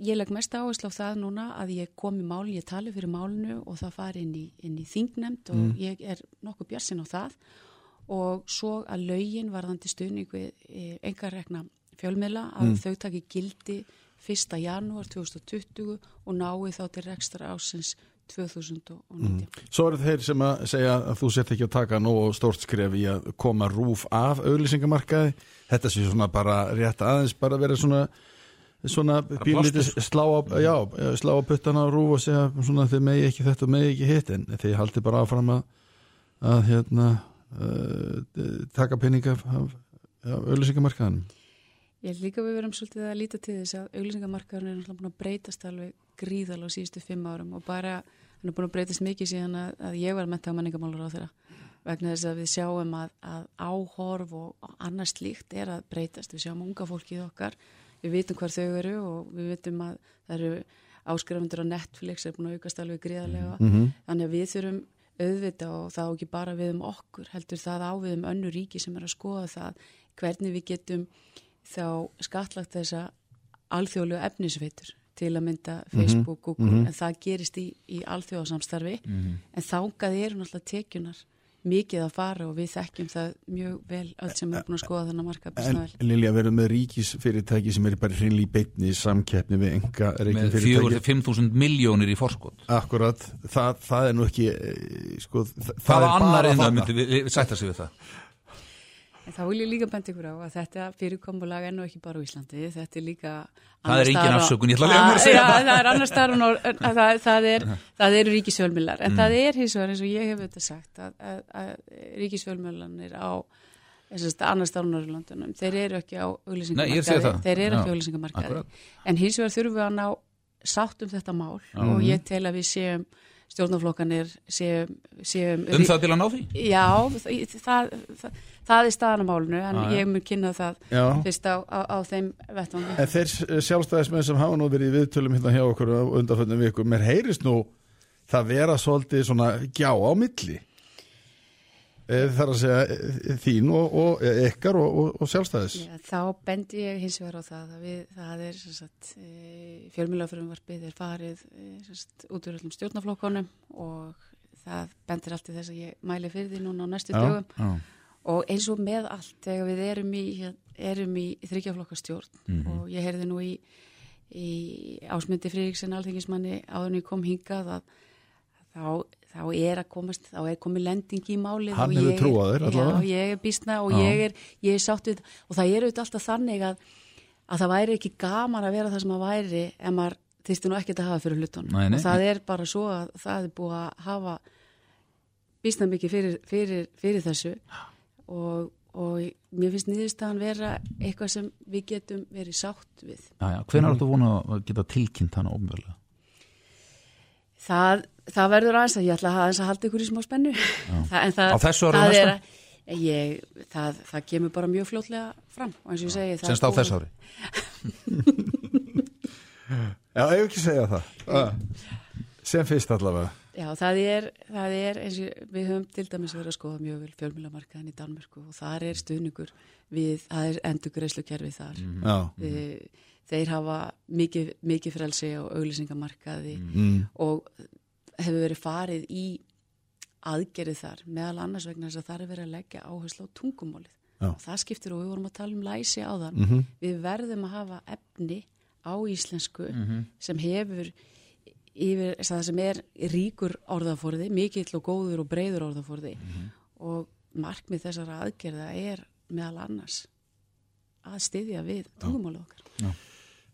Ég legg mest áherslu á það núna að ég kom í mál, ég tali fyrir málinu og það fari inn í, inn í þingnemnd og Mm. ég er nokkuð björnsinn á það og svo að lögin varðandi stuðning við e, engarrekna fjölmiðla að Mm. þau taki gildi 1. janúar 2020 og nái þá til rekstra ásins 2019. Mm. Svo eru þeir sem að segja að þú sett ekki að taka nógu stórt skref í að koma rúf af auðlýsingamarkaði þetta sé svona bara rétt aðeins bara vera svona svona bílítið plástur. slá á, já, slá á puttana á rúf og segja svona þið megi ekki þetta og megi ekki hitt en þið haldi bara áfram að, að hérna uh, taka peninga af, af, af auðlýsingamarkaðanum Ég held líka að við verum svolítið að líta til þess að auglýsingamarkaðurinn er náttúrulega búin að breytast alveg gríðal á síðustu fimm árum og bara hann er búin að breytast mikið síðan að, að ég var menta á menningamálur á þeirra vegna þess að við sjáum að, að áhorf og, og annars slíkt er að breytast við sjáum unga fólkið okkar við vitum hvar þau eru og við vitum að það eru áskrifundur á Netflix er búin að aukast alveg gríðarlega Mhm. þannig að við þurfum auðvita og það á ekki bara við um okkur heldur það á við um önnu ríki sem er að skoða það hvernig við getum þá skattlagt þessa alþjóðlegu efnisveitur til að mynda Facebook, Mhm, Google, mhm. en það gerist í, í alþjóðasamstarfi. Mhm. en þángað eru náttúrulega tekjunar mikið að fara og við þekkjum það mjög vel öll sem er búin að skoða þennan marka En Lilja verður með ríkisfyrirtæki sem er bara hreinlega í beinni í samkeppni við enga með fyrirtæki? 4-5.000 miljónir í forskot. Akkurat, það, það er nú ekki eh, sko, það, það er annar bara en það þarna. myndi við, við sætta sig við það En þá vil ég líka benda ykkur á að þetta fyrirkomulag er nú ekki bara á Íslandi, þetta er líka Það er engin afsökun, ég ætla að leyfa mér að segja Já, það. það er á Nor- að það, það, er, það eru ríkisfjölmiðlar, en Mm. það er hins vegar eins og ég hef þetta sagt að, að, að ríkisfjölmiðlanir á þessast, annars staðar á Norrlandunum, þeir eru ekki á það. þeir eru ekki á auglýsingamarkaði, akkurat. en hins vegar þurfum við að ná sátt um þetta mál Já. og Mhm. ég tel að við séum stjórnarflokkanir séum, séum Um það til að ná því? Já, það, það, það, það er staðan á málunu en já. ég mun kynna það Já. fyrst á, á, á þeim vettvangi En þeir sjálfstæðismenn sem hafa nú verið í viðtölum hérna hjá okkur á undanföndum vikum, mér heyrist nú það vera svolítið svona gjá á milli Eh, þar að segja eh, þín og, og eh, ykkar og, og, og sjálfstæðis Já, þá bendi ég hins vegar á það að við, það er e, fjölmjölafrumvarpið er farið e, út úr öllum stjórnaflokkonum og það bendir allt í þess að ég mæli fyrir því núna á næstu dögum. Og eins og með allt þegar við erum í, í þryggjaflokkastjórn Mhm. og ég heyrði nú í, í ásmundi Friðriksen alþengismanni áður en ég kom hingað að þá, þá er að komast þá er komið lending í málið Hann hefur ég trú á þér, allavega. Já, ég er býstna og Já. ég er, ég er sátt við og það er auðvitað alltaf þannig að, að það væri ekki gaman að vera það sem að væri ef maður þýrsti nú ekkert að hafa fyrir hlutunum og það er bara svo að það er búið að hafa býstna mikið fyrir, fyrir, fyrir þessu og, og mér finnst niðurstaðan vera eitthvað sem við getum verið sátt við. Já, já, hvenær áttu vona að geta tilkynnt hana ofnverlega? Það, það verður aðeins að ég ætla að að halda ykkur í smá spennu. *laughs* Það, en það, Á þessu ári og næsta? er Ég, það, það kemur bara mjög fljótlega fram og eins og ég segi það er Semst á búið- þess ári? *laughs* Já, ef ekki segja það. Ah. sem fyrst allavega Já, það er, það er eins og við höfum til dæmis verið að skoða mjög vel fjölmjölamarkaðin í Danmörku og þar er stuðningur við, það er endurgreislukerfi þar. Já. Þe- Þeir hafa mikið, mikið frelsi á auglýsingamarkaði Mm. og hefur verið farið í aðgerið þar meðal annars vegna þess að það er verið að leggja áherslu á tungumólið. Já. Og það skiptir og við vorum að tala um læsi á þann. Mhm. Við verðum að hafa efni á íslensku Mhm. sem hefur yfir, það sem er ríkur orðaforði, mikill og góður og breyður orðaforði. Og markmið þessara aðgerða er meðal annars að styðja við tungumálið okkar.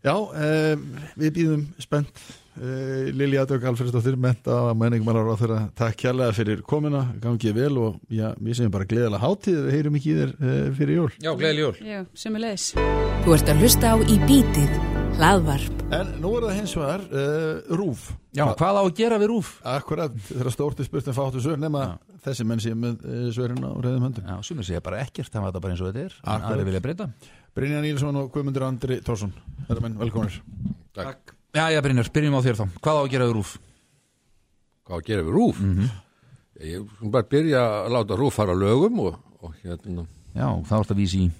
Já, um, við býðum spennt. Uh, Lilja Dögg Alfredsdóttir menta að menningmálar á þeirra takk kjærlega fyrir komuna, gangið vel og já, við segjum bara gleðilega hátíð. Við heyrum ekki í þér uh, fyrir jól. Já, gleðileg jól. Já, sem er leiðis. Þú ert að hlusta á í bítið hlaðvarp. En nú er það hins vegar uh, rúf Já, hvað á að gera við rúf? Akkurat, þeirra stórti spurt en fáttu svör nema þessi menn sé með uh, svörin á reyðum höndum Já, sumir segja bara ekkert, það var þetta bara eins og þetta er en Akkurat. aðri vilja breyta Brynja Nílsson og Guðmundur Andri Tórsson Herra menn, velkomnir Takk. Já, já, Brynjar, byrjum á þér þá Hvað á að gera við rúf? Hvað á að gera við rúf? Ég skulle bara byrja að láta rúf fara lögum og, og hérna Já, það vart að vísi í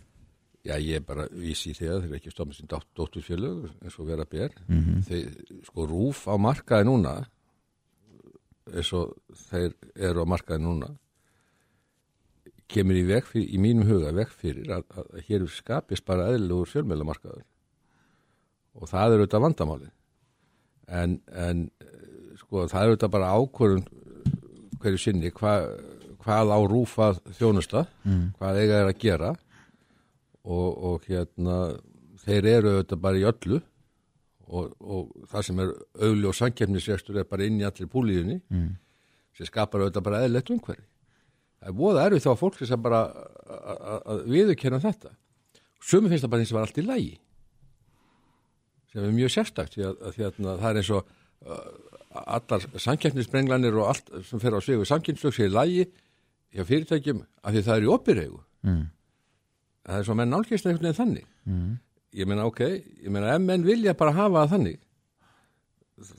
Já, ég er bara vísi í þegar þeir eru ekki stofnum sem dótturfjölög eins og vera ber Mhm. þeir, sko rúf á markaði núna eins og þeir eru á markaði núna kemur í veg fyrir, í mínum huga veg fyrir að, að, að hér skapist bara eðlugur fjölmjölamarkaður og það er auðvitað vandamáli en, en sko það er auðvitað bara ákvörðun hverju sinni hva, hvað á rúfa þjónusta Mm. hvað eiga er að gera og, og hérna þeir eru auðvitað bara í öllu og, og það sem er augli og sankefnisrestur er bara inn í allir púlíðunni Mm. sem skapar auðvitað bara eðlilegt umhverfi það er voða erfið þá fólk sem bara að- viðurkenna þetta sumi finnst það bara eins og var allt í lægi sem er mjög sérstakt því að, að, að það er eins og uh, allar samkeppnisbrenglanir og allt sem fer á sig og samkeppnislög sé í lægi hjá fyrirtækjum af því það er í opirregu Mm. Það er svo að menn nálgist einhvern veginn þannig Mm. ég meina ok, ég meina ef menn vilja bara hafa það þannig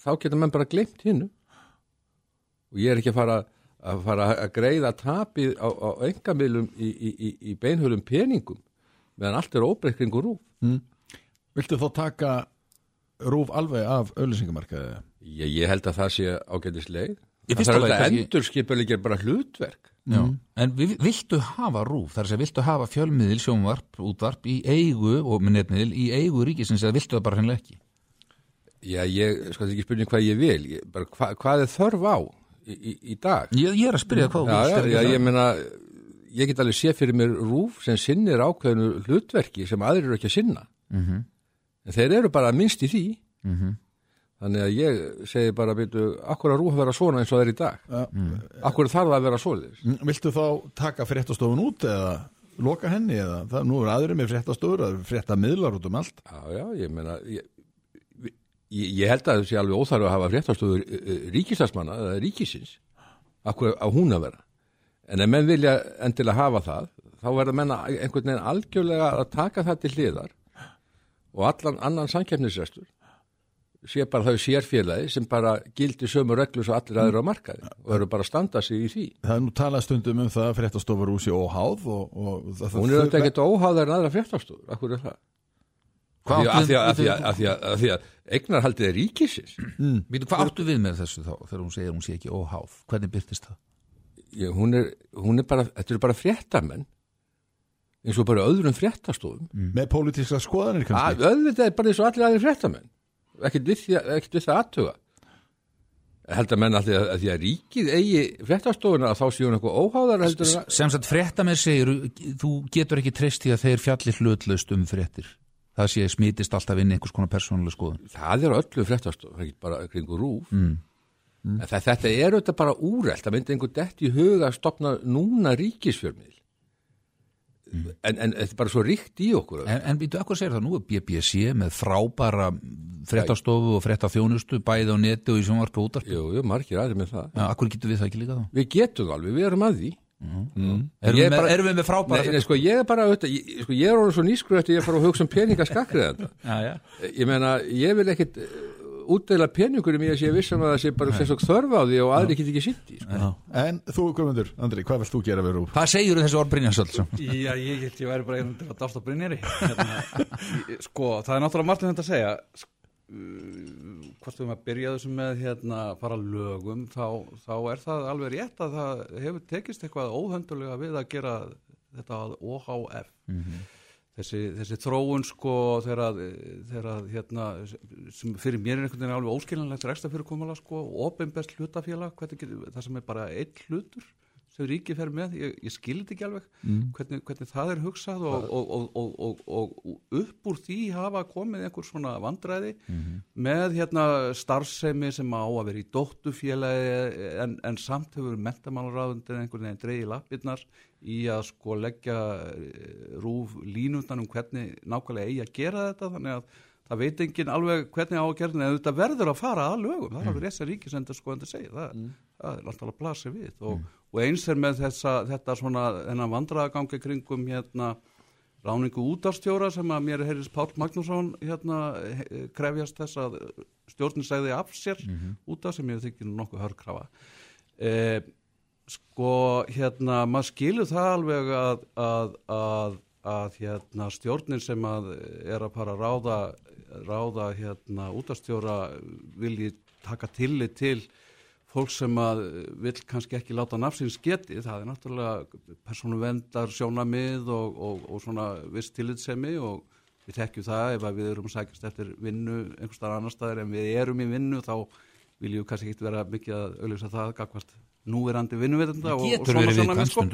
þá geta menn bara glemt hinnu og ég er ekki að fara að fara að greiða tapið á, á engamilum í, í, í, í beinhölum peningum meðan allt er óbreytkringur rúf mm. Viltu þá taka rúf alveg af auðlýsingamarkaði? ég, ég held að það sé ágætis leið Í það er lagi alltaf kannski- endur skipulegir bara hlutverk Já, en vi- viltu hafa rúf, þar að segja, viltu hafa fjölmiðil, sjónvarp, útvarp í eigu og með netmiðil í eigu ríkisins eða viltu það bara hreinlega ekki? já, ég, sko þetta ekki spurning hvað ég vil. Ég, bara, hva, hvað er þörf á í, í, í dag? Ég, ég er að spyrja hvað þú já, vilt, já, er já, ekki ég meina ég get alveg sé fyrir mér rúf sem sinnir ákveðinu hlutverki sem aðrir eru ekki að sinna. Mhm. en þeir eru bara minnst í því. Mhm. Þannig að ég segi bara byrju, akkur að rúf að vera svona eins og það er í dag? Ja. akkur þarf það að vera svoleiðis? Mm, Viltu þá taka fréttastofun út eða loka henni eða það, nú er aðrir með fréttastofur, það eru fréttamiðlar út um allt. Já, já, ég meina ég, ég, ég held að það sé alveg óþarf að hafa fréttastofur ríkistarsmanna eða ríkisins. Akkur á hún að vera? En ef menn vilja endilega hafa það þá verða menna einhvern veginn algjörlega að taka það til hliðar og allan annan samkeppnisrestur sé bara þau sérfélagi sem bara gildi sömu reglur svo allir aðrir á markaði og eru bara að standa sig í því. Það er nú talað stundum um það að fréttastofur úr sér óháð og, og það, hún er auðvitað ekkert óháðar en aðra fréttastofur, akkur er það? Hvað Af því áttu að- af því við- að- af því að- af því að eignarhaldið er ríkisins. Býtu, hvað áttu við með þessu þá þegar hún segir hún sé ekki óháð? Hvernig byrtist það? ég, hún, er, hún er bara, þetta eru bara fréttamenn eins og bara öðrum fréttastofum. Með pólitíska skoðanir kannski? Að, auðvitað er bara eins og allir aðeins fréttamenn ekkert við, því, við það aðtuga held að menn að því að, að því að ríkið eigi fréttastofuna að þá séu hún eitthvað óháðar heldur að sem sagt frétta með segir þú getur ekki treyst í að þeir fjallir hlutlaust um fréttir. Það sé smitist alltaf inn einhvers konar persónuleg skoðun. Það er öllu fréttastof, það er ekki bara kringu rúf mm. En það, þetta er auðvitað bara úrelt. Það myndi einhver dett í huga að stopna núna ríkisfjörmið en, en þetta er bara svo ríkt í okkur. En, en býtu, akkur segir það? Nú BBC með frábæra fréttastofu og fréttaþjónustu bæði á neti og í sjónvarpu og útarpu Jú, jú, margir aðri með það. Akkur getur við það ekki líka þá? Við getum það alveg, við erum að því. Mm. Ég Erum, við með, bara- erum við með frábæra Nei, nei, sko, ég er bara auðvitað, ég, sko, ég er orðin svo nýskur eftir ég fara að hugsa um peninga skakriðanda Já, já. Ég meina, ég vil ekkit útdeila peningur um ég að sé vissum að það sé bara sérstök þörf á því og aðri get ekki sitt í sko. En þú, Guðmundur, Andri, hvað vilt þú gera við rúf? Hvað segir þessi orð Brynjarsöld? Já, ég get, ég væri bara einhvern veginn að dásta Brynjari. Hérna, *laughs* Sko, það er náttúrulega margt um þetta að segja. Uh, Hvort við erum að byrja þessu með hérna fara lögum þá, þá er það alveg rétt að það hefur tekist eitthvað óhöndulega við að gera þetta að OHF þessi, þessi þróun sko þegar að, hérna, sem fyrir mér er einhvern veginn alveg óskiljanlegt reksta fyrir komala sko, ofinbest hlutafélag það sem er bara einn hlutur sem ríki fer með, ég, ég skildi ekki alveg. Mm. hvernig, hvernig það er hugsað og, og, og, og, og, og upp úr því hafa komið einhver svona vandræði með hérna starfsemi sem á að vera í dóttufélagi en, en samt hefur mentamálaráðundir einhvern veginn dreigi lappirnar í að sko leggja eh, rúf línundan um hvernig nákvæmlega eigi að gera þetta. Þannig að það veit enginn alveg hvernig á að gera þetta en þetta verður að fara að lögum. Það er alveg rétt sem ríkisendur sko en það segja það, það er náttúrulega blasið við og, og eins er með þessa, þetta svona þennan vandræðagangi kringum hérna ráningu útastjóra sem að mér heyrðis Pál Magnússon hérna he- krefjast þess að stjórnin segði af sér út af sem ég þykir nokkuð hörkrafa. Eh, sko hérna maður skilur það alveg að, að, að, að hérna stjórnin sem að er að fara að ráða, ráða hérna útastjóra vilji taka tillit til fólk sem að vill kannski ekki láta nafsins geti, það er náttúrulega persónu vendar sjónamið og, og, og svona viss tillitsemi og við tekjum það ef að við erum að sækjast eftir vinnu einhvers staðar annar staðar en við erum í vinnu þá viljum við kannski ekki vera mikið að auðvitað það gagvart núverandi vinnuveitenda og, og svona sjónarmið, viðkvæmt sko.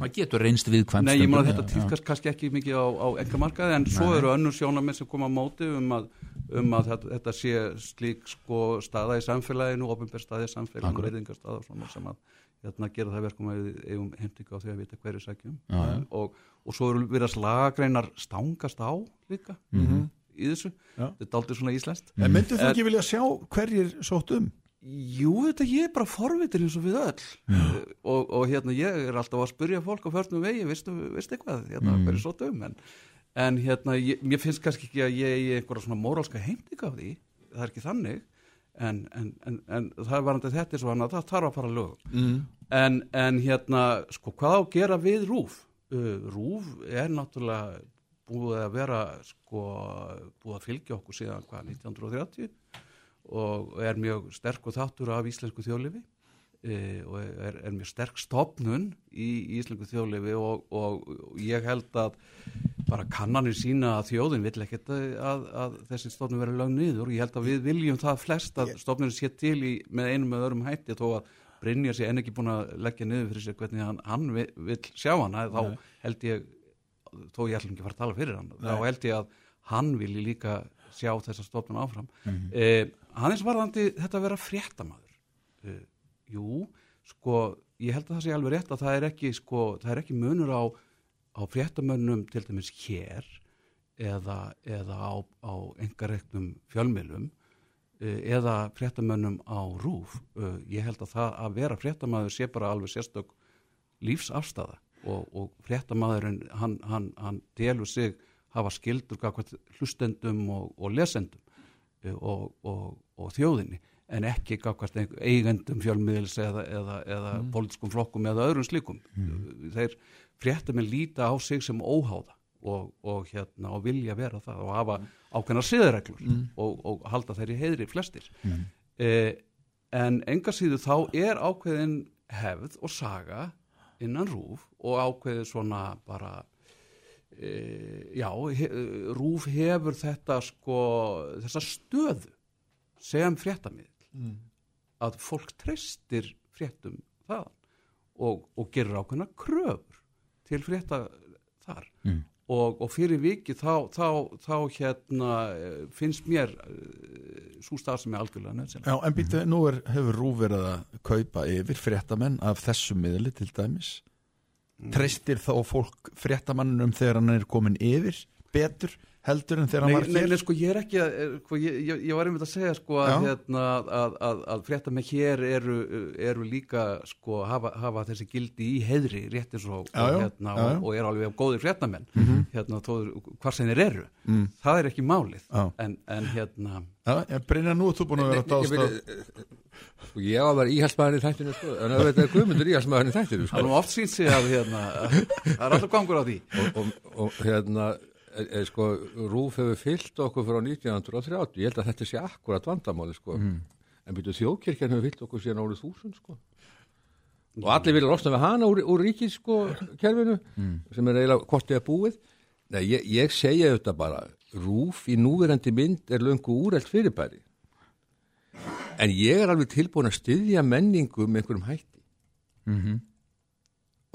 Maður getur reynst viðkvæmt Nei, ég stundum, maður þetta týðkast kannski ekki mikið á, á engamarkaði en svo Nei. eru önnur sjónamið sem koma á móti um að, um að þetta, þetta sé slík sko staða í samfélaginu, ofinbér staða í samfélaginu, Akkurat. veitingastaða og svona sem að hérna, gera það verkum að við eigum heimtingu á því að vita hverju sækjum Já, já. og, og svo eru virðast lagagreinar stangast á líka Mhm. í þessu, Já. þetta er aldrei svona íslenskt En myndir þú ekki vilja sjá hverjir sótt um? Jú, þetta ég er bara forvitin eins og við öll og, og hérna ég er alltaf að spyrja fólk á förnum vegi, veistu, veistu eitthvað hérna, Mm. hverju svo döm en, en hérna, ég, mér finnst kannski ekki að ég eigi einhverja svona mórálska heimting af því. Það er ekki þannig. En, en, en, en það er varandi þetta er svo hann að það þarf að fara lögum Mm. en, en hérna, sko, hvað á að gera við rúf? Uh, rúf er náttúrulega búið að vera sko, búið að fylgja okkur síðan hvað, 1930 og er mjög sterkur þáttur af íslensku þjóðlifi e, og er, er mjög sterk stopnun í, í íslensku þjóðlifi og, og, og ég held að bara kannanir sína að þjóðin vill ekkert að, að, að þessi stofnun verið lögn niður og ég held að við viljum það flest að stofnun sé til í, með einum með öðrum hætti þó að Brynjar sé enn ekki búin að leggja niður fyrir sér hvernig hann, hann vi- vill sjá hana þá Nei. held ég þó ég ætlum ekki að fara að tala fyrir hann þá Nei. held ég að hann vilji líka sjá þessa stofnun áfram Mhm. eh, hann er svarðandi þetta að vera fréttamaður eh, jú, sko ég held að það sé alveg rétt að það er ekki sko, það er ekki munur á, á fréttamönnum til dæmis hér eða, eða á, á engareiknum fjölmiðlum eh, eða fréttamönnum á rúf Eh, ég held að það að vera fréttamaður sé bara alveg sérstök lífsafstaða og, og fréttamaðurinn hann, hann, hann delur sig hafa skildur hlustendum og, og lesendum eh, og, og þjóðinni en ekki gafkvæmt eigendum fjölmiðils eða, eða, eða Mm. politískum flokkum eða öðrum slíkum þeir fréttamenn líta á sig sem óháða og, og, hérna, og vilja vera það og hafa ákveðna siðreglur Mm. og, og halda þeir í heiðri flestir Mm. eh, en enga síðu þá er ákveðin hefð og saga innan rúf og ákveðið svona bara e, já, he, Rúf hefur þetta sko, þessa stöðu sem fréttamiðl Mm. að fólk treystir fréttum þaðan og, og gerir ákveðna kröfur til frétta þar. Mm. og, og fyrir viki þá, þá, þá hérna eh, finnst mér svo stað sem er algjörlega nöðsynlega Já, en býtu, nú er, hefur Rúf verið að kaupa yfir fréttamenn af þessu miðli til dæmis? Treystir þá fólk fréttamannum þegar hann er komin yfir betur heldur en þegar hann Nei, var nei, sko, ég er ekki að, eh, sko, ég, ég, ég var einmitt að segja, sko, að, hérna, að, að, að frétta með hér eru, eru líka, sko, hafa, hafa þessi gildi í heiðri, rétt eins og, Já, hérna, já, já. og, og eru alveg á góðir fréttamenn, Mhm. hérna, tóður, hvar sem þeir eru, Mm. það er ekki málið, en, en hérna, Já, ég Brynja, nú er þú búin að vera að dást Ég á meina, Sko, ég á að vera íhalsmaður í þættinu, sko, en það veit að Guðmundur íhalsmaður í þættinu, það er nú sko. oft sínt sig að, hérna, *laughs* það er alltaf gangur á því. Og, og, og hérna, er, sko, Rúf hefur fyllt okkur frá 1930, ég held að þetta sé akkurat vandamáli, sko. Mm. En byrju þjókirkjan hefur fyllt okkur síðan árið þúsund, sko. Og allir vilja losna við hana úr, úr ríkis, sko, kerfinu, sem er eiginlega kortið að búið. Nei, ég, ég segja þetta bara, Rúf í núverandi mynd er löngu úrælt fyrirbæri. En ég er alveg tilbúin að styðja menningu með einhverjum hætti Mhm.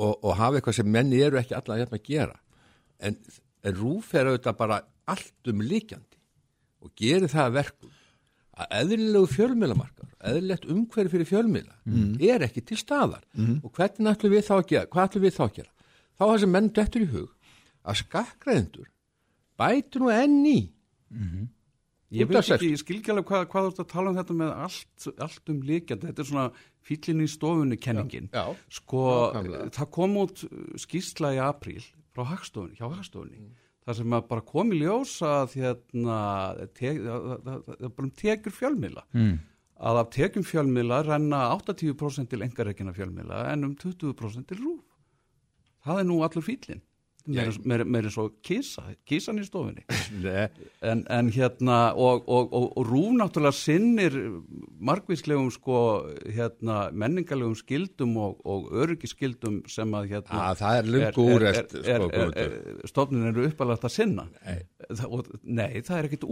og, og hafa eitthvað sem menni eru ekki alla hérna að gera. En, en rúf er auðvitað bara allt um líkjandi og gerir það að verkum að eðlilegu fjölmiðlamarkar, eðlilegt umhverfi fyrir fjölmiðla Mm. er ekki til staðar Mhm. og hvernig ætlum við þá að gera, hvað ætlum við þá að gera? Þá er þessi menn dettur í hug að skakkræðendur bætur nú enn í Ég veit ekki, ég skil ekki alveg hvað, hvað þú ert að tala um þetta með allt, allt um líkjandi, þetta er svona fýllin í stofunni kenningin. Já, já. Sko, Nákvæmlega. það kom út skýrsla í apríl frá hagstofunni, hjá hagstofunni, þar sem að bara kom í ljós að hérna, það, það, það, það er bara um tekjur fjölmiðla. Mm. Að af tekjum fjölmiðla renna 80% til engareikina fjölmiðla en um 20% til rúf. Það er nú allur fýllin. Meir eins og kísa, kísan í stofunni Nei. en, en hérna og, og, og, og Rúf náttúrulega sinnir margvíslegum sko hérna menningarlegum skildum og, og öryggiskildum sem að hérna Ah, það er löngu úrelt, sko, Guðmundur. stofnin eru uppalagt að sinna nei. Og, nei, það er ekkit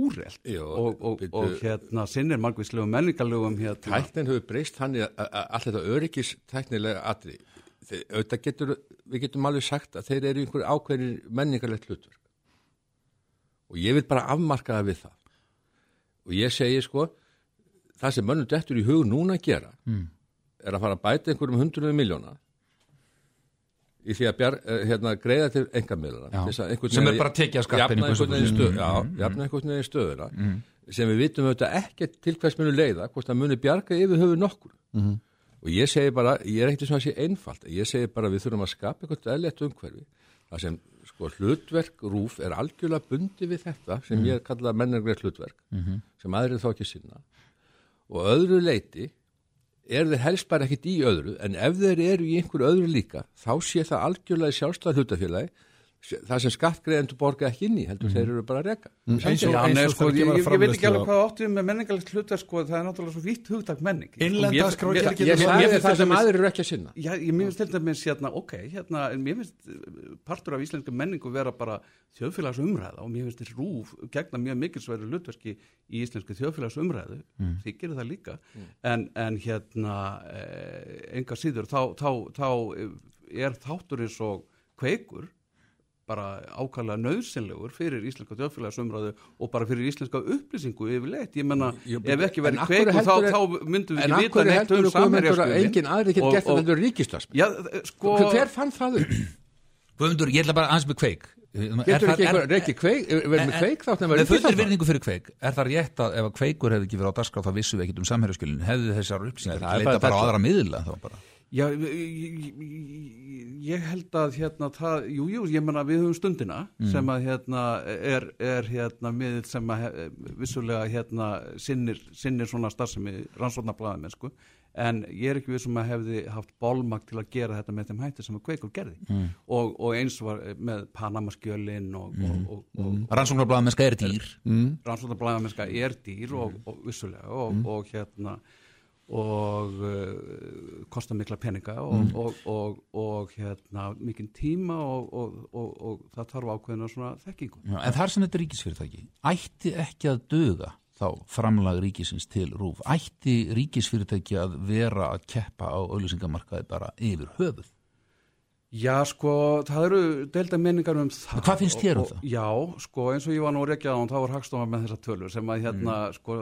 Jú, og, og, bíddu. og hérna sinnir margvíslegum menningarlegum hérna Tæknin hefur breyst hann allt þetta öryggis tæknilega atri Þeir, auðvitað getur, við getum alveg sagt að þeir eru einhver ákveðin menningarlegt hlutverk og ég vil bara afmarka það við það og ég segi sko það sem mönnum dettur í hug núna að gera Mm. er að fara að bæta einhverjum hundruðum miljóna í því að bjar, eh, hérna, greiða til engamilana. Sem er bara jafna einhvern veginn svo- stöð, Mm, mm, jafna einhvern veginn stöðuna Mm. sem við vitum auðvitað ekkert til hvers munu leiða hvort það muni bjarga yfir höfu nokkur Mhm. Og ég segi bara, ég er ekkert sem að sé einfalt ég segi bara við þurfum að skapa eitthvað eðlert umhverfi það sem sko hlutverk rúf er algjörlega bundi við þetta sem Mhm. ég kalla menningrið hlutverk Mhm. sem aðrið þá ekki sinna og öðru leiti er þeir helst bara ekkit í öðru en ef þeir eru í einhverju öðru líka þá sé það algjörlega sjálfstæð hlutafélagi það sem skattgreðendur borga ekki inn í heldur þeir eru bara að reka. Mm, eins og- eins og sko, ég, ég, ég veit ekki alveg hvað áttu við með menningarlegt hlutverk sko, það er náttúrulega svo vitt hugtak menning. Innlenda getur- ég mér- sagði það finnst sem aðrir eru ekki að sinna. Já, ég finnst til dæmis hérna, ok, hérna, en mér finnst eh, partur af íslenska menningu vera bara þjóðfélagsumræða og mér finnst þér rúf gegna mjög mikilsverðu hlutverki í íslensku þjóðfélagsumræðu, Mm. þið gerir það líka, en, en hérna, eh, enga síður, þá, þá, þá er þáttur eins og kveikur bara ákvæmlega nöðsynlegur fyrir íslenska þjóðfélagsumræðu og bara fyrir íslenska upplýsingu yfirleitt, ég menna ef ekki en verið kveikur þá, heldurðu- þá myndum við en ekki vita neitt um heldurðu, Guðmundur, að samherjaskjöfin enginn aðrir getur gert að þetta ríkistarfsmenn? Já, eh, sko hver fann það upp? Guðmundur, ég ætla bara aðeins með kveik. Getur ekki einhver reykið kveik, verið með kveik nema Með fullir virðingu fyrir kveik Er það rétt að ef að kveikur hefði ekki verið á dagskrá þá vissum við ekkert um samherjaskjölin. Hefði þessar upplýsingar Já, ég, ég, held að hérna það, jú, jú, ég menna við höfum stundina Mm. sem að hérna er, er hérna miðil sem að he- vissulega hérna sinnir, sinnir svona starfsemi rannsóknarblæðum mennsku en ég er ekki við sem að hefði haft bólmakt til að gera þetta með þeim hætti sem að kveikur gerði Mm. og, og eins var með Panamaskjölin og, Mm. og, og, og Rannsóknarblaðamennska er dýr Mm. rannsóknarblæðamennska er dýr og, og vissulega og, og hérna og uh, kosta mikla peninga og, Mm. og, og, og hérna, mikinn tíma og, og, og, og það þarf ákveðina svona þekkingu. Já, en þar sem þetta er ríkisfyrirtæki ætti ekki að döga þá framlag ríkisins til rúf ætti ríkisfyrirtæki að vera að keppa á auðlýsingamarkaði bara yfir höfuð Já, sko, það eru delta menningar um það. Hvað finnst þér um og- Já, sko, eins og ég var nú hann, þá var Hagstofa með þessa tölur sem að hérna, sko,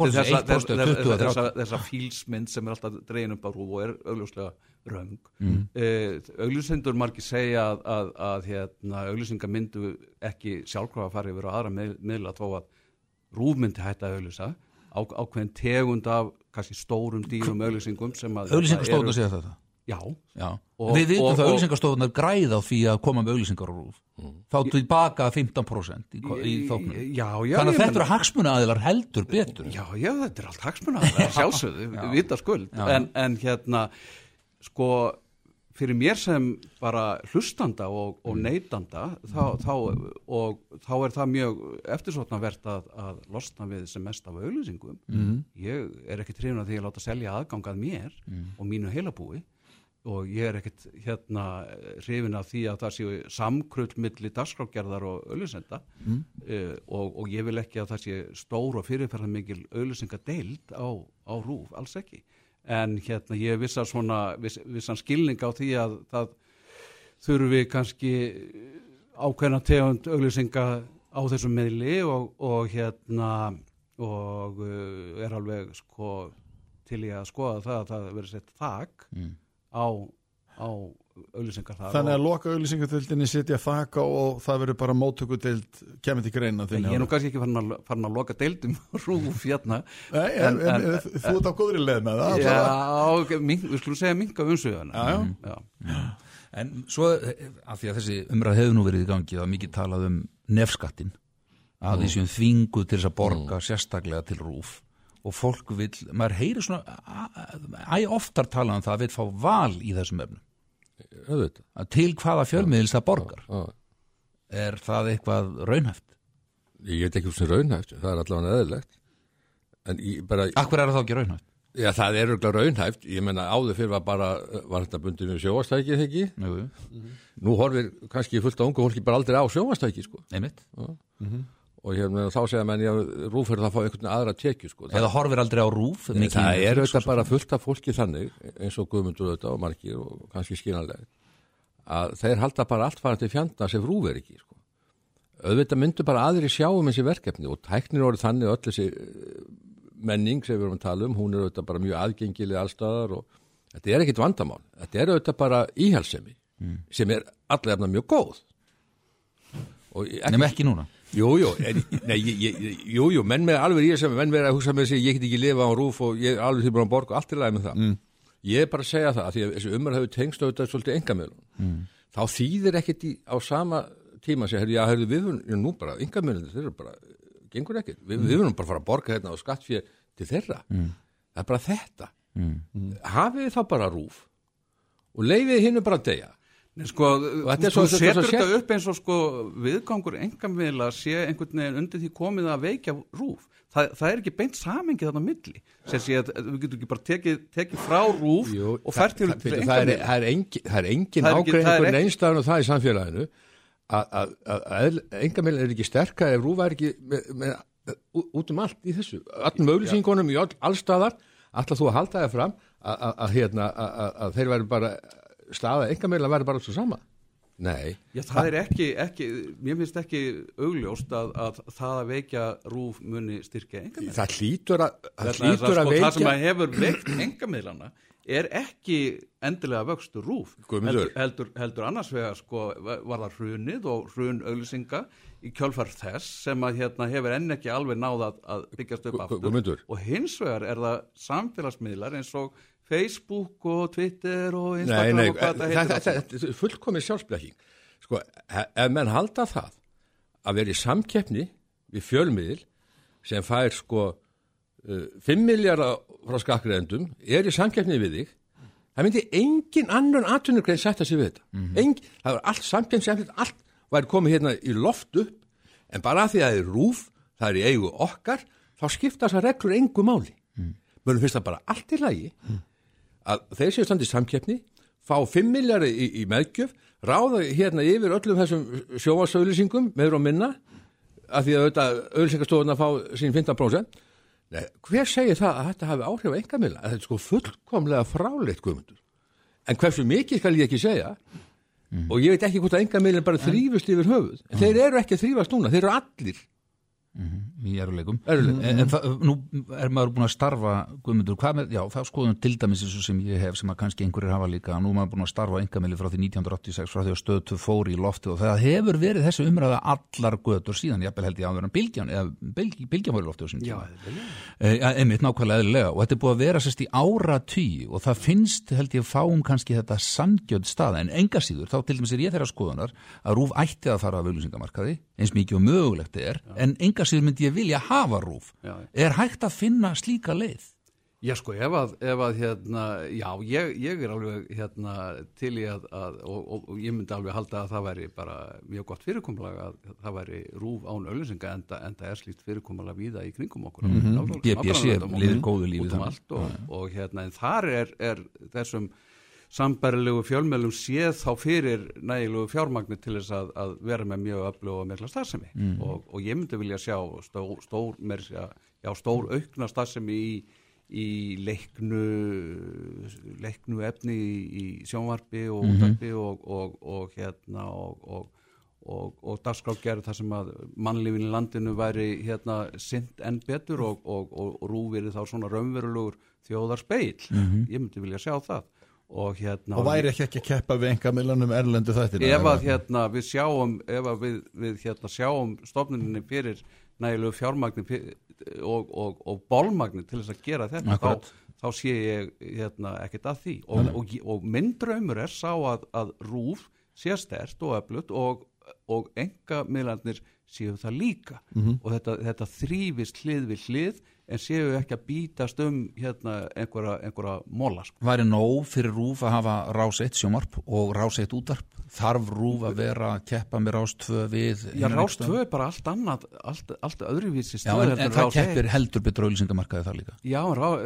hvort pínlítið þessi 1% eða 20 eða 30. þessa, þessa fílsmynd sem er alltaf dregin upp á rúf og er augljóslega röng. Mm. Eh, auglýsendur margir segja að, að, að hérna, auglýsingar myndu ekki sjálfkrafa að fara yfir á aðra mið- miðla þó að rúf myndi hætta að auglýsa á, ákveðin tegund af kannski stórum dýrum auglýsingum sem að Auglýsingarstofuna segja þetta? Já. Já. Og- Við vitum og- það og- auglýsingarstofunar græða því að koma með auglýsingar á rúf þá tilbaka 15% í, í þóknum Já, já, Þannig að þetta eru hagsmuna aðilar heldur betur Já, já, þetta er allt hagsmuna *laughs* sjálfsögðu, Já. vita skuld en, en hérna sko, fyrir mér sem bara hlustanda og, og neytanda þá, þá, og þá er það mjög eftirsóknarvert að, að losna við sem mest af auðlýsingum Mhm. ég er ekki trefin að því að láta selja aðgangað mér Mhm. og mínu heilabúi og ég er ekkit hérna hrifin af því að það séu samkrull milli dagskrágerðar og auðlýsenda Mm. uh, og, og ég vil ekki að það sé stór og fyrirferðan mikil auðlýsingadeild á, á rúf, alls ekki en hérna ég vissa svona viss, vissan skilning á því að það þurfi kannski ákveðna tegund auðlýsinga á þessum meðli og, og hérna og uh, er alveg sko til ég að skoða það að það verið sett þak Mm. Á, á auðlýsingar þar Þannig að og, loka auðlýsingatildinni setja þaka og það verður bara móttökudild kemur til greina ég er nú kannski ekki farin að, farin að loka deildum *laughs* rúf hérna Nei, en, en, en, þú ert á góðri leið með það Já, mink, við skulum segja minka umsöðuna Já, já. Já. En svo, af því að þessi umræð hefur nú verið í gangi, það er mikið talað um nefskattin, að því sem þvingu til þess að borga sérstaklega til rúf og fólk vil, maður heyrir svona æ oftar talað um það að vil fá val í þessum Auðvitað. að til hvaða fjölmiðils það borgar Já. er það eitthvað raunhæft? Ég veit ekki um sem raunhæft, það er allavega ég bara Akkur er það ekki raunhæft? Já, það er örgulega raunhæft, ég menna áður fyrir var bara, var þetta bundið með sjóastækið ekki? Jú. Nú horfir kannski fullt á ungu fólki bara aldrei á sjóastæki sko. Einmitt. Já. Og hérna, þá segja menn, já, rúfur það að fá einhvern aðra tekju sko. Eða horfir aldrei á rúf? Mikið það í- er auðvitað bara fullt af fólki þannig, eins og Guðmundur auðvitað og margir og kannski skínanlega, að þeir halda bara allt fara til fjanda sem rúf er ekki, sko. Auðvitað myndu bara aðri sjá um þessi verkefni og tæknir orðið þannig öll þessi eh, menning sem við erum að tala um, hún er auðvitað bara mjög aðgengileg allstaðar og þetta er ekkit vandamál. Þetta er auðvitað bara íhalsemi Mm. sem er allavega mjög góð. Og ekki, Nefn ekki núna. Jú, jú, en, nei, ég, ég, jú, jú, menn með alveg ég sem, menn með að hugsa með sig, ég get ekki lifa á rúf og ég er alveg því búin að borga og allt er læg með það. Ég er bara að segja það, að því að þessi umræð hefur tengst auðvitað svolítið engamöðlun. Mm. Þá þýðir ekkit í, á sama tíma að segja, hefur við, já, nú bara, engamöðlun, þeir eru bara, gengur ekkit. Vi, Við verðum bara að fara að borga hérna á skattfér til þeirra. Mm. Það er bara þetta. Mm. Hafið þið þá bara rúf og leifið hinnu bara að deyja. Sko, þú svo- setur þetta sér- upp eins og sko viðgangur engamvila sé einhvern veginn undir því komið að veikja rúf. Það, það er ekki beint samengið þarna milli. Sem sé að við getum ekki bara tekið, tekið frá rúf Jú, og fært til það, það, er, er engin, ekki- einstafn og það í samfélaginu að, engamil er ekki sterkar ef rúfa er ekki með, með, út um allt í þessu. Öllum auðlýsingunum í all, allstaðar alltaf þú að halda það fram að, hérna, þeir væri bara staða engamil að væri bara alls og sama. Nei. Já, það er ekki, ekki, mér finnst ekki augljóst að, að það að veikja rúf muni styrkja engamil það hlýtur að, þess hlýtur að sko, það sem veikja að hefur veikt engamilana er ekki endilega vöxtur rúf heldur, heldur, heldur annars vegar sko, var það hrunið og hrun auglýsinga í kjölfar þess sem að hérna hefur enn ekki alveg náð að, að byggjast upp aftur. Guðmundur. og hins vegar er það samfélagsmiðlar eins og Facebook og Twitter og Nei, Instagram nei, og hvað það heitir saman. þetta er fullkomið sjálfsblekking. Sko, he- ef menn halda það að vera í samkeppni við fjölmiðil sem fær sko uh, 5 miljardar frá skakkreðendum er í samkeppni við þig það myndi engin annan atvinnugrein sætta sig við þetta. Engin, það var allt samkeppni sem allt væri komið hérna í loft upp en bara að því að það er rúf það er í eigu okkar þá skipta þessar reglur engu máli. Mm. mörgum finnst það bara allt í lagi að þeir séu standið samkeppni fá 5 miljari í, í meðgjöf ráða hérna yfir öllum þessum sjóasauðlýsingum meður og minna að því að auðvitað auðlýsingastofuna fá sín 15% Nei, hver segir það að þetta hafi áhrif á engamila að þetta er sko fullkomlega fráleitt guðmundur. En hversu mikið skal ég ekki segja? Og ég veit ekki hvort að engamilin bara þrýfust yfir höfuð. En þeir eru ekki að þrýfast núna, þeir eru allir í eruleikum Eruleikum. en, en það, nú er maður búin að starfa Guðmundur, hvað með, já, það skoðum til dæmis eins og sem ég hef, sem að kannski einhverjir hafa líka nú er maður búin að starfa engamili frá því 1986 frá því að stöðtu fór í lofti og það hefur verið þessi umræða allar götur síðan, jafnvel held ég að vera bylgjan eða bylgjan var í lofti sinni Já, tíma e, einmitt nákvæmlega eðlilega og þetta er búið að vera sérst í ára og það finnst held ég fáum kannski þetta sangjöld staða en enga síður þá til dæmis er ég þeirra skoðunar er en síður myndi ég vilja hafa rúf Já. er hægt að finna slíka leið Já sko, ef að, ef að hérna, já, ég, ég er alveg hérna til í að, að og, og, og ég myndi alveg halda að það væri bara mjög gott fyrirkomulega að það væri rúf án auðlýsinga enda, enda er slíkt fyrirkomulega víða í kringum okkur. Mhm. Náttúrulega- BBC lifir út- góðu lífi út um og, og hérna, en þar er, er þessum sambærilegu fjölmjölum séð þá fyrir nægilegu fjármagnir til þess að, að vera með mjög öflug og mikla starfsemi Mm. og, og ég myndi vilja sjá stór, stór, segja, já, stór aukna starfsemi í, í leiknu leiknu efni í, sjónvarpi og Mhm. útvarpi og, og, og hérna og, og og, og dagskrágerð þar sem að mannlífin í landinu væri hérna sint enn betur og, og, og, og rúfiri þá svona raunverulegur þjóðar speil. Mhm. Ég myndi vilja sjá það. Og, hérna, og væri ekki ekki að keppa við engamilanum erlendu þættina ef að hérna við sjáum ef að við, við hérna sjáum stofnuninni fyrir nægilegu fjármagni fyr- og, og, og bólmagni til þess að gera þetta þá, þá sé ég hérna ekkert að því. Og, og, og minn draumur er sá að, að rúf sé stert og öflut og, og enga miðlarnir séu það líka Mhm. og þetta, þetta þrýfist hlið við hlið en séu ekki að bítast um hérna einhverja, einhverja móla sko. væri nóg fyrir rúf að hafa rás 1 sjómarp og rás 1 útarp þarf rúf að vera að keppa með rás 2 við Já, Rás? 2 er bara allt annað, allt, allt öðruvísi Já, stöð heldur en en það keppir 1. heldur betur auðlýsingamarkaði þar líka Já,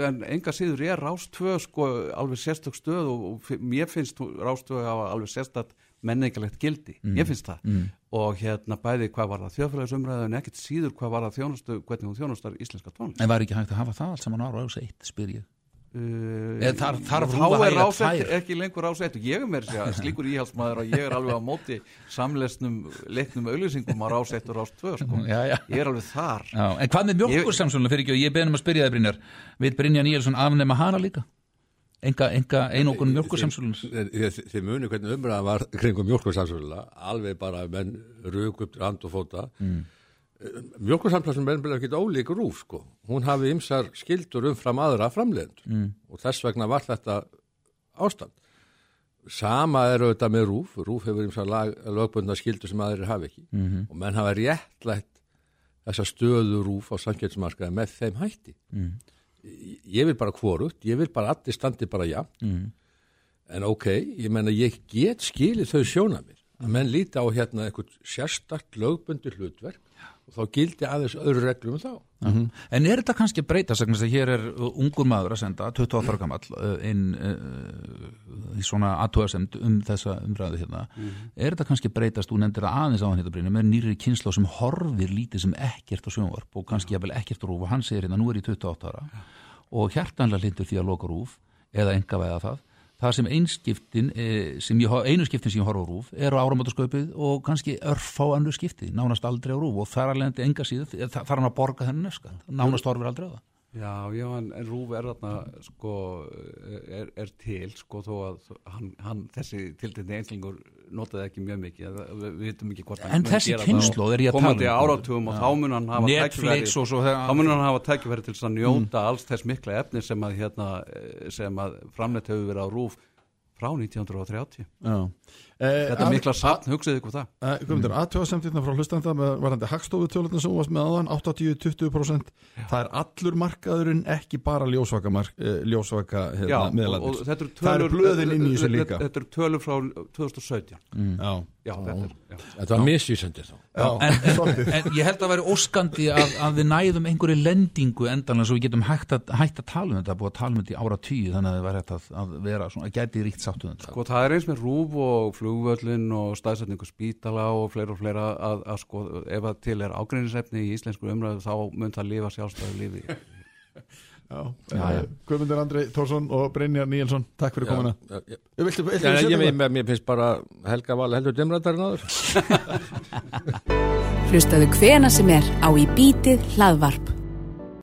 en enga síður er Rás 2 sko alveg sérstök stöð og, og mér finnst Rás 2 hafa alveg sérstakt menningalegt gildi, Mm. ég finnst það Mm. og hérna bæði hvað var það þjóðfélagsumræðu en ekkert síður hvað var það þjónustu hvernig hún þjónustar íslenska tónlist en væri ekki hægt að hafa það allt saman á rás 1 spyr ég Uh, Eða þarf- þarf þá er 1 tvær? ekki lengur Rás 1 og ég er mér segja *laughs* slíkur íhaldsmaður að ég er alveg á móti samlesnum leiknum auðlýsingum á Rás 1 og Rás 2 sko. *laughs* Já, já. ég er alveg þar Já, en hvað með mjölkursamsöluna fyrir ekki og ég beðnum að spyrja enga, enga einokun mjölkursamsölunus Þið muni hvernig umræðan var kringum mjölkursamsvöla, alveg bara menn rúk upp hand og fóta. Mm. Mjölkursamsvöla er ekkit ólík rúf, sko. Hún hafi ymsar skildur umfram aðra framleiðendur Mm. og þess vegna var þetta ástand. Sama er auðvitað með rúf, rúf hefur ymsar lögbundna skildur sem aðrir hafi ekki Mhm. og menn hafa réttlætt þessa stöðu rúf á samkjöldsmarkaði með þeim hætti. Ég vil bara hvorugt, ég vil bara allir standi bara já Mm. En ok, ég menna ég get skilið þau sjónamir að menn líti á hérna eitthvað sérstakt lögbundur hlutverk þá gildi aðeins öðru reglum um þá. Mhm. En er þetta kannski að breyta þess að hér er uh, ungur maður að senda 28 ára gamall uh, inn uh, í svona aðtúasemd um þessa umræðu hérna Mhm. er þetta kannski að breytast, þú nefndir það aðeins á hann hérna Brynjar, með nýri kynslu sem horfir lítið sem ekkert á sjónvarp og kannski jafnvel ekkert rúf og hann segir hérna, nú er ég 28 ára og hjartanlega lindur því að loka rúf eða enga vega það það sem einskiptin, eh, sem ég, einu skiptin sem ég horfa á rúf er á áramótasköpið og kannski örf á annu skipti, nánast aldrei á rúf og þar alveg enga síðu, þar hann að borga þennan nefskat, nánast horfir aldrei á það. Já, já, en, en Rúf er þarna sko, er, er til sko þó að hann, hann þessi tildinni einslingur notaði ekki mjög mikið við, vitum ekki hvort En þessi á er ég að tala um. áratugum og Já. þá mun hann hafa Netflix og svo þegar- þá mun hann hafa tækifæri til að njóta alls þess mikla efni sem að hérna eh, sem að framleitt hefur verið á Rúf frá 1930 Já. Þetta að- mikla safn, hugsaðu ykkur það. Uh, Guðmundur, aðtjóðasemtirna frá hlustanda með varandi hagstofutölutin sem varst með aðan 80-20% það er allur markaðurinn ekki bara ljósvaka, uh, ljósvaka hérna, eru það tölur eru blöðin inn í þessu líka. Þetta eru tölur frá 2017 Mm. Já. Já, þetta er. Þetta var misvísandi þá. en, en, en ég held að vera óskandi að, að við næðum einhverju lendingu endanlega svo við getum hægt að, hægt að tala um þetta búið að tala um þetta í ára tíu þannig að það hægt að, að vera svona, að gæti ríkt sáttu um þetta. Sko það er eins með rúf og flugvöllin og staðsetningu spítala og fleira og fleira að, að sko ef að til er ágreinisefni í íslensku umræðu þá mun það lifa sjálfstæðu lífi. Já, já, Guðmundur Andri Tórsson og Brynjar Níelsson, takk fyrir komuna eitthvað? mér, mér finnst bara Helga Val heldur dimrættarinn áður. Hlustaðu hvena sem er á í bítið hlaðvarp.